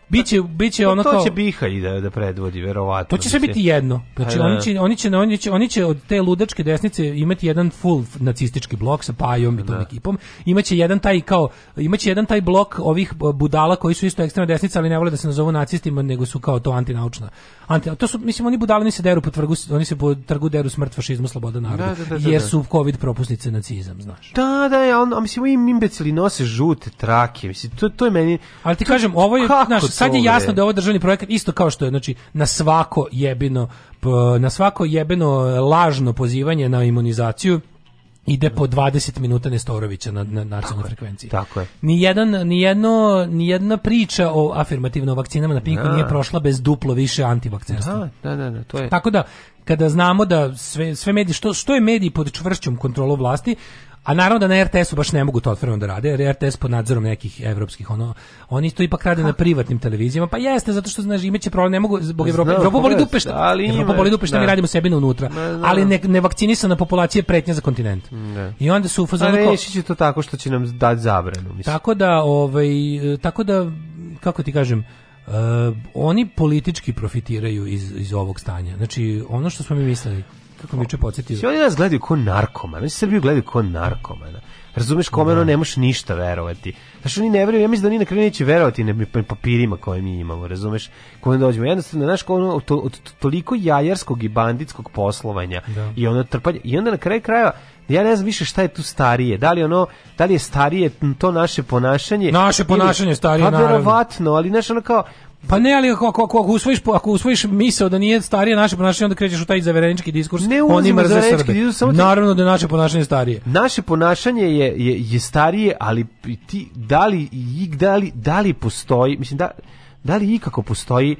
Biće biće pa ono kao To će Biha da da predvodi verovatno. To će sve biti jedno. Znači da, da. oni će oni će oni će oni će od te ludačke desnice imati jedan full nacistički blok sa Pajom i tom da. ekipom. Imaće jedan taj kao imaće jedan taj blok ovih budala koji su isto ekstremna desnica, ali ne vole da se nazovu nacistima, nego su kao to antinaučna. Anti, to su mislim oni budale se deru po tvrgu, oni se po trgu deru smrt fašizmu sloboda naroda. jer su covid propusnice nacizam, znaš. Da, da, ja on, mislim im imbecili nose žute trake, mislim to to je meni. Ali ti kažem, ovo je naš sad je jasno da je ovo državni projekat isto kao što je znači na svako jebeno na svako jebeno e, lažno pozivanje na imunizaciju ide po 20 minuta Nestorovića na, na nacionalnoj frekvenciji. Tako je. Ni jedan ni jedno ni jedna priča o afirmativno vakcinama na Pinku da. nije prošla bez duplo više antivakcinstva. Da, da, da, da, to je. Tako da kada znamo da sve sve mediji što što je mediji pod čvršćom kontrolom vlasti, A naravno da na RTS-u baš ne mogu to otvoreno da rade, jer RTS pod nadzorom nekih evropskih, ono, oni to ipak rade Kako? na privatnim televizijama, pa jeste, zato što, znaš, imaće problem, ne mogu, zbog pa Evropa, Evropa boli dupešta, ali Evropa boli dupešta, mi da. radimo sebi na unutra, ne, da. ali ne, nevakcinisana populacija je pretnja za kontinent. Ne. Mm, da. I onda su u fazonu... A će to tako što će nam dati zabranu, mislim. Tako da, ovaj, tako da, kako ti kažem, Uh, oni politički profitiraju iz, iz ovog stanja. Znači, ono što smo mi mislili, kako mi juče podsjetio. Svi oni nas gledaju ko narkomana, oni Srbiju gledaju ko narkomana. Da. Razumeš kome ono da. ne ništa verovati. Znaš, oni ne veruju, ja mislim da oni na kraju neće verovati ne papirima koje mi imamo, razumeš? Kome dođemo. Jednostavno, znaš, ono, to, od toliko jajarskog i banditskog poslovanja da. i ono trpanje. I onda na kraju krajeva, ja ne znam više šta je tu starije. Da li ono, da li je starije to naše ponašanje? Naše ponašanje ili, starije, pa, naravno. verovatno, ali znaš, ono kao, Pa ne, ali ako, ako, ako usvojiš, ako usvojiš misao da nije starije naše ponašanje, onda krećeš u taj zaverenički diskurs, ne oni mrze Srbe. Diskurs, samo ti... Naravno da je naše ponašanje starije. Naše ponašanje je, je, je starije, ali ti, da li, da li, da li postoji, mislim, da, da li ikako postoji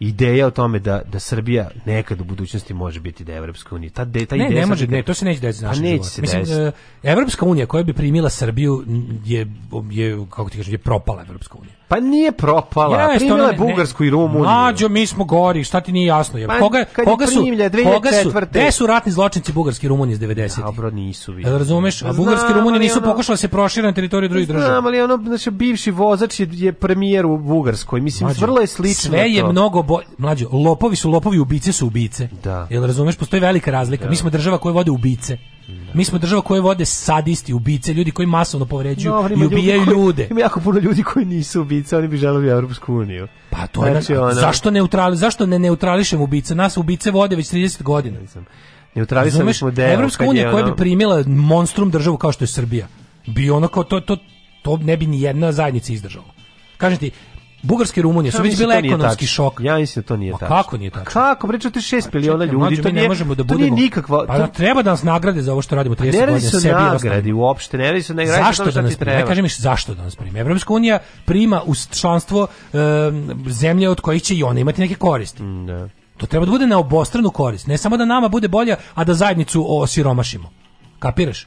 ideja o tome da da Srbija nekad u budućnosti može biti da Evropska unija. Ta de, ta ne, ideja ne može, ne, to se neće desiti pa našem neće se Mislim, desiti. E, Evropska unija koja bi primila Srbiju je, je kako ti kažem, je propala Evropska unija. Pa nije propala. Jeste, Primila je Bugarsku i Rumuniju. Mađo, mi smo gori, šta ti nije jasno? Pa, je. Koga, pa, koga su, primlja, koga su, gde su ratni zločinci Bugarski i Rumuni iz 90. Dobro, nisu vidjeli. Razumeš? A Bugarski i Rumuni nisu ono, pokušali da se prošire na teritoriju drugih država. Znam, ali ono, znači, bivši vozač je, je premijer u Bugarskoj. Mislim, Mađo, vrlo je slično Sve je to. mnogo bolje. Mlađo, lopovi su lopovi, ubice su ubice. Da. Jel razumeš? Postoji velika razlika. Da. Mi smo država koja vode ubice. Da. Mi smo država koja vode sadisti, ubice, ljudi koji masovno povređuju Dobar, i ubijaju ljude. Ima jako puno ljudi koji nisu ubice, oni bi želeli Evropsku uniju. Pa to znači, je, ona... zašto, neutrali, zašto ne neutrališem ubice? Nas ubice vode već 30 godina. Neutralisali smo deo. Evropska unija ono... koja bi primila monstrum državu kao što je Srbija, bi ono kao to, to, to ne bi ni jedna zajednica izdržala. Kažem ti, Bugarske i Rumunije su već da bile ekonomski šok. Ja mislim da to nije tačno. kako nije pa tačno? Kako pričate pa 6 miliona ljudi, to ne možemo da budemo. nikakva. Pa da, treba da nas nagrade za ovo što radimo 30 pa godina sebi. Ne nagradi uopšte, ne radi se nagradi da zašto da nas treba. Ne kažem zašto da nas prime. Evropska unija prima u članstvo zemlje od kojih će i ona imati neke koristi. Mm, da. To treba da bude na obostranu korist, ne samo da nama bude bolje, a da zajednicu osiromašimo. Kapiraš?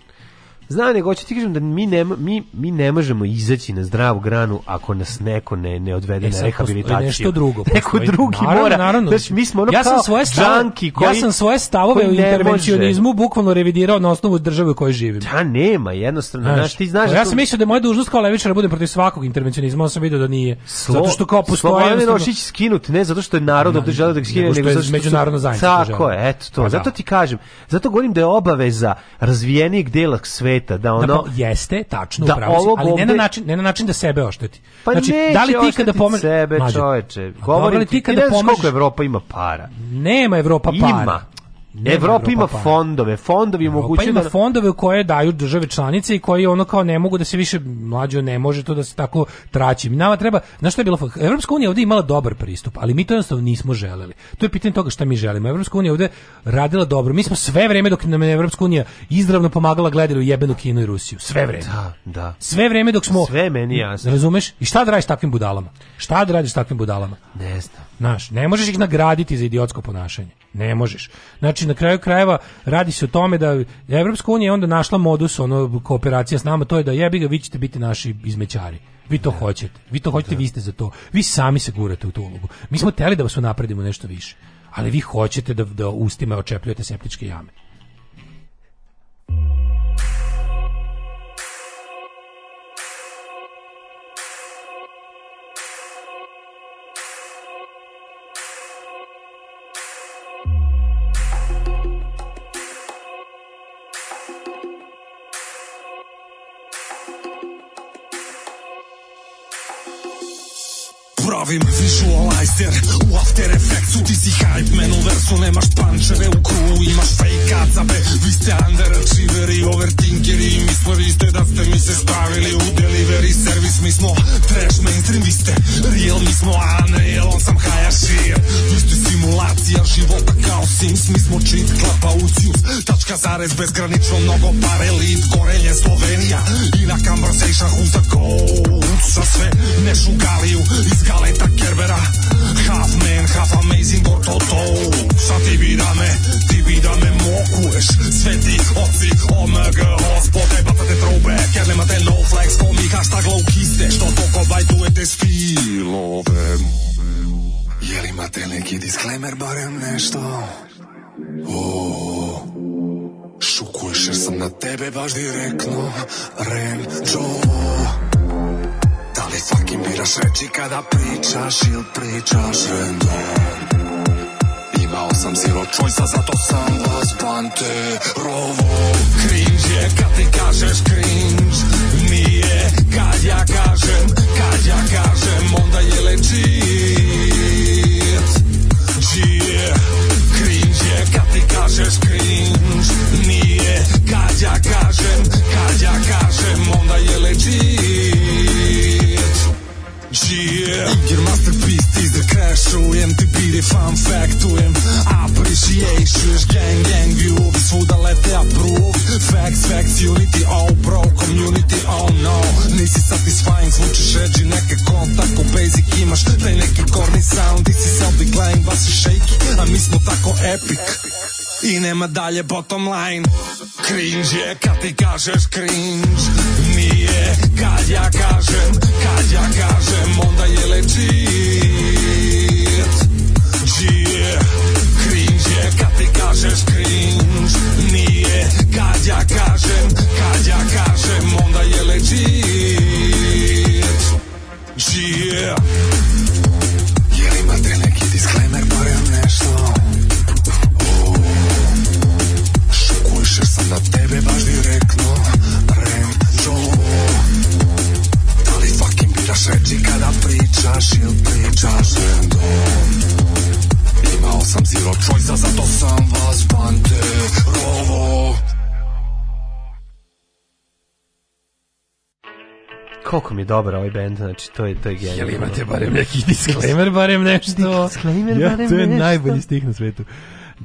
Zna, nego hoće ti kažem da mi ne, mi, mi ne možemo izaći na zdravu granu ako nas neko ne, ne odvede e, na rehabilitaciju. E, nešto drugo. Neko drugi naravno, mora. Naravno, znači, mi smo ono ja sam kao svoje stavove, koji, Ja sam svoje stavove u intervencionizmu bukvalno revidirao na osnovu države u kojoj živim. Da, nema, jednostavno. Znaš, znaš ti znaš ja da sam mislio da je moja dužnost kao levičara da bude protiv svakog intervencionizma, on sam video da nije. Slo, zato što kao postoje... Jednostavno... skinut, ne zato što je narod da, da ga skine, nego zato što međunarodno zajednice. Tako je, eto to. Pa da. Zato ti kažem, zato govorim da je obaveza razvijenijeg dela sveta smeta da ono da po, jeste tačno da upravo ali ne na način ne na način da sebe ošteti. Pa znači, da li ti kada pomeš sebe, čoveče, govori ti, ti kada pomeš koliko Evropa ima para. Nema Evropa para. Ima. Evropa ima pa. fondove, fondovi omogućuju ima da... fondove koje daju države članice i koji ono kao ne mogu da se više mlađe ne može to da se tako traći. Nama treba, znaš šta je bilo? Evropska unija ovde imala dobar pristup, ali mi to jednostavno nismo želeli. To je pitanje toga šta mi želimo. Evropska unija ovde radila dobro. Mi smo sve vreme dok nam je Evropska unija izravno pomagala gledali u jebenu Kinu i Rusiju. Sve vreme. Da, da. Sve vreme dok smo Sve meni jasno. Razumeš? I šta da radiš s takvim budalama? Šta da radiš s takvim budalama? Ne znam. Znaš, ne možeš ih nagraditi za idiotsko ponašanje. Ne možeš. Znači, na kraju krajeva radi se o tome da Evropska unija je onda našla modus ono, kooperacija s nama, to je da jebi ga, vi ćete biti naši izmećari. Vi to da. hoćete. Vi to hoćete, da. vi ste za to. Vi sami se gurate u tu ulogu. Mi smo teli da vas unapredimo nešto više. Ali da. vi hoćete da, da ustima očepljujete septičke jame. bavim Visualizer U After Effectsu ti si hype man U versu nemaš pančeve U crew imaš fake kacabe Vi ste underachieveri, overthinkeri Mislili ste da ste mi se stavili U delivery service Mi smo trash mainstream Vi ste real, mi smo unreal On sam Hayashi Vi ste simulacija života kao Sims Mi smo čin 12 bezgranično mnogo pare list gorenje Slovenija i na conversation who's the goat sa sve nešu galiju iz galeta Kerbera half man half amazing or to sa ti bi da me ti bi da me mokuješ sve ti oci omg ospode batate throwback jer nemate no flex ko mi hashtag low kiste što toko bajtujete stilove Jel imate neki disclaimer barem nešto? Oh šokuješ jer sam na tebe baš direktno Renđo Da li svakim biraš reći kada pričaš ili pričaš Renđo Imao sam zero choice-a zato sam vas rovo Cringe je kad ti kažeš cringe Nije kad ja kažem, kad ja kažem onda je legit kažeš cringe Nije kad ja kažem, kad ja kažem onda je legit Yeah. Your masterpiece teaser crashujem Ti bili fan factujem Appreciations gang gang view Svuda lete approve Facts facts unity oh bro Community oh no Nisi satisfying zvučiš edgy Neke kontakt u basic imaš Taj neki corny sound Ti si self decline basi shaky A mi smo tako epic, epic i nema dalje bottom line Cringe je kad ti kažeš cringe Nije kad ja kažem, kad ja kažem onda je legit Gije Cringe je kad ti kažeš cringe Nije kad ja kažem, kad ja kažem onda je legit Gije Jel imate neki disclaimer, barem nešto? Više sam na tebe baš direktno Rendo Da li fucking biraš da reči kada pričaš ili pričaš rendo Imao sam zero choice-a zato sam vas banderovo koliko mi je dobar ovaj bend, znači to je to je genijalno. Jel imate barem neki disclaimer, barem nešto? Disclaimer, barem nešto. To je najbolji stih na svetu.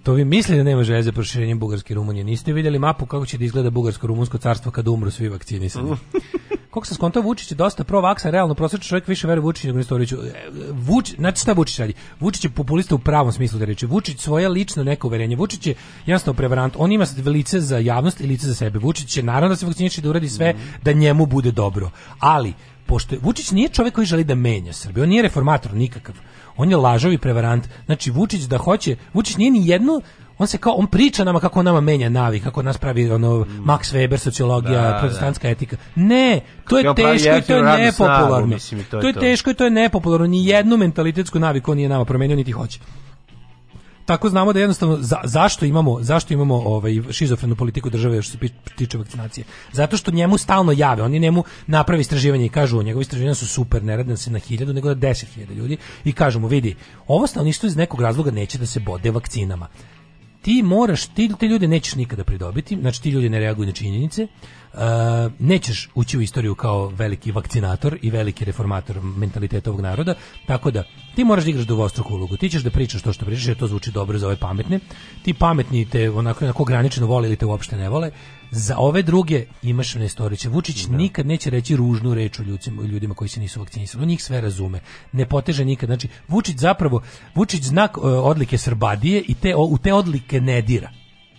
To vi mislite da nema želje za proširenje Bugarske i Rumunije. Niste vidjeli mapu kako će da izgleda Bugarsko-Rumunsko carstvo kada umru svi vakcinisani. Koliko se skontao, Vučić je dosta provaksa, realno prosječan čovjek više veruje Vučiću nego Nestoroviću. E, Vuč, znači šta Vučić radi? Vučić je populista u pravom smislu da reči. Vučić svoje lično neko uverenje. Vučić je jasno prevarant. On ima lice za javnost i lice za sebe. Vučić je naravno da se vakciniše da uradi sve mhm. da njemu bude dobro. Ali, pošto Vučić nije čovjek koji želi da menja Srbiju, on nije reformator nikakav. On je lažovi prevarant. Znači Vučić da hoće, Vučić nije ni jednu on se kao on priča nama kako nama menja navik, kako nas pravi ono mm. Max Weber sociologija, da, da. protestantska da. etika. Ne, to je teško to je nepopularno. Snagu, mislim, to, je to je teško i to je nepopularno. Ni jednu mentalitetsku naviku on nije nama promenio niti hoće tako znamo da jednostavno za, zašto imamo zašto imamo ovaj šizofrenu politiku države što se tiče vakcinacije. Zato što njemu stalno jave, oni njemu napravi istraživanje i kažu, njegovi istraživanja su super, ne radi se na 1000, nego na 10.000 ljudi i kažu mu, vidi, ovo stalno stanovništvo iz nekog razloga neće da se bode vakcinama ti moraš, ti te ljude nećeš nikada pridobiti, znači ti ljudi ne reaguju na činjenice, uh, nećeš ući u istoriju kao veliki vakcinator i veliki reformator mentaliteta ovog naroda, tako da ti moraš da igraš dvostruku ulogu, ti ćeš da pričaš to što pričaš, jer to zvuči dobro za ove pametne, ti pametni te onako, onako ograničeno vole ili te uopšte ne vole, Za ove druge imaš Nestorića. Vučić da. nikad neće reći ružnu reč o ljudima, ljudima koji se nisu vakcinisali. On njih sve razume. Ne poteže nikad. Znači, Vučić zapravo, Vučić znak e, odlike Srbadije i te, u te odlike ne dira.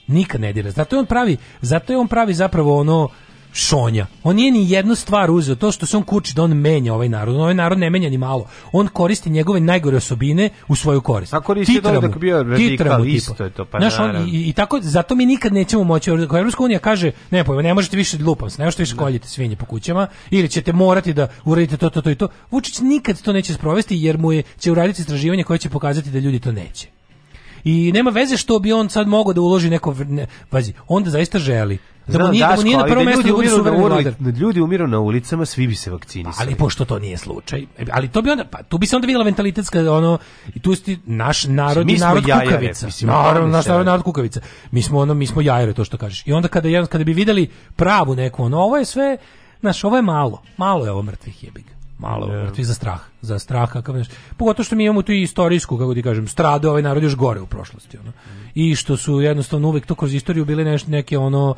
Nikad ne dira. Zato je on pravi, zato je on pravi zapravo ono šonja. On nije ni jednu stvar uzeo, to što se on kuči da on menja ovaj narod. Ovaj narod ne menja ni malo. On koristi njegove najgore osobine u svoju korist. A koristi da titramu, dok bio radikal, isto je to. Pa Znaš, on, i, i, tako, zato mi nikad nećemo moći. Evropska unija kaže, ne pojma, ne možete više da lupam se, ne možete više da. koljiti svinje po kućama, ili ćete morati da uradite to, to, to i to. Vučić nikad to neće sprovesti jer mu je, će uraditi istraživanje koje će pokazati da ljudi to neće. I nema veze što bi on sad mogao da uloži neko ne, pazi, on da zaista želi. Da Znam, da mu nije, Daško, da nije na prvo da mesto ljudi da na ulic, ljudi umiru na ulicama, svi bi se vakcinisali. Ali pošto to nije slučaj, ali to bi onda pa tu bi se onda videla mentalitetska ono i tu sti naš narod i narod jajare, kukavica. Mislim, Naravno, naš narod, narod kukavica. Mi smo ono mi smo jajere to što kažeš. I onda kada jedan kada bi videli pravu neku ono ovo je sve naš ovo je malo, malo je ovo mrtvih jebiga malo yeah. za strah, za strah kakav nešto. Pogotovo što mi imamo tu istorijsku, kako ti kažem, stradu ovaj narod još gore u prošlosti. Ono. Mm. I što su jednostavno uvek to kroz istoriju bile nešto neke ono,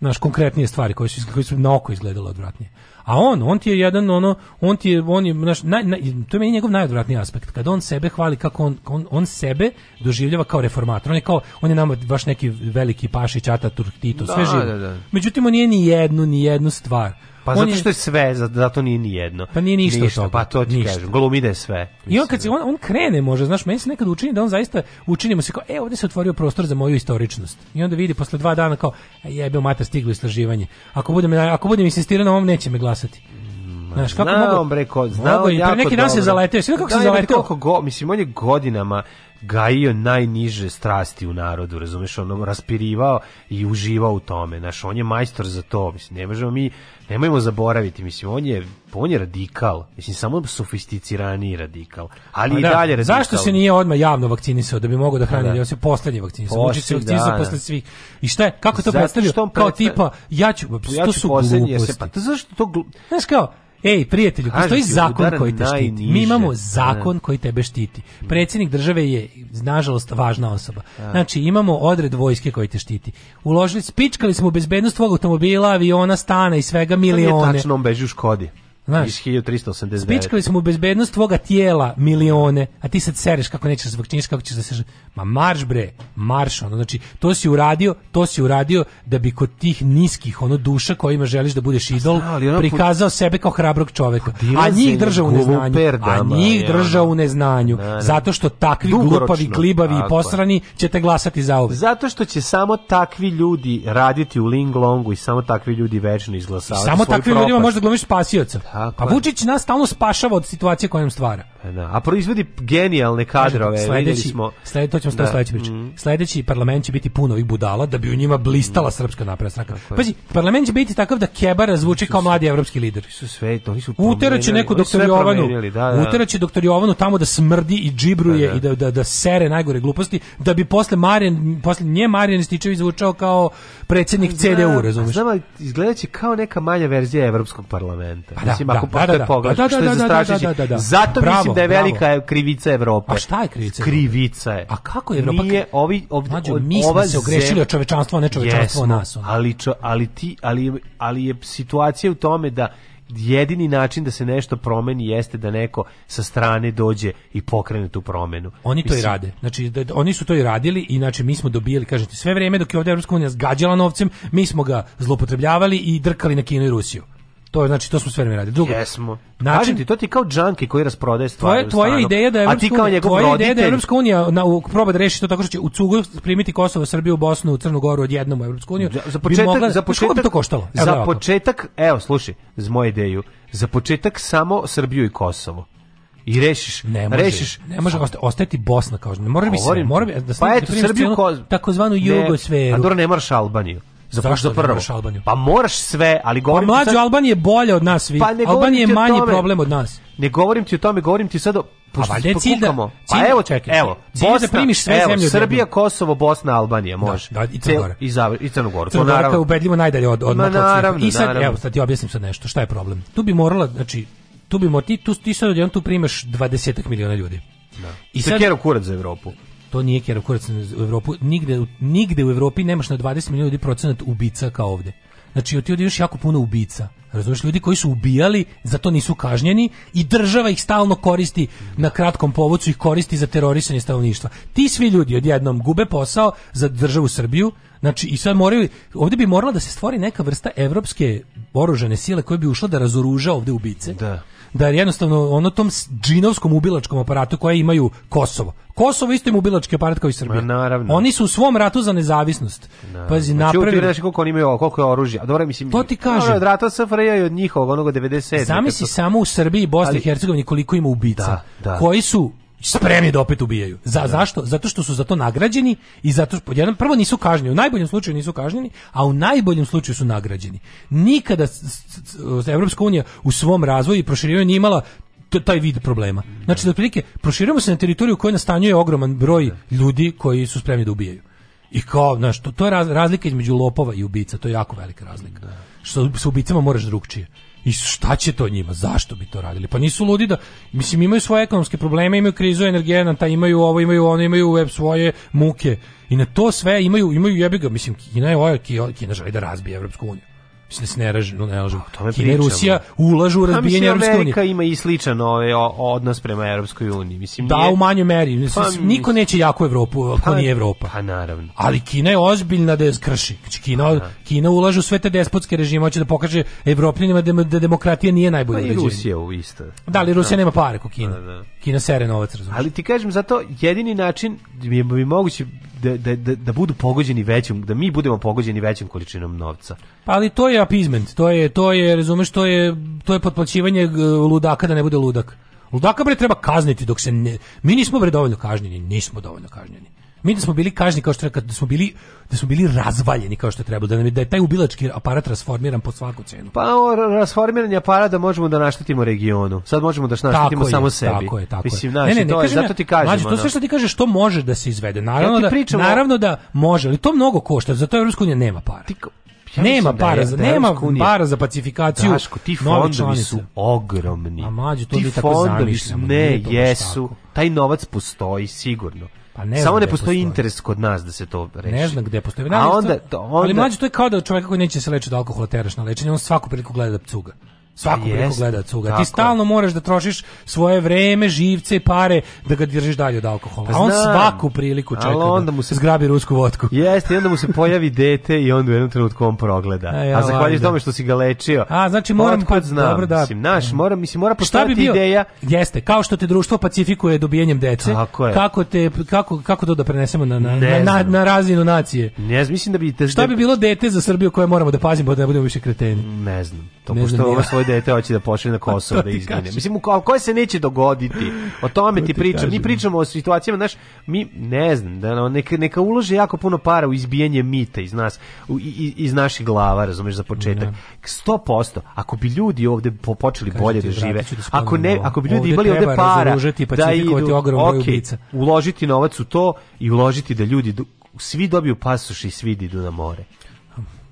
naš konkretnije stvari koje su, koje su na oko izgledale odvratnije. A on, on ti je jedan ono, on ti je, on je, naš, naj, naj, to je meni njegov najodvratniji aspekt, kada on sebe hvali kako on, on, on sebe doživljava kao reformator, on je kao, on je nama baš neki veliki pašić, Atatürk, Tito, da, sve živo. Da, da. Međutim, on nije ni jednu, ni jednu stvar Pa on zato što je sve, zato nije ni jedno. Pa nije ništa, ništa toga. Pa to ti ništa. kažem, glumi da je sve. I on kad se, on, on krene može, znaš, meni se nekad učini da on zaista učinimo se kao, e, ovdje se otvorio prostor za moju istoričnost. I onda vidi posle dva dana kao, e, jebe, mater, stiglo istraživanje. Ako budem, ako budem insistirao na ovom, neće me glasati. Mm, znaš, kako mogu? Znao, bre, ko, znao mogu, jako dobro. Pre neki dan se zaleteo, sve kako da, se zaleteo. Koliko go, mislim, on je godinama gajio najniže strasti u narodu, razumeš, ono raspirivao i uživao u tome, znaš, on je majstor za to, mislim, ne možemo mi, nemojmo zaboraviti, mislim, on je, on je radikal, mislim, samo sofisticiraniji radikal, ali A, pa i da, dalje radikal. Zašto se nije odmah javno vakcinisao da bi mogao da hrani, pa da. da. se poslednji vakcinisao, Posled, se vakcinisao da, posle da. svih. I šta je, kako to predstavio? Predstav... Kao tipa, ja ću, ja ću to su gluposti. Se, pa to zašto to gluposti? Znaš kao, Ej, prijatelju, Kažu postoji zakon koji te štiti. Mi imamo da. zakon koji tebe štiti. Mm. Predsjednik države je, nažalost, važna osoba. Da. Znači, imamo odred vojske koji te štiti. Uložili, spičkali smo u bezbednost tvog automobila, aviona, stana i svega milione. Nije tačno, on beži u Škodi. Znaš, iz 1389. Spičkali smo u bezbednost tvoga tijela milione, a ti sad sereš kako nećeš zbog da činiš, kako ćeš da sežeš. Ma marš bre, marš ono. Znači, to si uradio, to si uradio da bi kod tih niskih ono duša kojima želiš da budeš pa idol, Zna, ono prikazao sebe kao hrabrog čoveka. A njih drža u neznanju. Perdama, a njih drža u neznanju. Ne, da, ne. Da. Zato što takvi Dugoročno, glupavi, klibavi i posrani ćete glasati za ove. Zato što će samo takvi ljudi raditi u Linglongu i samo takvi ljudi večno izglasavati I samo takvi propast. ljudima možda glumiš spasioca. Tako a Vučić nas stalno spašava od situacije kojom stvara. Pa da, a proizvodi genijalne kadrove. Sledeći, smo, sledeći, to ćemo da. sledeći priča. Mm. Sledeći parlament će biti puno ovih budala da bi u njima blistala mm. srpska napredna stranka. Pazi, parlament će biti takav da Kebara zvuči kao da mladi evropski lider. Da su sve, to, oni su Uteraće neku doktor Jovanu. Da, da. Uteraće doktor Jovanu tamo da smrdi i džibruje da, da. i da, da, da sere najgore gluposti da bi posle Marijan posle nje Marijan Stičević zvučao kao predsednik CDU, razumeš? Znam, izgledaće kao neka manja verzija evropskog parlamenta. Pa da, građanima da, ako postoje da, pogled, da, da. Pa da, da, što je zastrašujuće. Zato bravo, mislim da je velika bravo. krivica Evrope. A šta je krivica? Krivica je. A kako je Evropa? Nije ovi, ovi, Mađo, od, mi smo se ogrešili od čovečanstva, ne čovečanstvo o nas. Ali, čo, ali, ti, ali, ali je situacija u tome da jedini način da se nešto promeni jeste da neko sa strane dođe i pokrene tu promenu. Oni to Mislim. i rade. Znači, da, oni su to i radili i znači mi smo dobijali, kažete, sve vrijeme dok je ovdje Evropska unija zgađala novcem, mi smo ga zlopotrebljavali i drkali na Kinu i Rusiju. To znači to smo sve vreme radili. Drugo, jesmo. Znači, ti to ti kao džanki koji rasprodaje stvari. Tvoje da tvoja ideja da Evropska, a ti tvoja ideja da Evropska unija na u, proba da reši to tako što će u cugu primiti Kosovo, Srbiju, Bosnu, Crnu Goru odjednom u Evropsku uniju. Za, za početak, mogla, za početak, to koštalo? Evo, za početak, evo slušaj, za moju ideju, za početak samo Srbiju i Kosovo i rešiš ne može, rešiš ne može ostati Bosna kao ne mora bi se mora bi da pa eto da Srbiju ko... takozvanu jugosferu a dobro ne moraš Albaniju Za Zašto za prvo? Da Albaniju? Pa moraš sve, ali pa govorim pa mlađu, ti sad... Albanija je bolje od nas svi. Pa Albanija je manji tome, problem od nas. Ne govorim ti o tome, govorim ti sad o... Pa pošto pa, pa, cilj da, pa evo, čekaj, evo, cilj da Bosna, da primiš sve evo, zemlje Srbija, debiju. Kosovo, Bosna, Albanija, može. Da, da, i Crnogora. I, za, i Crnogora. Crnogora je ubedljivo najdalje od, od Ma, naravno, I sad, naravno. evo, sad ti objasnim sad nešto, šta je problem? Tu bi morala, znači, tu bi morala, ti, tu, ti sad odjednom tu primeš 20 miliona ljudi. Da. I sad, Sekjeru kurac za Evropu to nije kjerav kurac u Evropu. Nigde, nigde u Evropi nemaš na 20 milijuna ljudi procenat ubica kao ovde. Znači, ti ovdje još jako puno ubica. Razumiješ, ljudi koji su ubijali, za to nisu kažnjeni i država ih stalno koristi na kratkom povodcu, ih koristi za terorisanje stanovništva. Ti svi ljudi odjednom gube posao za državu Srbiju, znači i sad moraju, ovde bi morala da se stvori neka vrsta evropske oružane sile koja bi ušla da razoruža ovde ubice. Da da je jednostavno ono tom džinovskom ubilačkom aparatu koje imaju Kosovo. Kosovo isto ima ubilački aparat kao i Srbija. Ma, naravno. Oni su u svom ratu za nezavisnost. Naravno. Da. Pazi, znači, napravili... Znači, koliko oni imaju, koliko je oružja. Dobro, mislim... To ti kaže. Ono, od rata SFRJ i od njihovog, onoga 97. Zamisli to... samo u Srbiji i Bosni i Hercegovini koliko ima ubica. Da, da. Koji su spremni da opet ubijaju. Za, da. Zašto? Zato što su za to nagrađeni i zato što, jedan, prvo nisu kažnjeni, u najboljem slučaju nisu kažnjeni, a u najboljem slučaju su nagrađeni. Nikada Evropska unija u svom razvoju i proširivanju nije imala taj vid problema. Znači, da otprilike, proširujemo se na teritoriju koja nastanjuje ogroman broj da. ljudi koji su spremni da ubijaju. I kao, znači, to, to je razlika između lopova i ubica, to je jako velika razlika. Da. Što sa ubicama moraš drugčije. I šta će to njima? Zašto bi to radili? Pa nisu ludi da mislim imaju svoje ekonomske probleme, imaju krizu energenata, imaju ovo, imaju ono, imaju web svoje muke. I na to sve imaju imaju jebiga, mislim Kina je oja, ovaj, Kina želi da razbije Evropsku uniju. Mislim da se ne, raž, ne lažu. Kina i Rusija ulažu u pa razbijanje Europske unije. Amerika ima i sličan ovaj odnos prema Europskoj uniji. Mislim, da, nije... u manjoj meri. Mislim, pa, niko neće jaku Evropu ako pa, nije Evropa. Pa naravno. Ali Kina je ozbiljna da je skrši. Znači, Kina, pa, Kina ulažu sve te despotske režime, hoće da pokaže Evropljanima da, da demokratija nije najbolja pa, i Rusija u isto. Da, ali Rusija da. nema pare ko Kina. Da, da. Kina sere novac, razumiješ. Ali ti kažem, zato jedini način je bi moguće Da, da, da, da budu pogođeni većom, da mi budemo pogođeni većom količinom novca. Pa ali to je appeasement, to je, to je, razumeš, to je, to je potplaćivanje ludaka da ne bude ludak. Ludaka bre treba kazniti dok se ne... Mi nismo bre dovoljno kažnjeni, nismo dovoljno kažnjeni. Mi da smo bili kažni kao što da smo bili da smo bili razvaljeni kao što je trebalo, da nam da je taj ubilački aparat transformiran po svaku cenu. Pa transformiranje aparata da možemo da naštetimo regionu. Sad možemo da naštetimo tako samo je, sebi. Tako je, tako Mislim, naši, ne, ne, to je, zato ti kažem. Mlađe, to sve što ti kažeš što može da se izvede. Naravno ja da naravno da može, ali to mnogo košta, zato Evropska unija nema para. Ti, ja nema da para, za, nema para za pacifikaciju. Daško, ti fondovi su ogromni. A mađu, to ti bi tako da Ne, jesu. Taj novac postoji sigurno. Pa ne Samo ne postoji, interes kod nas da se to reši. Ne znam gde postoji. Ne, A onda, to, onda... Ali mlađe to je kao da čovjeka koji neće da se lečiti od alkohola teraš na lečenje, on svaku priliku gleda da cuga. Svakog preko gleda cuga. Tako. Ti stalno moraš da trošiš svoje vreme, živce pare da ga držiš dalje od alkohola. Pa A on znam, svaku priliku čeka ali onda da mu se zgrabi rusku votku. Jeste, i onda mu se pojavi dete i onda u jednom trenutku on progleda. E, A, ja, A zahvaljujući tome što si ga lečio. A znači moram pa znam, dobro da. Mislim, naš, mora, mislim, mora postati ideja. Jeste, kao što te društvo pacifikuje dobijanjem dece. Tako je. Kako te kako kako to da prenesemo na na, na, na, na razinu nacije? Ne znam, mislim da bi te Šta bi bilo dete za Srbiju koje moramo da pazimo pa da ne budemo više kreteni? Ne znam. To ne pošto ovo svoje dete hoće da pošalje na Kosovo da izmine. Mislim, ko, koje se neće dogoditi? O tome ti, ti pričam. Kažem. Mi pričamo o situacijama, znaš, mi, ne znam, da, neka, neka ulože jako puno para u izbijanje mita iz nas, u, iz, iz naših glava, razumeš, za početak. Da. Sto posto. Ako bi ljudi ovde počeli Kažem bolje ti, da žive, ako, ne, ako bi ljudi ovde imali ovde para pa da idu, okay, uložiti novac u to i uložiti da ljudi svi dobiju pasoš i svi idu na more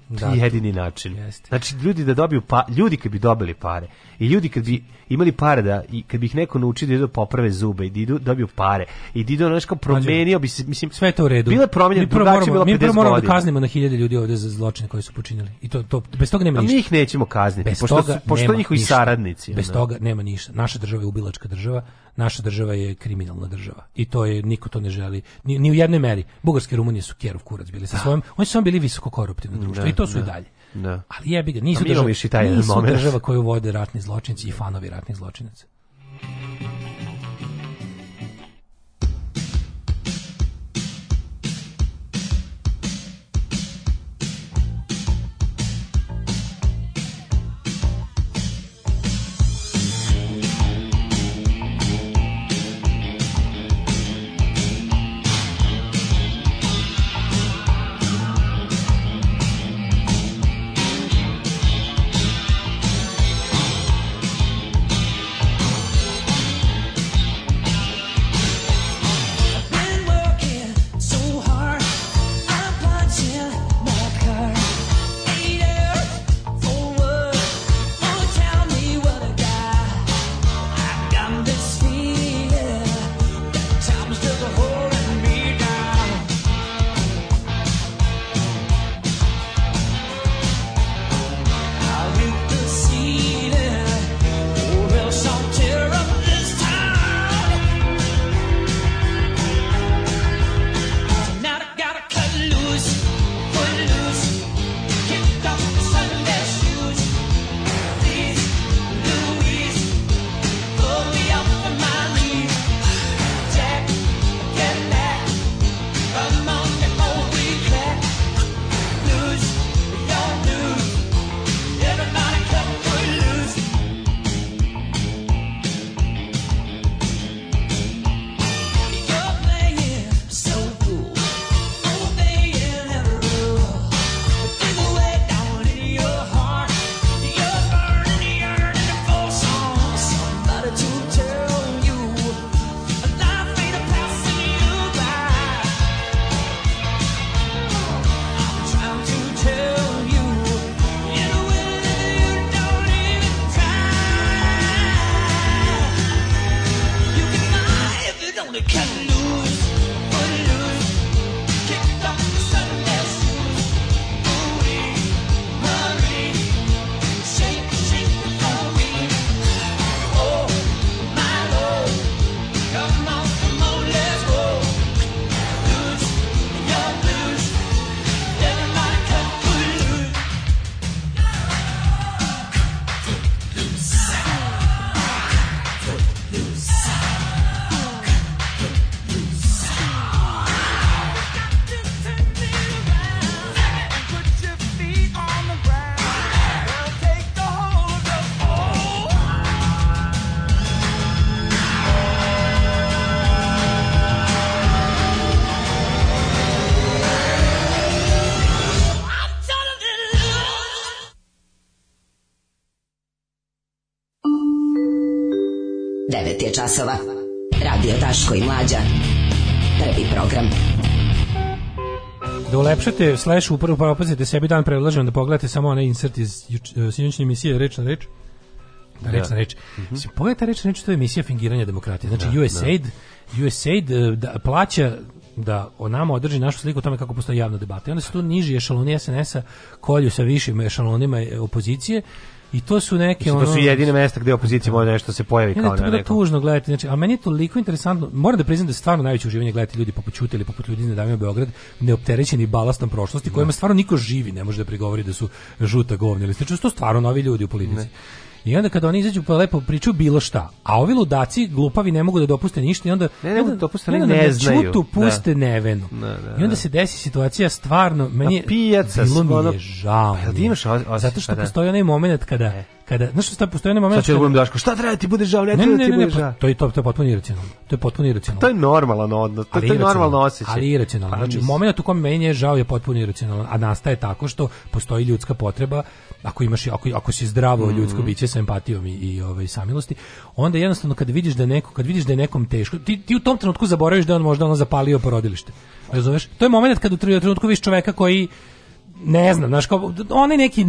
da, jedini način. Jeste. Znači ljudi da dobiju pa, ljudi koji bi dobili pare i ljudi kad bi imali pare da i kad bih ih neko naučio da idu poprave zube i da idu dobiju pare i da idu nešto promenio bi se mislim sve to u redu. Bile promenjene drugačije bilo 50 Mi prvo moramo da kaznimo na hiljade ljudi ovde za zločine koje su počinili. I to to bez toga nema ništa. A mi ih nećemo kazniti bez pošto toga su, pošto njihovi saradnici. Bez ono. toga nema ništa. Naša država je ubilačka država naša država je kriminalna država i to je niko to ne želi ni, ni u jednoj meri bugarske rumunije su kjerov kurac bili sa da. svojim oni su samo bili visoko koruptivno da, društvo da, i to su da. i dalje da. ali jebi ga nisu, pa država, nisu država koju vode ratni zločinci i fanovi ratnih zločinaca časova. Radio Daško i Mlađa. Prvi program. Da ulepšate slash upravo pa opazite sebi dan predlažem da pogledate samo onaj insert iz uh, sinoćne emisije Reč na reč. Da, reč na da. reč. Mm -hmm. Pogledajte reč na reč, to je emisija fingiranja demokratije. Znači da, USAID, da. USAID e, da, plaća da o nama održi našu sliku o tome kako postoji javna debata. I onda se tu niži ešaloni SNS-a kolju sa višim ešalonima e, opozicije I to su neke Mislim, ono, to su jedine mesta gde opozicija može nešto da se pojavi ne, kao ne, to je tužno gledati. Znači, a meni je toliko interesantno, moram da priznam da je stvarno najveće uživanje gledati ljudi poput Ćute ili poput ljudi iz Nedavima Beograd, neopterećeni balastom prošlosti, da. kojima stvarno niko živi ne može da prigovori da su žuta govna ili slično. To stvarno novi ljudi u politici. Ne. I onda kada oni izađu pa lepo priču bilo šta. A ovi ludaci glupavi ne mogu da dopuste ništa i onda ne, ne mogu da dopuste, ne, ne znaju. Čutu puste da. nevenu. Da, da, I onda da. se desi situacija stvarno meni je pa bilo mi je žao. Pa, jel imaš osjećaj? Zato što da- postoji onaj moment kada e kada znaš šta postoje moment sad ću da budem daško šta treba da ti bude žao da ne, ne, ne, ne, ne, to je to, to je potpuno iracionalno to je potpuno iracionalno to je normalan odnos to, je normalno osjećaj ali iracionalno znači pa, momenat u kom meni je žao je potpuno iracionalno a nastaje tako što postoji ljudska potreba ako imaš ako ako si zdravo mhm. ljudsko biće sa empatijom i, i ovaj samilosti onda jednostavno kad vidiš da neko kad vidiš da je nekom teško ti, ti u tom trenutku zaboraviš da on možda ono zapalio porodilište razumeš to je momenat kad u trenutku vidiš čoveka koji ne znam, znaš, kao, onaj neki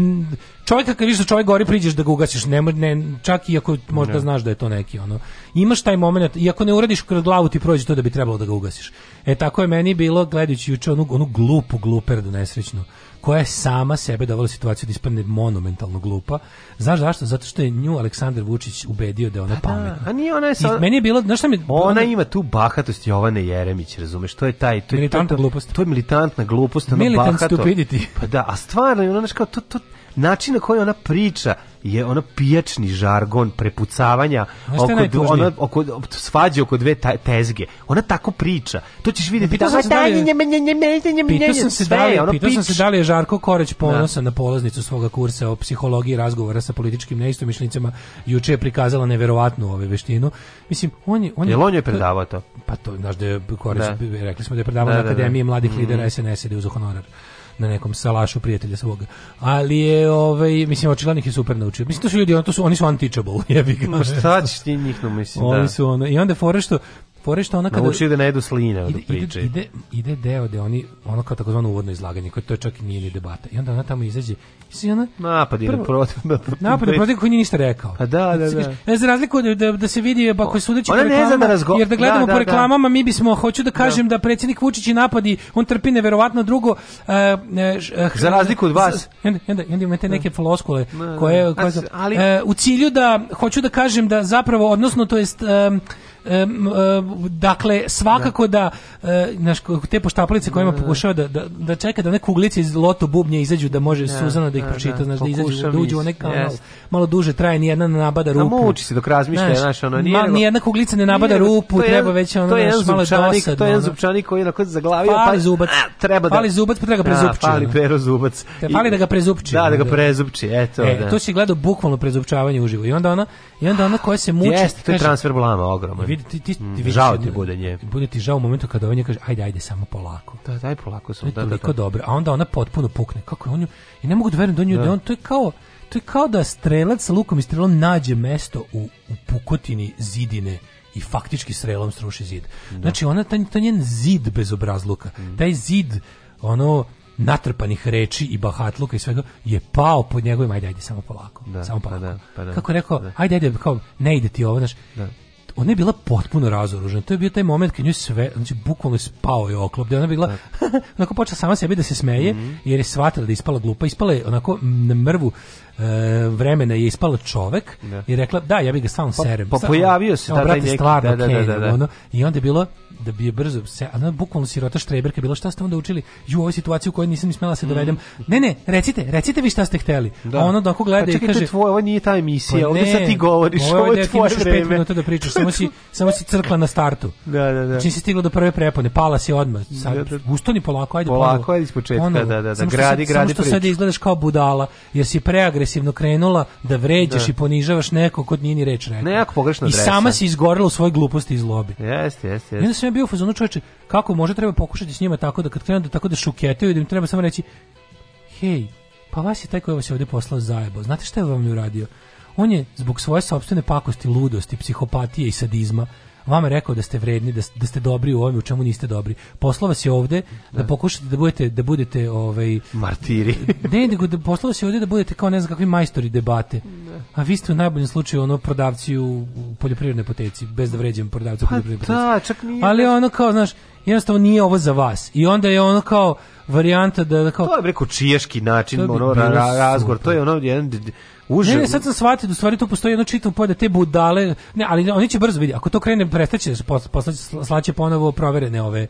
čovjek kad vidiš čovjek gori priđeš da ga ugasiš, ne, ne, čak i ako možda ne. znaš da je to neki, ono, imaš taj moment, i ako ne uradiš kroz glavu ti prođe to da bi trebalo da ga ugasiš. E, tako je meni bilo gledajući juče onu, onu glupu gluperdu da nesrećnu koja je sama sebe dovela situaciju da ispadne monumentalno glupa. Znaš zašto? Zato što je nju Aleksandar Vučić ubedio da je ona pa da, pametna. A nije ona je sa... meni je bilo, znaš šta mi... Ona ima tu bahatost Jovane Jeremić, razumeš? To je taj... To je, militantna to, to, glupost. To je militantna glupost, ona Militant bahato. stupidity. Pa da, a stvarno, ono, znaš kao, to, to, način na koji ona priča je ono pijačni žargon prepucavanja oko ona oko svađe oko dve tezge. Ona tako priča. To ćeš videti. Pitao sam da li sam se da li, pitao sam se da li je Žarko Koreć ponosan da. na polaznicu svoga kursa o psihologiji razgovora sa političkim neistomišljenicima. Juče je prikazala neverovatnu ove veštinu. Mislim, on je on je Jel on je predavao to? Pa to, znaš da je Koreć, da. rekli smo da je predavao na da, Akademiji mladih mm. lidera SNS-a da je uz honorar na nekom salašu prijatelja svog. Ali je ovaj mislim očigledno ih je super naučio. Mislim da su ljudi ono, to su oni su untouchable, jebi ga. Ma šta ćeš ti njih no mislim. Oni da. su ono i onda fore što fore što ona kada uči da ne jedu sline od priče. Ide, ide, ide deo da oni ono kao takozvano uvodno izlaganje, koje to je čak nije ni debata. I onda ona tamo izađe i ona napad ili protiv. Da- napad protiv koji nije ništa rekao. Pa da, da, da. Ne za razliku da, da, da se vidi ba koji sudeći po reklamama, da jer da gledamo da, da, po da. reklamama mi bismo hoću da, da kažem da, predsjednik Vučić i napadi, on trpi neverovatno drugo uh, uh, za razliku od vas. I onda, imate neke floskule koje, koje, ali, u cilju da hoću da kažem da zapravo odnosno to jest um, um, dakle, svakako da, da e, naš, te poštapalice kojima da, da, da. pokušava da, da, da čeka da neke uglice iz loto bubnje izađu da može da, Suzana da ih pročita, znaš, da izađu, da uđu one kao yes. malo, duže traje, nijedna ne nabada rupu. Namuči se dok razmišlja, znaš, ono, nije... Ma, jedna kuglica ne nabada nije, rupu, treba već ono, je malo dosadno. To je zupčanik koji je onako zaglavio, pa zubac, e, treba da... Pali zubac, pa treba ga prezupči. Pali pero zubac. Pali da ga prezupči. Da, da ga prezupči, eto. E, to se gleda bukvalno prezupčavanje uživo. I onda ona, i onda ona koja se muči... Jeste, to je transfer blama ogroman vidi ti ti, ti mm, vidiš, žao ti bude nje. Bude ti žao u momentu kada ona ovaj kaže ajde ajde samo polako. Da, daj polako samo da, da, da. dobro. A onda ona potpuno pukne. Kako je onju i ne mogu da verujem da onju da. da on to je kao to je kao da strelac sa lukom i strelom nađe mesto u, u pukotini zidine i faktički strelom sruši zid. Da. Znači ona ta, ta njen zid bez obrazluka, mm. taj zid ono natrpanih reči i bahatluka i svega je pao pod njegovim ajde ajde samo polako da, samo pa da, polako pa da, da, pa kako je rekao da. ajde ajde kao ne ide ti ovo da ona je bila potpuno razoružena. To je bio taj moment kad njoj sve, znači bukvalno spao je oklop, da ona je bila onako počela sama sebi da se smeje, mm -hmm. jer je shvatila da je ispala glupa, ispala je onako na mrvu vremena je ispala čovek da. i rekla da ja bih ga sam serem. Pa, pa pojavio se tada neki stvarno da, da, da, da, Ono, i onda je bilo da bi je brzo se ona bukvalno sirota štreberka bilo šta ste onda učili ju ovu situaciju koju nisam ni smela se dovedem ne ne recite recite vi šta ste hteli da. a ono da ko gleda pa čekaj, i kaže tvoj ovo nije ta emisija pa ovde sad ti govoriš ovo, ovo je tvoje vreme pet minuta da pričaš samo si samo si crkla na startu da da da čim si stigla do prve prepone pala si odmah sad da, da. ustani polako ajde polako ajde ispočetka da da da, da gradi gradi priču što sad izgledaš kao budala jer si preagres agresivno krenula da vređaš da. i ponižavaš neko kod nije ni reč rekao. Ne, jako pogrešno I dresa. sama si izgorela u svojoj gluposti i zlobi. Jeste, jeste, jeste. I onda sam ja bio u fazonu čoveče, kako može treba pokušati s njima tako da kad krenu da tako da šuketaju, da im treba samo reći hej, pa vas je taj koji vas je ovdje poslao zajebo. Znate šta je vam je uradio? On je zbog svoje sopstvene pakosti, ludosti, psihopatije i sadizma vama rekao da ste vredni, da, da ste dobri u ovome u čemu niste dobri. Poslao vas je ovde da, da pokušate da budete da budete ovaj martiri. ne, nego da poslao vas je ovde da budete kao ne znam kakvi majstori debate. Da. A vi ste u najboljem slučaju ono prodavci u poljoprivrednoj poteci, bez da vređem prodavca u pa poljoprivrednoj poteci. Da, čak nije. Ali ono kao, znaš, jednostavno nije ovo za vas. I onda je ono kao varijanta da, da kao... To je preko čiješki način, ono, razgovor, to je ono jedan Uže. Ne, ne, sad sam shvatio da u stvari tu postoji jedno čitav polje da te budale, ne, ali oni će brzo vidjeti. Ako to krene prestaće da se slaće ponovo proverene ove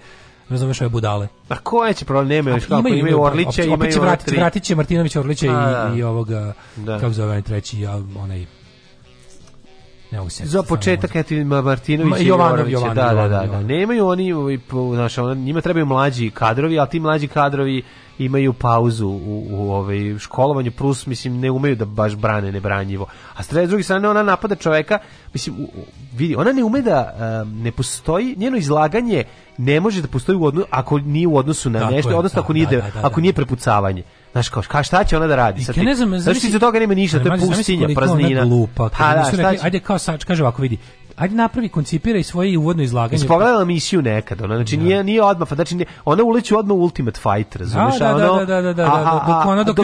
razumeš ove budale. A koje će problem, nema još kako imaju, imaju Orlića, imaju opet će vratit, tri... vratit će Martinović Orlića A, i, i ovoga, da. kako zove treći, ja, onaj ne mogu Za početak eto Martinović Ma, i Jovanović, da, da, da, da. Nemaju oni, naša, njima trebaju mlađi kadrovi, ali ti mlađi kadrovi imaju pauzu u, u ovaj školovanju, plus mislim ne umeju da baš brane nebranjivo. A s druge strane ona napada čoveka, mislim u, vidi, ona ne ume da um, ne postoji njeno izlaganje ne može da postoji u odnosu ako nije u odnosu na Tako nešto, je, odnosno da, ako nije da, da, da, da ako da. nije prepucavanje. Znaš kao, ka šta će ona da radi? Sad, ti, ne znam, znaš ti za toga nema ništa, to je pustinja, praznina. pa da, šta rekli, ajde kao sač, kaže ovako, vidi, ajde napravi, koncipiraj svoje uvodno izlaganje. Ispogledala misiju nekad, ona, znači nije, nije odmah, znači nije, ona uleće odmah u Ultimate Fighter, razumiješ? Da, da, da, da, da, a, dok,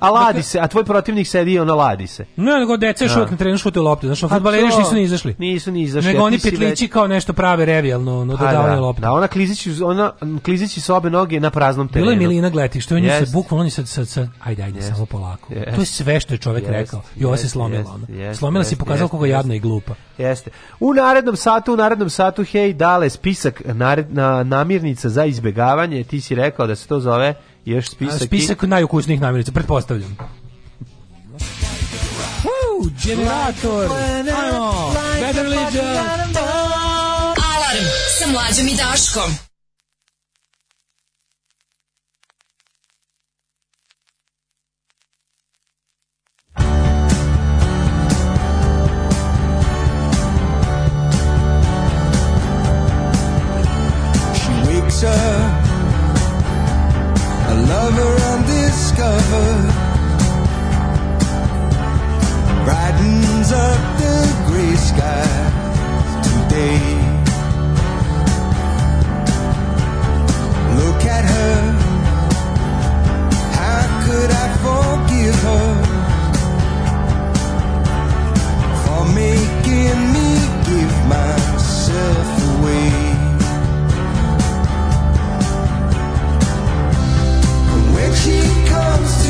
a ladi se, a tvoj protivnik sedi i ona ladi se. Ne, nego deca još uvijek na terenu šute lopte, znači fudbaleri nisu ni izašli. Nisu ni izašli. Nego oni petlići kao nešto prave revijalno, no dodavanje lopte. Da, ona klizići, ona klizići sa obe noge na praznom terenu. Bila je Milina Gletić, što oni se bukvalno oni sa sa ajde ajde samo polako. To je sve što je čovjek rekao. I ona se slomila ona. Slomila se i pokazala koga jadna i glupa. Jeste. U narednom satu, u narednom satu, hej, dale, spisak nared, na, namirnica za izbegavanje, ti si rekao da se to zove još spisak. A, spisak i... najukusnijih namirnica, pretpostavljam. Woo, generator, ajmo, Better Legion. Alarm sa mlađom i Daškom. picture. A lover undiscovered brightens up the gray sky today. Look at her. How could I forgive her for making me give my she comes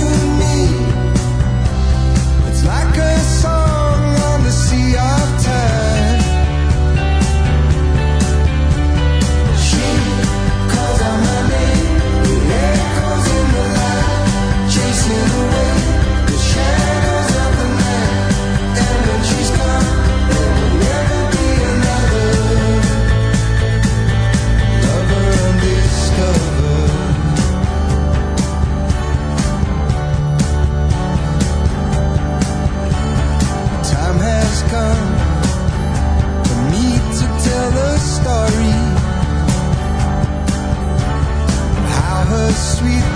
sweet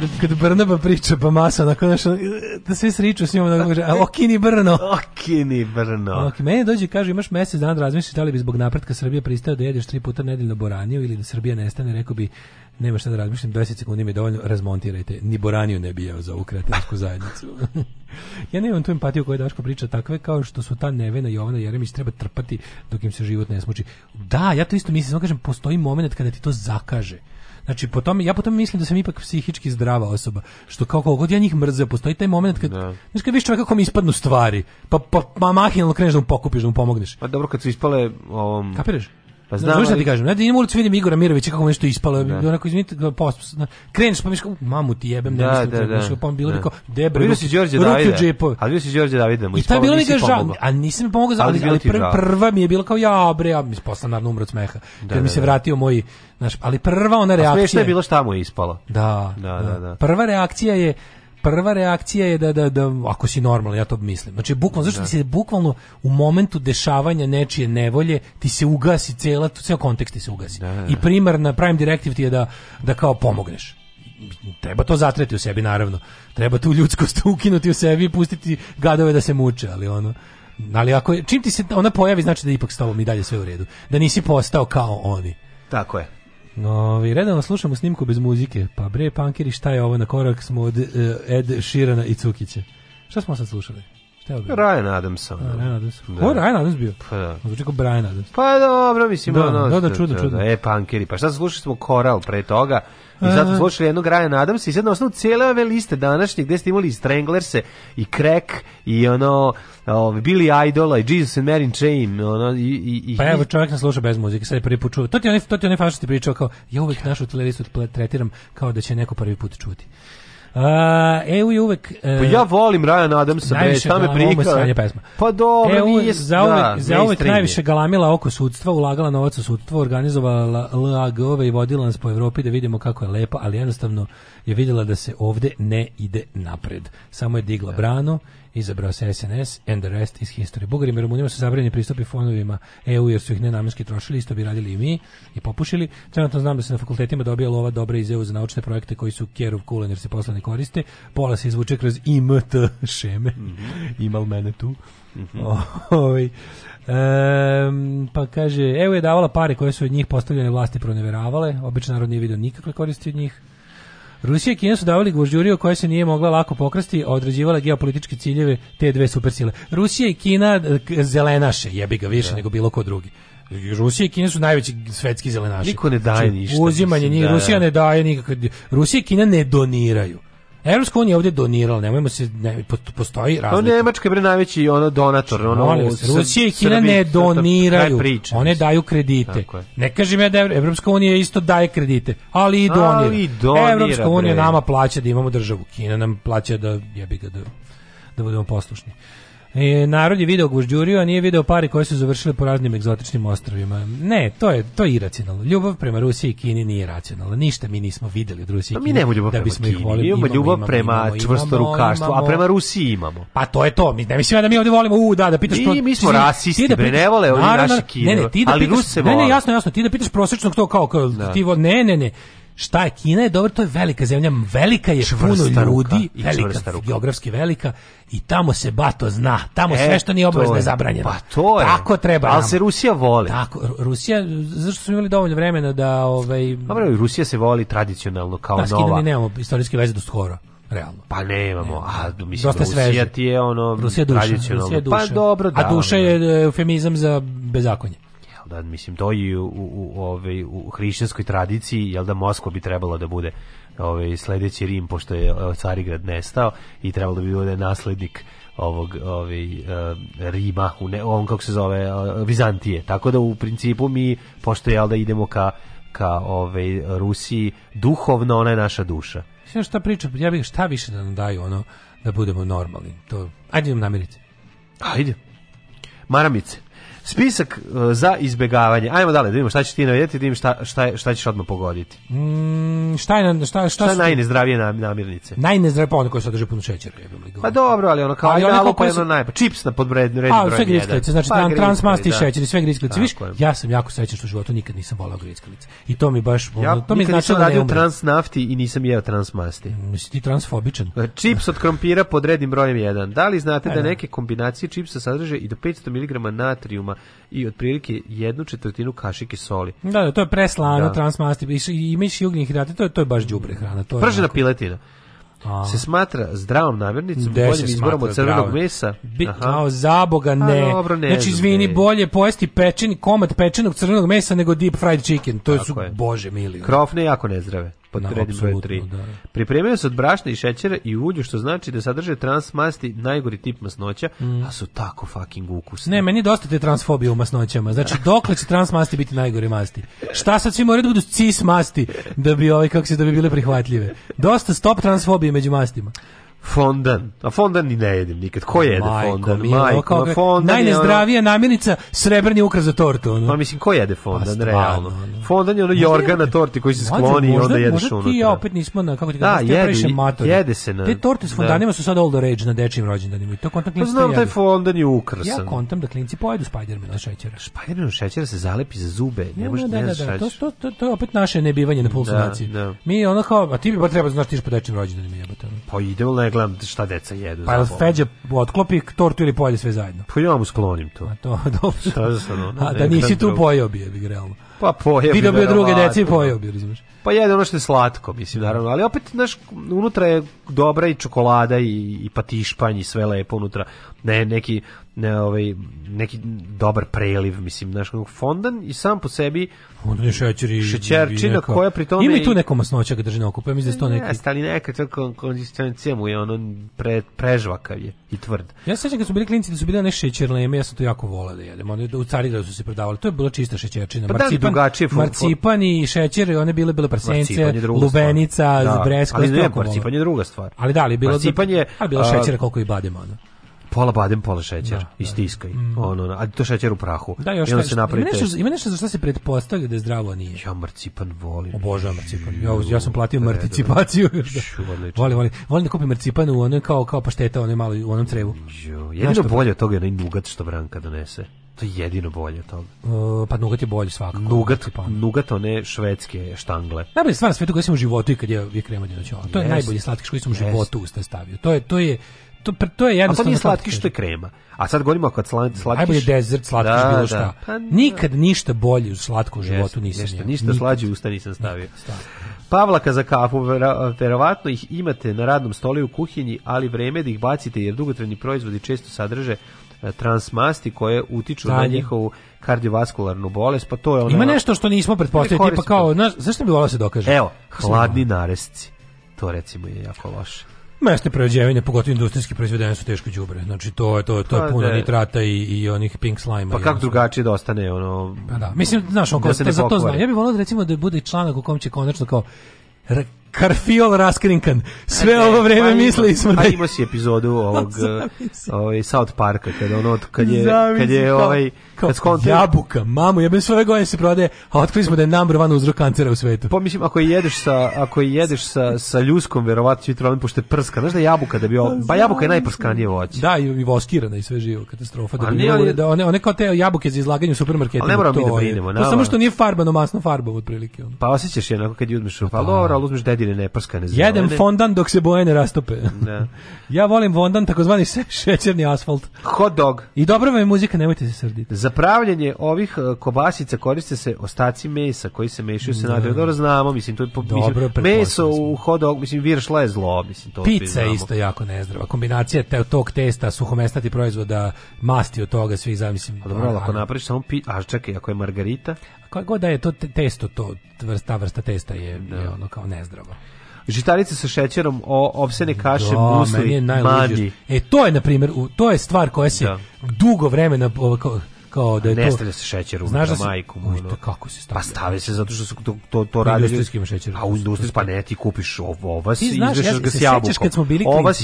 kad, kad Brnaba priča, pa masa, onako, znaš, da sve sriču s njom, da kaže, okini Brno. Okini Brno. Ok, meni dođe kaže, imaš mesec dana da da li bi zbog napretka Srbije pristao da jedeš tri puta nedeljno boraniju ili da Srbija nestane, rekao bi, nema šta da razmišljam, 20 sekundi mi je dovoljno, razmontirajte. Ni boraniju ne bi za ovu kretensku zajednicu. ja nemam tu empatiju koju Daško priča takve kao što su ta Nevena Jovana Jeremić treba trpati dok im se život ne smuči. Da, ja to isto mislim, samo kažem, postoji moment kada ti to zakaže. Znači, po tome, ja po tome mislim da sam ipak psihički zdrava osoba, što kao god ja njih mrze, postoji taj momenat kad, da. znaš, kad viš čovjeka kom ispadnu stvari, pa, pa, ma mahinalno kreneš da mu pokupiš, da mu pomogneš. Pa dobro, kad su ispale... Um... Kapiraš? Pa znam. Znaš šta ti kažem? ja da idem ulicu vidim Igora Mirovića kako nešto ispalo, da. onako izvinite, da, post. Da, kreneš pa miška, mamu ti jebem, ne da, mislim, da, da. da. pa on bilo rekao, debre. Vidio si Đorđe Davide, ali vidio si Đorđe Davida, mu ispalo. I ta bilo mi ga žao, a nisam pomogao, ali, ali, ali pr prva mi je bila kao ja, bre, ja mi posle naravno umro od smeha. Da, kad mi se vratio moj, znaš, ali prva ona reakcija. A smešno je bilo šta mu je ispalo. Da. Da, da, da. Prva reakcija je prva reakcija je da, da, da ako si normalan, ja to mislim. Znači, bukvalno, zašto da. se bukvalno u momentu dešavanja nečije nevolje, ti se ugasi cijela, ceo kontekst ti se ugasi. Da, da. I primarna, prime directive ti je da, da kao pomogneš treba to zatreti u sebi naravno. Treba tu ljudskost ukinuti u sebi i pustiti gadove da se muče, ali ono ali ako je, čim ti se ona pojavi znači da ipak s tobom i dalje sve u redu. Da nisi postao kao oni. Tako je. No, i redano slušamo snimku bez muzike. Pa bre, pankeri, šta je ovo? Na korak smo od uh, Ed Širana i Cukića. Šta smo sad slušali? Šta je bilo? Ryan Adamson. A, Ryan Adamson. Da. O, Ryan Adams bio? Pa da. Zvuči kao Brian Adams. Pa dobro, mislim. Da, ono, da, da, čudo, da, čudo. Da. E, pankeri. Pa šta slušali smo koral pre toga? I sad smo slušali jednog Ryan Adamsa i sad na osnovu cijele ove liste današnje gde ste imali i Stranglerse i Crack i ono ovaj Billy Idola i Jesus and Mary Chain ono i i i Pa evo čovjek nas sluša bez muzike sad je prvi put čuo. To ti oni onaj fašisti pričao kao ja uvek našu teleristu tretiram kao da će neko prvi put čuti. EU je uvek... Uh, ja volim Ryan Adamsa, bre, šta me brika? pesma. Pa dobro, EU nije... Zauvek, da, zauvek najviše galamila oko sudstva, ulagala novac u sudstvo, organizovala LAG-ove i vodila nas po Evropi da vidimo kako je lepo, ali jednostavno je vidjela da se ovde ne ide napred. Samo je digla da. brano izabrao se SNS, and the rest is history. Bugarima i Rumunima su zabranjeni pristupi fondovima EU jer su ih nenamenski trošili, isto bi radili i mi i popušili. Trenutno znam da se na fakultetima dobija lova dobra iz EU za naučne projekte koji su kerov kulen jer se posla ne koriste. Pola se izvuče kroz IMT šeme. Mm -hmm. Imal mene tu. Mm -hmm. Oj. Um, pa kaže, evo je davala pare koje su od njih postavljene vlasti proneveravale, običan narod nije vidio nikakve koristi od njih. Rusija i Kina su davali gvožđuriju koja se nije mogla lako pokrasti, određivala geopolitičke ciljeve te dve supersile. Rusija i Kina e, zelenaše, jebi ga više da. nego bilo ko drugi. Rusija i Kina su najveći svetski zelenaši. Niko ne daje znači, ništa. Uzimanje njih, da. Rusija ne daje nikakve. Rusija i Kina ne doniraju. Evropska unija ovdje donirala, nemojmo se ne, postoji pa razlika. No Nemačka je bre najveći ono donator, ono Molim, Rusija i Kina ne doniraju. Priča, one daju kredite. Ne kažem ja da Evropska unija isto daje kredite, ali i donira. Ali donira Evropska unija nama plaća da imamo državu. Kina nam plaća da jebi ga da da budemo poslušni. E, narod je video Gvožđuriju, a nije video pare koje su završile po raznim egzotičnim ostrovima. Ne, to je to je iracionalno. Ljubav prema Rusiji i Kini nije racionalna. Ništa mi nismo videli od Rusije i pa Kine. Mi ljubav da bismo prema Kini, volili. imamo ljubav imamo, prema imamo, čvrsto rukaštvu, a prema Rusiji imamo. Pa to je to. Mi ne da, mislim da mi ovde volimo u da da pitaš I, pro... mi smo da rasisti, ti da pitaš, ne vole oni naši Kine. Ne, ne, ti da ali pitaš, se ne, ne, jasno, jasno, ti da pitaš prosečnog to kao, kao da. ti vo... ne, ne, ne šta je Kina je dobro, to je velika zemlja, velika je puno ljudi, ruka, velika, geografski velika i tamo se bato zna, tamo e, sve što nije obavezno zabranjeno. Pa to je. Tako treba. Ali nam. se Rusija voli. Tako, Rusija, zašto su imali dovoljno vremena da... Ovaj, Dobro, Rusija se voli tradicionalno kao da, nova. mi nemamo istorijske veze do skoro realno. Pa nemamo, a mislim Dosta Rusija sveže. ti je ono Rusija duša, Rusija pa duša. Pa dobro, da. A duša je eufemizam za bezakonje da mislim to i u u ovaj u, u hrišćanskoj tradiciji jel da Moskva bi trebala da bude ovaj sledeći Rim pošto je eh, Carigrad nestao i trebalo bi da bude naslednik ovog ovaj uh, Rima u ne, on kako se zove uh, Vizantije tako da u principu mi pošto je da idemo ka ka ove ovaj, Rusiji duhovno ona je naša duša sve šta priča ja bih šta više da nam daju ono da budemo normalni to ajde nam namirite ajde maramice Spisak e, za izbegavanje. Ajmo dalje, da vidimo šta će ti navijeti, da vidim šta, šta, šta ćeš odmah pogoditi. Mm, šta je, šta, šta, šta je najnezdravije nam, namirnice? Najnezdravije pa one koje sadrže puno šećera. Pa dobro, ali ono kao ali ono pa jedno najpa. Čips na podred, red A, sve grickalice, znači pa, transmasti i da. šećeri, sve grickalice. Viš, ja sam jako srećan što u životu nikad nisam volao grickalice. I to mi baš... Ja, to mi znači da ne umrem. transnafti i nisam jeo transmasti. Mislim, ti transfobičan. E, čips od krompira pod rednim brojem 1. Da li znate da neke kombinacije čipsa sadrže i do 500 mg natrijuma i otprilike jednu četvrtinu kašike soli. Da, da to je preslano, da. transmasti, i, i miš ugljenih hidrata, to je, to je baš đubre hrana. To je Pržena onako... piletina. A. se smatra zdravom namirnicom, boljim izborom od crvenog zdravo. mesa. Bi, kao Boga, pa ne. A, dobro, ne znači, izvini, ne. bolje pojesti pečeni, komad pečenog crvenog mesa nego deep fried chicken. To Tako su, je. bože mili. Krofne jako nezdrave pod no, rednim 3. Da. Pripremaju se od brašna i šećera i ulju, što znači da sadrže transmasti najgori tip masnoća, mm. a su tako fucking ukusni. Ne, meni dosta te transfobije u masnoćama. Znači, da. dokle će transmasti biti najgori masti? Šta sad svi moraju da budu cis masti da bi, ovaj, kako se, da bi bile prihvatljive? Dosta stop transfobije među mastima fondan. A fondan ni ne jedem nikad. Ko jede Majko, fondan? Mi, Majko, kao, fondan najnezdravija ono... namirnica, srebrni ukras za tortu. Ono. Pa mislim, ko jede fondan, pa Stvarno, realno? Ono. Fondan je ono možda jorga na torti koji se skloni možda, i onda jedeš unutra. Možda ti ja opet nismo na, kako ti da, kažem, jede, previše matori. Jede se na... Te torte s da. fondanima da. su sad all the rage na dečijim rođendanima i to kontam pa znam, taj fondan je ukrasan. Ja kontam da klinci pojedu Spider-Man Spidermana šećera. Spidermana šećera se zalepi za zube, ne možeš da, da, da, to, to, to, to je opet naše nebivanje na da, pulsonaciji. Da. Mi ono kao, a ti bi pa treba, znaš, tiš po dečijim rođendanima jebate. Pa ide gledam šta deca jedu. Pa jel Feđa otklopi tortu ili polje sve zajedno? Pa ja mu sklonim to. A to, dobro. Šta da sam, ono, A da nisi tu pojeo bi, bi realno. Pa pojeo bi. Video bi druge dece i da. pojeo bi, razumiješ. Pa jede ono što je slatko, mislim, da. naravno. Ali opet, znaš, unutra je dobra i čokolada i, i patišpanj i sve lepo unutra. Ne, neki, ne, ovaj, neki dobar preliv, mislim, znaš, fondan i sam po sebi fondan je šećer i šećerčina koja pri tome... Ima i tu neko masnoća ga drži na okupu, ja mislim da to neki... Jeste, ali neka to konzistencija mu je ono pre, prežvakav je i tvrd. Ja sećam kad su bili klinci da su bili one šećerleme, ja sam to jako volao da jedem, one u cari da su se prodavali, to je bila čista šećerčina. Pa da, marcipan, da, drugačije fun, marcipan i šećer, one bile bile prsence, lubenica, da, bresko, ali ne, marcipan je druga stvar. Ali da, ali bilo marcipan je, a bila šećera koliko i badema, ono pola badem, pola šećer da, i da. stiskaj. Mm. Ono, a to šećer u prahu. Da, još I onda se napravi ima ima nešto za šta se pretpostavlja da je zdravo nije. Ja marcipan volim. Obožavam marcipan. Ja, ja sam platio da, marticipaciju. Da, Volim, volim. Volim da kupim marcipan u onoj kao, kao pašteta, onoj malo, u onom trevu. Jo, jedino bolje od toga je onaj nugat što Branka donese. To je jedino bolje od toga. Uh, pa nugat je bolje svakako. Nugat, nugat one švedske štangle. Najbolje stvar na svetu koja sam u životu i kad je uvijek krema dinoćola. Znači, to je najbolji slatkiš koji sam u životu usta stavio. To je, to je, to, to je jedno A pa krema. A sad govorimo kad slatki slatkiš... Najbolje dezert, slatkiš, da, bilo da. šta. Pa, da, pa, Nikad ništa bolje u slatkom životu nisam nešto, Ništa slađe usta nisam stavio. Pavlaka za kafu, verovatno ih imate na radnom stoli u kuhinji, ali vreme da ih bacite jer dugotrajni proizvodi često sadrže e, transmasti koje utiču Dalje. na njihovu kardiovaskularnu bolest, pa to je ono... Ima nešto što nismo pretpostavili, tipa kao, znaš, zašto bi volao se dokaže? Evo, hladni naresci. To recimo je jako loše. Mesne prerađevine, pogotovo industrijski proizvedene su teško đubre. Znači to je to to je pa puno de. Da. nitrata i, i onih pink slime. Pa kako drugačije da ostane ono? Pa da. Mislim, znaš, on da za to zna. Ja bih voleo da, recimo da bude članak u kom će konačno kao Karfiol raskrinkan. Sve e, ovo vreme pa mislili smo pa da... Pa imao si epizodu ovog ovaj, South Parka, kad, ono, kad je, Zamisli, kad je ovaj... Kao, kad skonti... Jabuka, mamu, ja sve ove godine se prodaje, a otkrili smo da je number one uzrok kancera u svetu. Pa mislim, ako je jedeš sa, ako je jedeš sa, sa ljuskom, verovatno će ti problem, pošto je prska. Znaš da jabuka da bi... Ovo, pa ba jabuka je najprskanije voće. Da, i, i voskirana i sve živo, katastrofa. Da, ne, ali, da one, one kao te jabuke za izlaganje u supermarketu. ne moramo mi da brinemo. To samo što nije farbano, masno farbovo, otprilike. Pa osjećaš je onako kad je uzmeš u valor, pa ali uzmeš dedi godine neprskane zelene. Jedem fondan dok se boje ne rastope. Da. ja volim fondan, takozvani šećerni asfalt. Hot dog. I dobra vam je muzika, nemojte se srditi. Za pravljanje ovih e, kobasica koriste se ostaci mesa koji se mešaju sa da. nadredo. Dobro znamo, mislim, to je, mislim, meso u hot dog, mislim, viršla je zlo, mislim, to Pizza je isto jako nezdrava. Kombinacija te, tog testa, suhomestati proizvoda, masti od toga, svi zamislim. A dobro, ako napraviš samo pi... A čekaj, ako je margarita? koja god da je to testo, to vrsta, vrsta testa da. je ono kao nezdravo žitarice sa šećerom, o, opsene kaše, da, musli, meni E, to je, na primjer, to je stvar koja se da. dugo vremena ovako, kao da je ne to... Ne se šećer u znaš da se, majku mu. Ono, pa kako se stavlja? Pa stave se zato što su to, to, to radi... Industrijski šećer. A da. u industrijski pa ne, ti kupiš ov, ovas ti znaš, i izdešaš ja, ga s jabukom. kad smo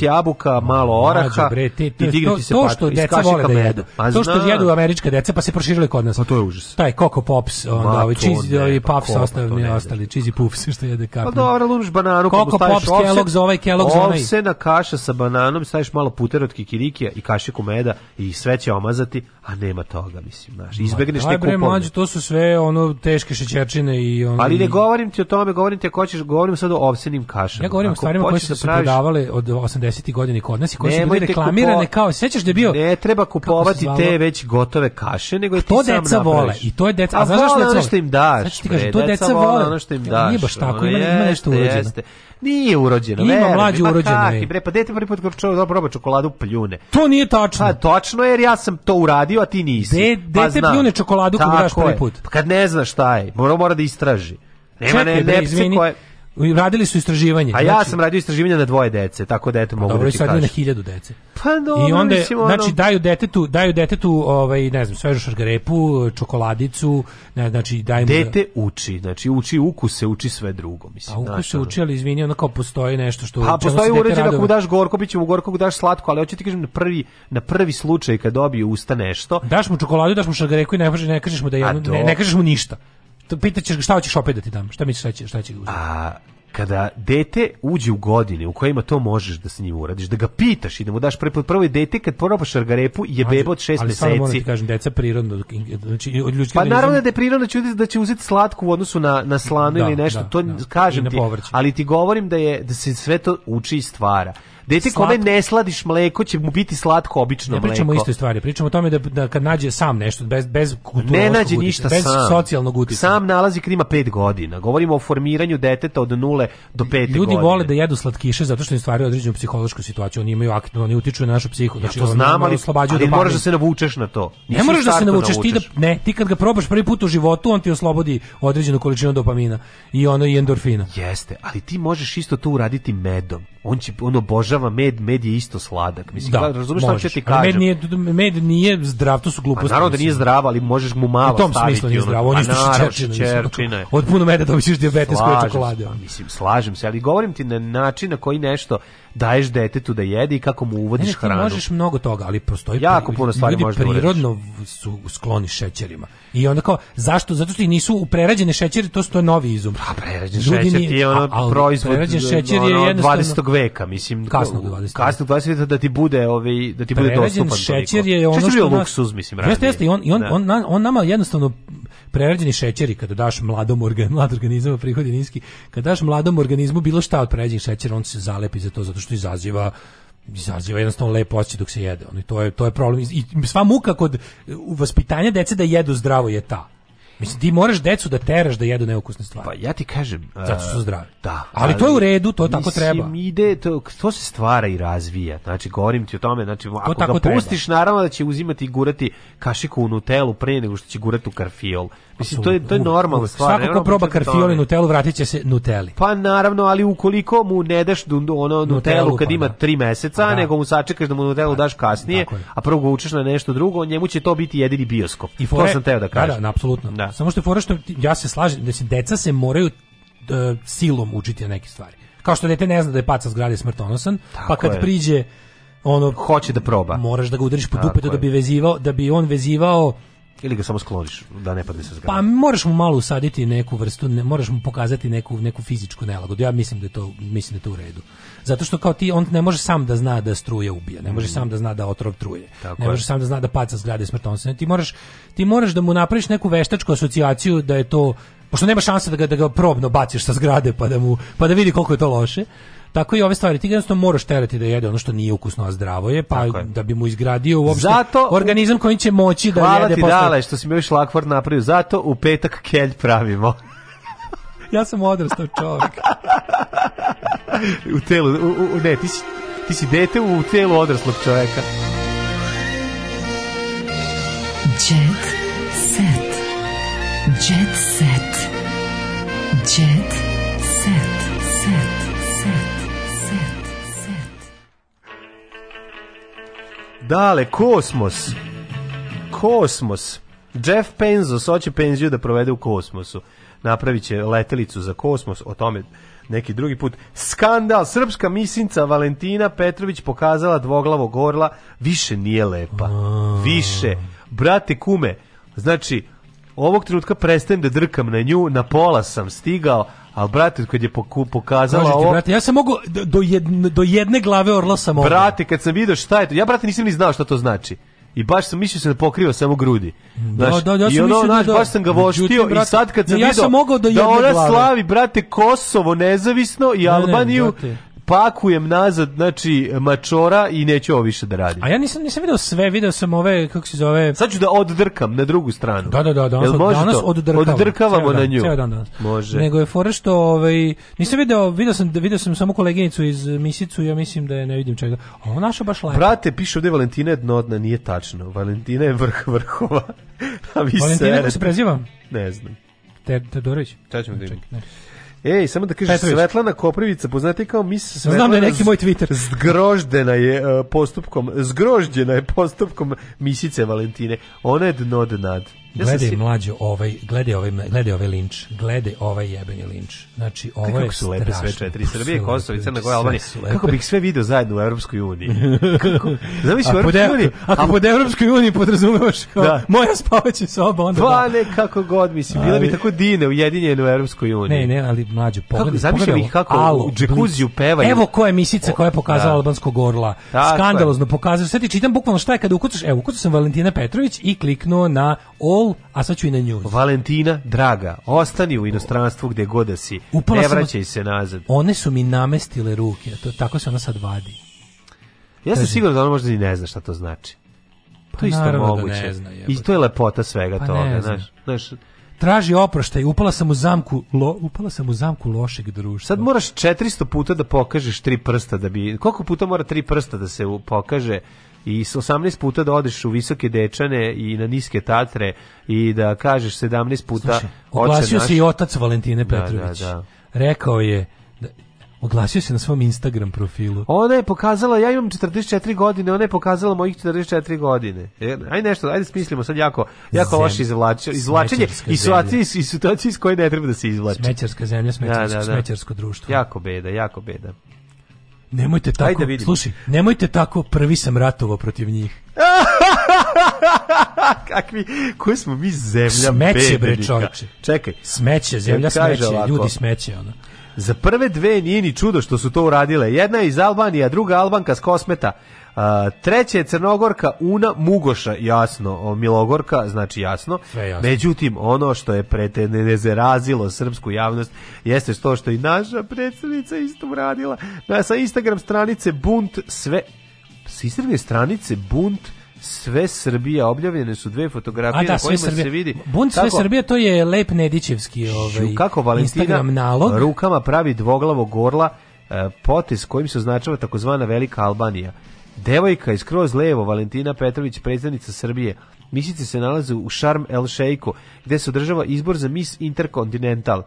jabuka, malo oraha bre, te, te, i dignuti se to, to što deca vole da jedu. Pa to što jedu američka deca pa se proširilo kod nas. a pa to je užas. Taj Coco Pops, onda ovi cheesy, ovi pa puffs osnovni ostali, cheesy puffs što jede kako. Pa dobro, lubiš bananu, kako staviš ovse. Coco Pops, Kellogg's, ovaj Kellogg's, onaj. Ovsena kaša sa bananom, staviš malo putera od kikirikija i kašiku meda i sve će omazati, a nema toga jela, da, mislim, znaš. Izbegneš Ma, neku bre, mlađe, to su sve ono teške šećerčine i ono... Ali ne govorim ti o tome, govorim ti ako hoćeš, govorim sad o ovsenim kašama. Ja govorim Ako o stvarima koje su da se praviš- prodavale od 80-ih godina kod nas i koje su bile reklamirane kao, sećaš da je bio... Ne treba kupovati te već gotove kaše, nego je ti To sam deca napraviš. vole i to je deca, a, znaš zašto vole deca vole? što im daš. znači ti kažem, to deca vole ono što im daš. Nije baš tako, ono, ima, nešto jeste. Nije urođeno. Ima mlađi mlađe ima urođeno. Kaki, bre, pa dete prvi put kad čovjek dobro čokoladu pljune. To nije tačno. Pa točno jer ja sam to uradio, a ti nisi. De, pa dete pa, pljune čokoladu kad daš prvi put. Pa kad ne znaš šta je, mora mora da istraži. Nema Čekaj, ne, ne, ne, radili su istraživanje. A ja znači- sam radio istraživanje na dvoje dece, tako da eto mogu da ti kažem. sad kažem. na hiljadu dece. Pa dobro, I onda, mislim, ono... znači, daju detetu, daju detetu, ovaj, ne znam, svežu šargarepu, čokoladicu, ne, znači, daj mu... Da- dete uči, znači, uči ukuse, uči sve drugo, mislim. A ukuse ono... uči, ali izvini, kao postoji nešto što... Pa postoji uređen ako mu daš gorko, bit će mu gorko, daš slatko, ali hoće ti kažem, na prvi, na prvi slučaj kad dobije usta nešto... Daš mu čokoladu, daš mu šargareku i ne, ne kažeš mu da je, ne, ne kažeš mu ništa pitaćeš šta hoćeš opet da ti dam, šta misliš šta će, šta će uzeti. A kada dete uđe u godine u kojima to možeš da se njim uradiš, da ga pitaš i da mu daš prvi prvo dete kad probaš argarepu, je beba od 6 meseci. Ali samo moram ti kažem deca prirodno znači ljudski Pa naravno da je prirodno će da će uzeti slatku u odnosu na na slanu da, ili nešto, da, to da, kažem ti. Ali ti govorim da je da se sve to uči i stvara. Dete kome ne sladiš mleko će mu biti slatko obično ne mleko. Ne pričamo istoj stvari, pričamo o tome da, da kad nađe sam nešto, bez, bez Ne nađe utice, ništa bez sam. socijalnog uticaja. Sam nalazi krima 5 godina. Govorimo o formiranju deteta od nule do pet Ljudi godine. Ljudi vole da jedu slatkiše zato što im stvaraju određenu psihološku situaciju. Oni imaju aktivno, oni utiču na našu psihu. Znači, ja to znam, ali, ali moraš da se navučeš na to. Nisi ne moraš da se navučeš, navučeš. Ti da, ne, ti kad ga probaš prvi put u životu, on ti oslobodi određenu količinu dopamina i ono i endorfina. Jeste, ali ti možeš isto to uraditi medom on će on obožava med, med je isto sladak. Mislim, da, razumeš šta ću da ti kažem? Med nije, med nije zdrav, to su gluposti. Pa naravno da nije zdrav, ali možeš mu malo staviti. U tom staviti smislu nije zdrav, on pa je što šećerčina. Od puno meda dobiješ dijabetes koja čokolade. Pa mislim, slažem se, ali govorim ti na način na koji nešto daješ detetu da jede i kako mu uvodiš ne, ne, ti hranu. možeš mnogo toga, ali postoji jako puno stvari ljudi da prirodno su skloni šećerima. I onda kao zašto? Zato što i nisu u prerađene šećeri, to su to je novi izum. A prerađen Ljudi šećer nije, je ono a, proizvod prerađen šećer je jednostavno 20. veka, mislim. Kasno 20. Kasno 20 da ti bude, ovaj da ti bude dostupan. Prerađen šećer toliko. je ono što, što je luksuz, mislim, Jeste, jeste, i on i on, da. on, on, on nama jednostavno prerađeni šećeri kada daš mladom organ, mlad organizmu prihodi niski, kada daš mladom organizmu bilo šta od prerađenih šećera, on se zalepi za to zato što izaziva izaziva jednostavno lepo osjećaj dok se jede. Ono, to, je, to je problem. I sva muka kod e, vaspitanja dece da jedu zdravo je ta. Mislim, ti moraš decu da teraš da jedu neukusne stvari. Pa ja ti kažem... Zato su e, zdravi. Da. Ali, ali to je u redu, to mislim, tako treba. Mislim, ide, to, to se stvara i razvija. Znači, govorim ti o tome, znači, to ako ga pustiš, treba. naravno da će uzimati i gurati kašiku u Nutellu pre nego što će gurati u karfiol. Mislim, to je, to je normalna stvar. Svako ko proba karfiol i nutelu vratit će se nuteli. Pa naravno, ali ukoliko mu ne daš ono nutelu kad pa ima da. tri meseca, pa da. nego mu sačekaš da mu nutelu daš kasnije, a prvo ga učeš na nešto drugo, njemu će to biti jedini bioskop. I fore, to sam teo da, da kažem. Da, da, apsolutno. Da. Samo što je fora što ja se slažem, da se deca se moraju da, silom učiti na neke stvari. Kao što dete ne zna da je paca zgrade smrtonosan, pa Tako pa kad je. priđe ono hoće da proba. Moraš da ga udariš po dupe da bi vezivao, da bi on vezivao Ili ga samo skloniš da ne padne sa zgrade? Pa možeš mu malo usaditi neku vrstu, ne, možeš mu pokazati neku, neku fizičku nelagodu. Ja mislim da je to, mislim da je to u redu. Zato što kao ti, on ne može sam da zna da struja ubija, ne može mm. sam da zna da otrov truje, Tako ne je. može sam da zna da pad sa zgrade smrtonosno. Ti možeš ti možeš da mu napraviš neku veštačku asocijaciju da je to pošto nema šanse da ga, da ga probno baciš sa zgrade pa da, mu, pa da vidi koliko je to loše, tako i ove stvari, ti jednostavno moraš terati da jede ono što nije ukusno, a zdravo je, pa je. da bi mu izgradio uopšte Zato, organizam koji će moći da jede. Hvala ti posle... dale što si mi još lakvar napravio. Zato u petak kelj pravimo. ja sam odrastao čovjek. u telu, u, u, ne, ti si, ti si dete u telu odraslog čovjeka. Jet set. Jet set. set. Set. Set. Set. Dale, kosmos. Kosmos. Jeff Penzos hoće penziju da provede u kosmosu. Napravit će letelicu za kosmos, o tome neki drugi put. Skandal, srpska misinca Valentina Petrović pokazala dvoglavo gorla, više nije lepa. Više. Brate kume, znači, ovog trenutka prestajem da drkam na nju, na pola sam stigao, a brate, kad je pokazala Kažete, ovo... ja sam mogu, do, jedne, do jedne glave orla sam ovo. Brate, kad sam vidio šta je to, ja brate nisam ni znao šta to znači. I baš sam mislio se da pokriva samo grudi. Da, znaš, da, ja sam I ono, da- znaš, da, baš sam ga voštio i sad kad sam ja vidio sam mogao da, da ona glavi. slavi, brate, Kosovo nezavisno i ne, Albaniju, ne, pakujem nazad, znači, mačora i neću ovo više da radim. A ja nisam, nisam video sve, video sam ove, kako se zove... Sad ću da oddrkam na drugu stranu. Da, da, da, danas, Jel može danas to? oddrkavamo. Oddrkavamo na nju. Ceo dan danas. Može. Nego je fora što, ovaj, nisam video, video sam, video sam samo koleginicu iz Misicu, ja mislim da je ne vidim čega. A ona naša baš lepa. Brate, piše ovde Valentina je dnodna, nije tačno. Valentina je vrh vrhova. A vi Valentina, kako se preziva? Ne znam. Te, Todorović? Šta ćemo da Ej, samo da kažeš, Petrović. Svetlana Koprivica, poznati kao mis Svetlana... Znam da je neki moj Twitter. Zgroždena je uh, postupkom, zgrožđena je postupkom misice Valentine. Ona je dno dnad. Ja gledaj si... mlađo ovaj, gledaj ovaj, gledaj ovaj linč, gledaj ovaj jebeni linč. Znači, ovo je su lepe sve četiri, Srbije, Kosovo i Crna Gora, Albanija. Kako bih sve video zajedno u Evropskoj uniji. kako? Zamisli u e- Evropskoj uniji. Ako pod Evropskoj uniji podrazumevaš kao da. moja spavaća soba, onda Pa ne, kako god, mislim, bila bi tako dine ujedinjene u Evropskoj uniji. Ne, ne, ali mlađo, pogledaj. Zamišljam bih kako alo, u džekuziju pevaju. Evo koja je misica koja je pokazala da. albanskog orla. Skandalozno pokazala. Sve ti čitam bukvalno šta je kada ukucaš, evo, ukucao sam Valentina Petrović i kliknuo na o Wall, a sad ću i na nju. Valentina, draga, ostani u inostranstvu gde god da si. Upala ne vraćaj se nazad. One su mi namestile ruke, to, tako se ona sad vadi. Ja sam siguran da ona možda i ne zna šta to znači. Pa to isto da moguće. Da zna, I to je lepota svega pa toga, znaš. Znaš, traži oproštaj, upala sam u zamku, lo, upala sam u zamku lošeg društva. Sad moraš 400 puta da pokažeš tri prsta da bi koliko puta mora tri prsta da se pokaže i s 18 puta da odeš u visoke dečane i na niske tatre i da kažeš 17 puta Slušaj, oglasio naš... se i otac Valentine Petrović da, da, da. rekao je da, oglasio se na svom Instagram profilu ona je pokazala, ja imam 44 godine ona je pokazala mojih 44 godine e, aj nešto, ajde smislimo sad jako jako Zem, loše izvlačenje, izvlačenje i situacije, i situacije iz koje ne treba da se izvlači smećarska zemlja, smećarsko, da, da, da. smećarsko društvo jako beda, jako beda Nemojte tako, Ajde da vidimo. slušaj, nemojte tako, prvi sam ratovao protiv njih. Kakvi, koji smo mi zemlja Smeće bre čovječe. Čekaj. Smeće, zemlja Kaže smeće, ovako. ljudi smeće ona. Za prve dve nije ni čudo što su to uradile. Jedna je iz Albanije, druga Albanka s Kosmeta. Uh, treće je Crnogorka Una Mugoša, jasno, Milogorka, znači jasno. jasno. Međutim, ono što je pretenezerazilo srpsku javnost jeste to što i naša predsednica isto uradila. Na, sa Instagram stranice Bunt sve... Sa Instagram stranice Bunt sve Srbija objavljene su dve fotografije da, na kojima sve se vidi Bunt sve kako, Srbija to je lep Nedićevski ovaj kako Valentina Instagram nalog rukama pravi dvoglavo gorla e, potis kojim se označava takozvana Velika Albanija Devojka iz kroz levo, Valentina Petrović, predstavnica Srbije, misice se nalaze u Sharm El Sheiku, gde se održava izbor za Miss Intercontinental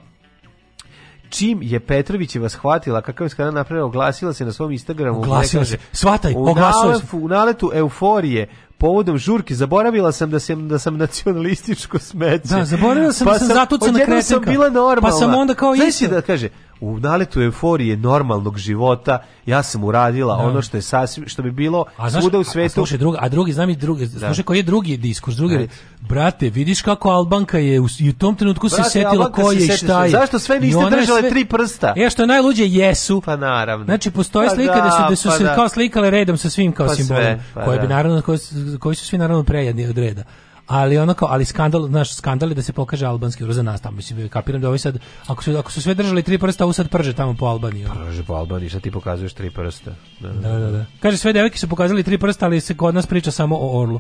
čim je Petrović je vas shvatila kakav je skandal napravio, oglasila se na svom Instagramu. Oglasila se, svataj, oglasila se. U naletu euforije, povodom žurke, zaboravila sam da sam, da sam nacionalističko smeće. Da, zaboravila sam da pa da sam, sam zatucana kretenka. sam bila normalna. Pa sam onda kao Znaš isto. da kaže, u naletu euforije normalnog života ja sam uradila da. ono što je sasvim što bi bilo a, znaš, svuda u svetu. A, slušaj, drugi, a drugi znam i drugi, da. slušaj koji je drugi diskurs, drugi da. brate, vidiš kako Albanka je u, i u tom trenutku brate, se setila ko je i šta je. Zašto sve niste držale sve, tri prsta? E što najluđe jesu. Pa naravno. Znači postoje pa slike da, da, su da su pa se da. kao slikale redom sa svim kao pa simbolima, pa koje bi da. naravno koji su svi naravno prejedni od reda ali ono kao, ali skandal, znaš, skandal je da se pokaže albanski uroza nas tamo, mislim, kapiram da ovaj sad, ako su, ako su sve držali tri prsta, ovo sad prže tamo po Albaniji. Prže po Albaniji, šta ti pokazuješ tri prsta? Da da, da, da, da. da. Kaže, sve devojke su pokazali tri prsta, ali se kod nas priča samo o orlu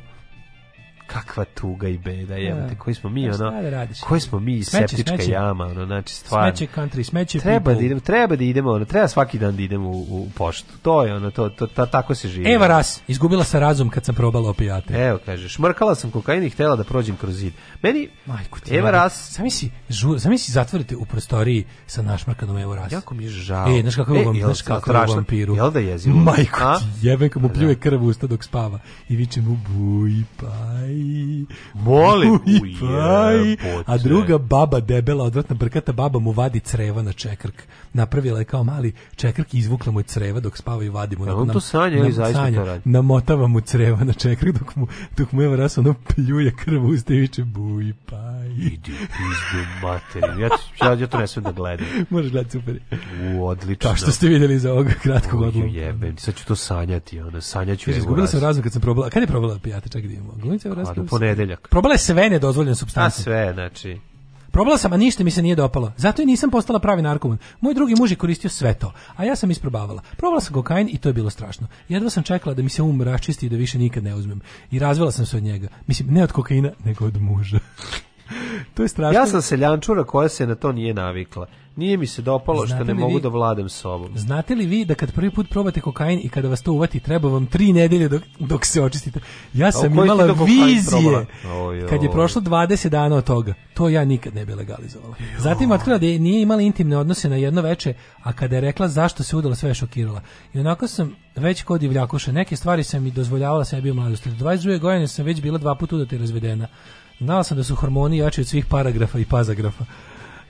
kakva tuga i beda da. je te koji smo mi ja, ono da radiš, koji smo mi smeće, septička smeće. jama ono znači stvarno smeće country smeće treba people. da idemo treba da idemo ono treba svaki dan da idemo u, u poštu to je ono to, to, ta, tako se živi Eva Ras izgubila sam razum kad sam probala opijate evo kažeš mrkala sam kokain i htela da prođem kroz zid meni majku ti Eva Ras zamisli žu, zamisli zatvorite u prostoriji sa našmrkanom Eva Ras jako mi je žao e znaš kako e, vam znaš kako vampiru jel da jezivo majku jebe mu da. pljuje krv usta dok spava i viče mu buj paj Molim, ujeboj. A druga baba debela, odvratna brkata baba mu vadi creva na čekrk. Napravila je kao mali čekrk i izvukla mu je creva dok spava i vadi mu. A on to sanja ili zaista to radi? Namotava mu creva na čekrk dok mu, dok mu je vrasa ono pljuje krvu usteviće buj pa. Idi pizdu materinu. Ja, ja, ja to ne smijem da gledam. Možeš gledati super. U, odlično. Kao što ste videli iz ovog kratkog odlomka. Jebem, sad ću to sanjati. Ono, sanjaću Viš, izgubila sam razum kad sam probala. Kad je probala pijata? Čak da imamo. Glumica je razum. Ponedeljak. Probala je sve nedozvoljene substance. A sve, znači. Probala sam, a ništa mi se nije dopalo. Zato i nisam postala pravi narkoman. Moj drugi muž je koristio sve to, a ja sam isprobavala. Probala sam kokain i to je bilo strašno. Jedva sam čekala da mi se um raščisti i da više nikad ne uzmem. I razvela sam se od njega. Mislim, ne od kokaina, nego od muža to je strašno. Ja sam seljančura koja se na to nije navikla. Nije mi se dopalo što ne mogu vi, da vladam sobom. Znate li vi da kad prvi put probate kokain i kada vas to uvati, treba vam tri nedelje dok, dok se očistite. Ja sam imala vizije oj, oj. kad je prošlo 20 dana od toga. To ja nikad ne bi legalizovala. Zatim otkrila da je, nije imala intimne odnose na jedno veče, a kada je rekla zašto se udala, sve je šokirala. I onako sam već kod divljakuša. Neke stvari sam i dozvoljavala sebi u mladosti. 22. godine sam već bila dva puta udata i razvedena. Znala sam da su hormoni jači od svih paragrafa i pazagrafa.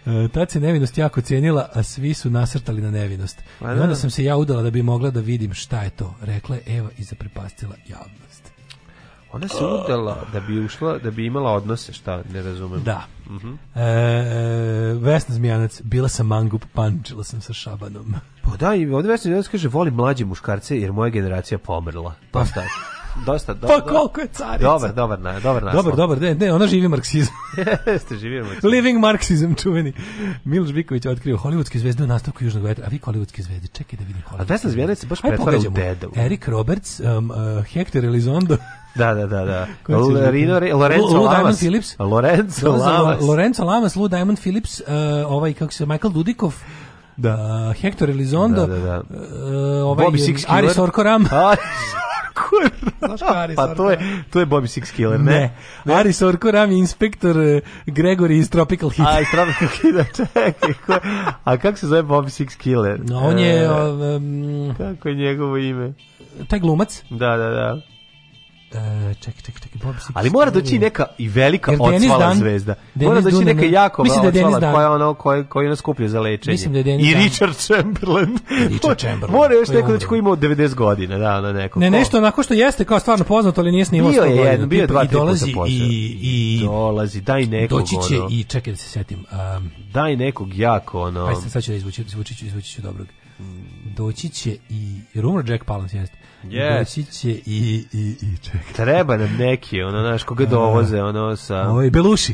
E, tad se nevinost jako cijenila, a svi su nasrtali na nevinost. Pa I da. onda sam se ja udala da bi mogla da vidim šta je to, rekla je Eva i zaprepastila javnost. Ona se udala da bi ušla, da bi imala odnose, šta, ne razumem. Da. Uh mhm. -huh. e, Vesna Zmijanac, bila sam mangup, pančila sam sa šabanom. Pa da, i ovdje Vesna Zmijanac kaže, volim mlađe muškarce jer moja generacija pomrla. Pa šta? dosta do, pa koliko je carica. Dobar, dobar, na, dobar naslov. Dobar, dobar, ne, ne, ona živi marksizam. Jeste, živi marksizam. Living marksizam, čuveni. Miloš Biković otkrio hollywoodske zvezde u nastavku Južnog vetra. A vi hollywoodske zvezde, čekaj da vidim hollywoodske. A Vesna zvezda se baš pretvara u dedu. Erik Roberts, um, uh, Hector Elizondo. Da, da, da, da. Rino, Lorenzo Lu, Lu Lamas. Phillips. Lorenzo Lamas. Lorenzo Lamas, Lou Diamond Phillips, uh, ovaj, kako se, Michael Dudikov, da. Uh, Hector Elizondo, da, da, da. Uh, ovaj, Bobby Six Aris Orkoram. Aris Kako je? Znaš ko Ari Pa to je, to je Bobby Six Killer, ne? ne. Ari Sorko Ram je inspektor eh, Gregory iz Tropical Heat. A, iz Tropical Heat, da, čekaj. a kako se zove Bobby Six Killer? No, on je... Um, kako je njegovo ime? Taj glumac? Da, da, da. Uh, čekaj, čekaj, čekaj, Bob Ali mora doći neka i velika odsvala zvezda. mora doći neka jako mislim da je koja ono koji koji nas skuplja za lečenje. Mislim da je Denis I Richard Chamberlain. Richard Chamberlain. mora još neko da će koji ima 90 godina, da, na neko. Ne, nešto onako što jeste kao stvarno poznato, ali nije snimao Bio je jedno, bio je dva, tri dolazi i, i dolazi, daj nekog. Doći će i čekaj da se setim. Um, daj nekog jako ono. Ajde, sad ću da izvučem, izvučiću, izvučiću dobrog doći će i rumor Jack Palance jeste. Yes. Doći će i i i čekaj. Treba nam neki, ono znaš, koga dovoze, ono sa Ovaj Belushi.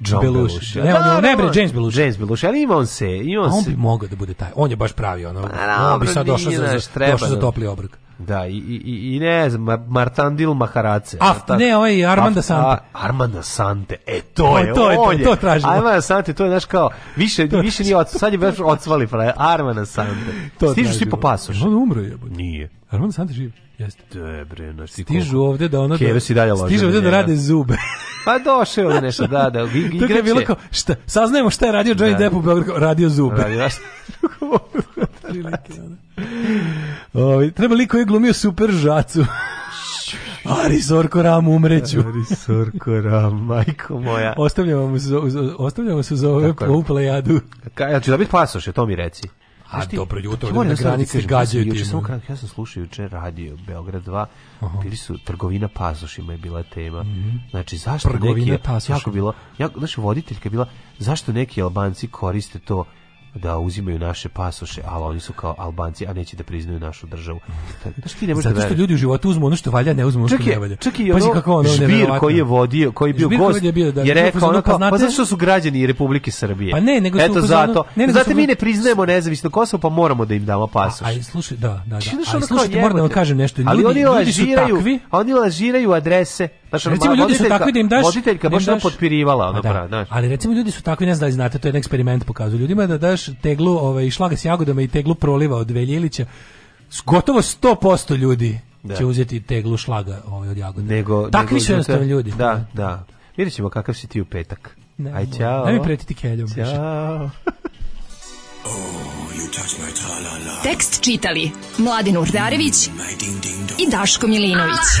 John Belushi. Belushi. Ne, on, da, ne bre, James Belushi. James Belushi, ali ima on se, ima on, on se. bi mogao da bude taj. On je baš pravi ono. Pa, on bi sad došao, za, došao za topli obrok. Da, i, i, i ne znam, Martandil Maharace. A, ah, ta, ne, ovaj Armanda af, Sante. A, Armanda Sante, e, to, to je, to je, on to, to tražimo. Armanda Sante, to je, znaš, kao, više, to više nije, od, sad je baš odsvali, pravi, Armanda Sante. to Stižu svi po pasoš. On umro je. Nije. Armanda Sante živi. Jeste. Dobre, no, stižu ovde da ono da- Keve si dalje loži. Stižu ovde da rade zube. pa došao je nešto, da, da. Igrače. Tu je bilo kao, šta, saznajemo šta je radio Johnny da. Depp u Beogradu, radio zube. Radio da. Ovi, treba liko je glumio super žacu. Ari Sorko Ram umreću. Ari Sorko Ram, majko moja. Ostavljamo, se, ostavljamo se za ove ovu plejadu. ja ću da biti pasoše, to mi reci. A ti, dobro, jutro, da na da granici gađaju ti. Samo kratko, ja sam slušao juče radio Beograd 2, Aha. bili su trgovina pasošima je bila tema. Mm -hmm. Znači, zašto trgovina neki, pasošima. jako bilo, jako, znači, voditeljka je bila, zašto neki Albanci koriste to da uzimaju naše pasoše, ali oni su kao Albanci, a neće da priznaju našu državu. Znači ti ne možeš da Zato što ljudi u životu uzmu ono što valja, ne uzmu ono što ne valja. Čak i ono, kako ono žbir koji je vodio, koji je bio žbir gost, je, bio, da, je da, da, rekao ono kao, pa, zašto su građani Republike Srbije. Pa ne, nego su zato. Ne, nego zato su... mi ne priznajemo nezavisno Kosovo, pa moramo da im damo pasoše. Aj, slušaj, da, da, da. Aj, slušaj, moram da vam kažem nešto. Ljudi, ali oni lažiraju, oni lažiraju adrese Znaš, recimo, ljudi su takvi da im daš... Voditeljka da baš daš, potpirivala, ona pa da, pra, znaš. Ali recimo, ljudi su takvi, ne znam da li znate, to je jedan eksperiment pokazuje ljudima da daš teglu, ovaj, šlaga s jagodama i teglu proliva od Veljilića, gotovo 100% ljudi da. će uzeti teglu šlaga ovaj, od jagode. Nego, Takvi su jednostavno ljudi. Da, da. Vidjet ćemo kakav si ti u petak. Ne, Aj, čao. Daj mi pretiti keljom. Ćao. Oh, Tekst čitali Mladin Urdarević i Daško Milinović.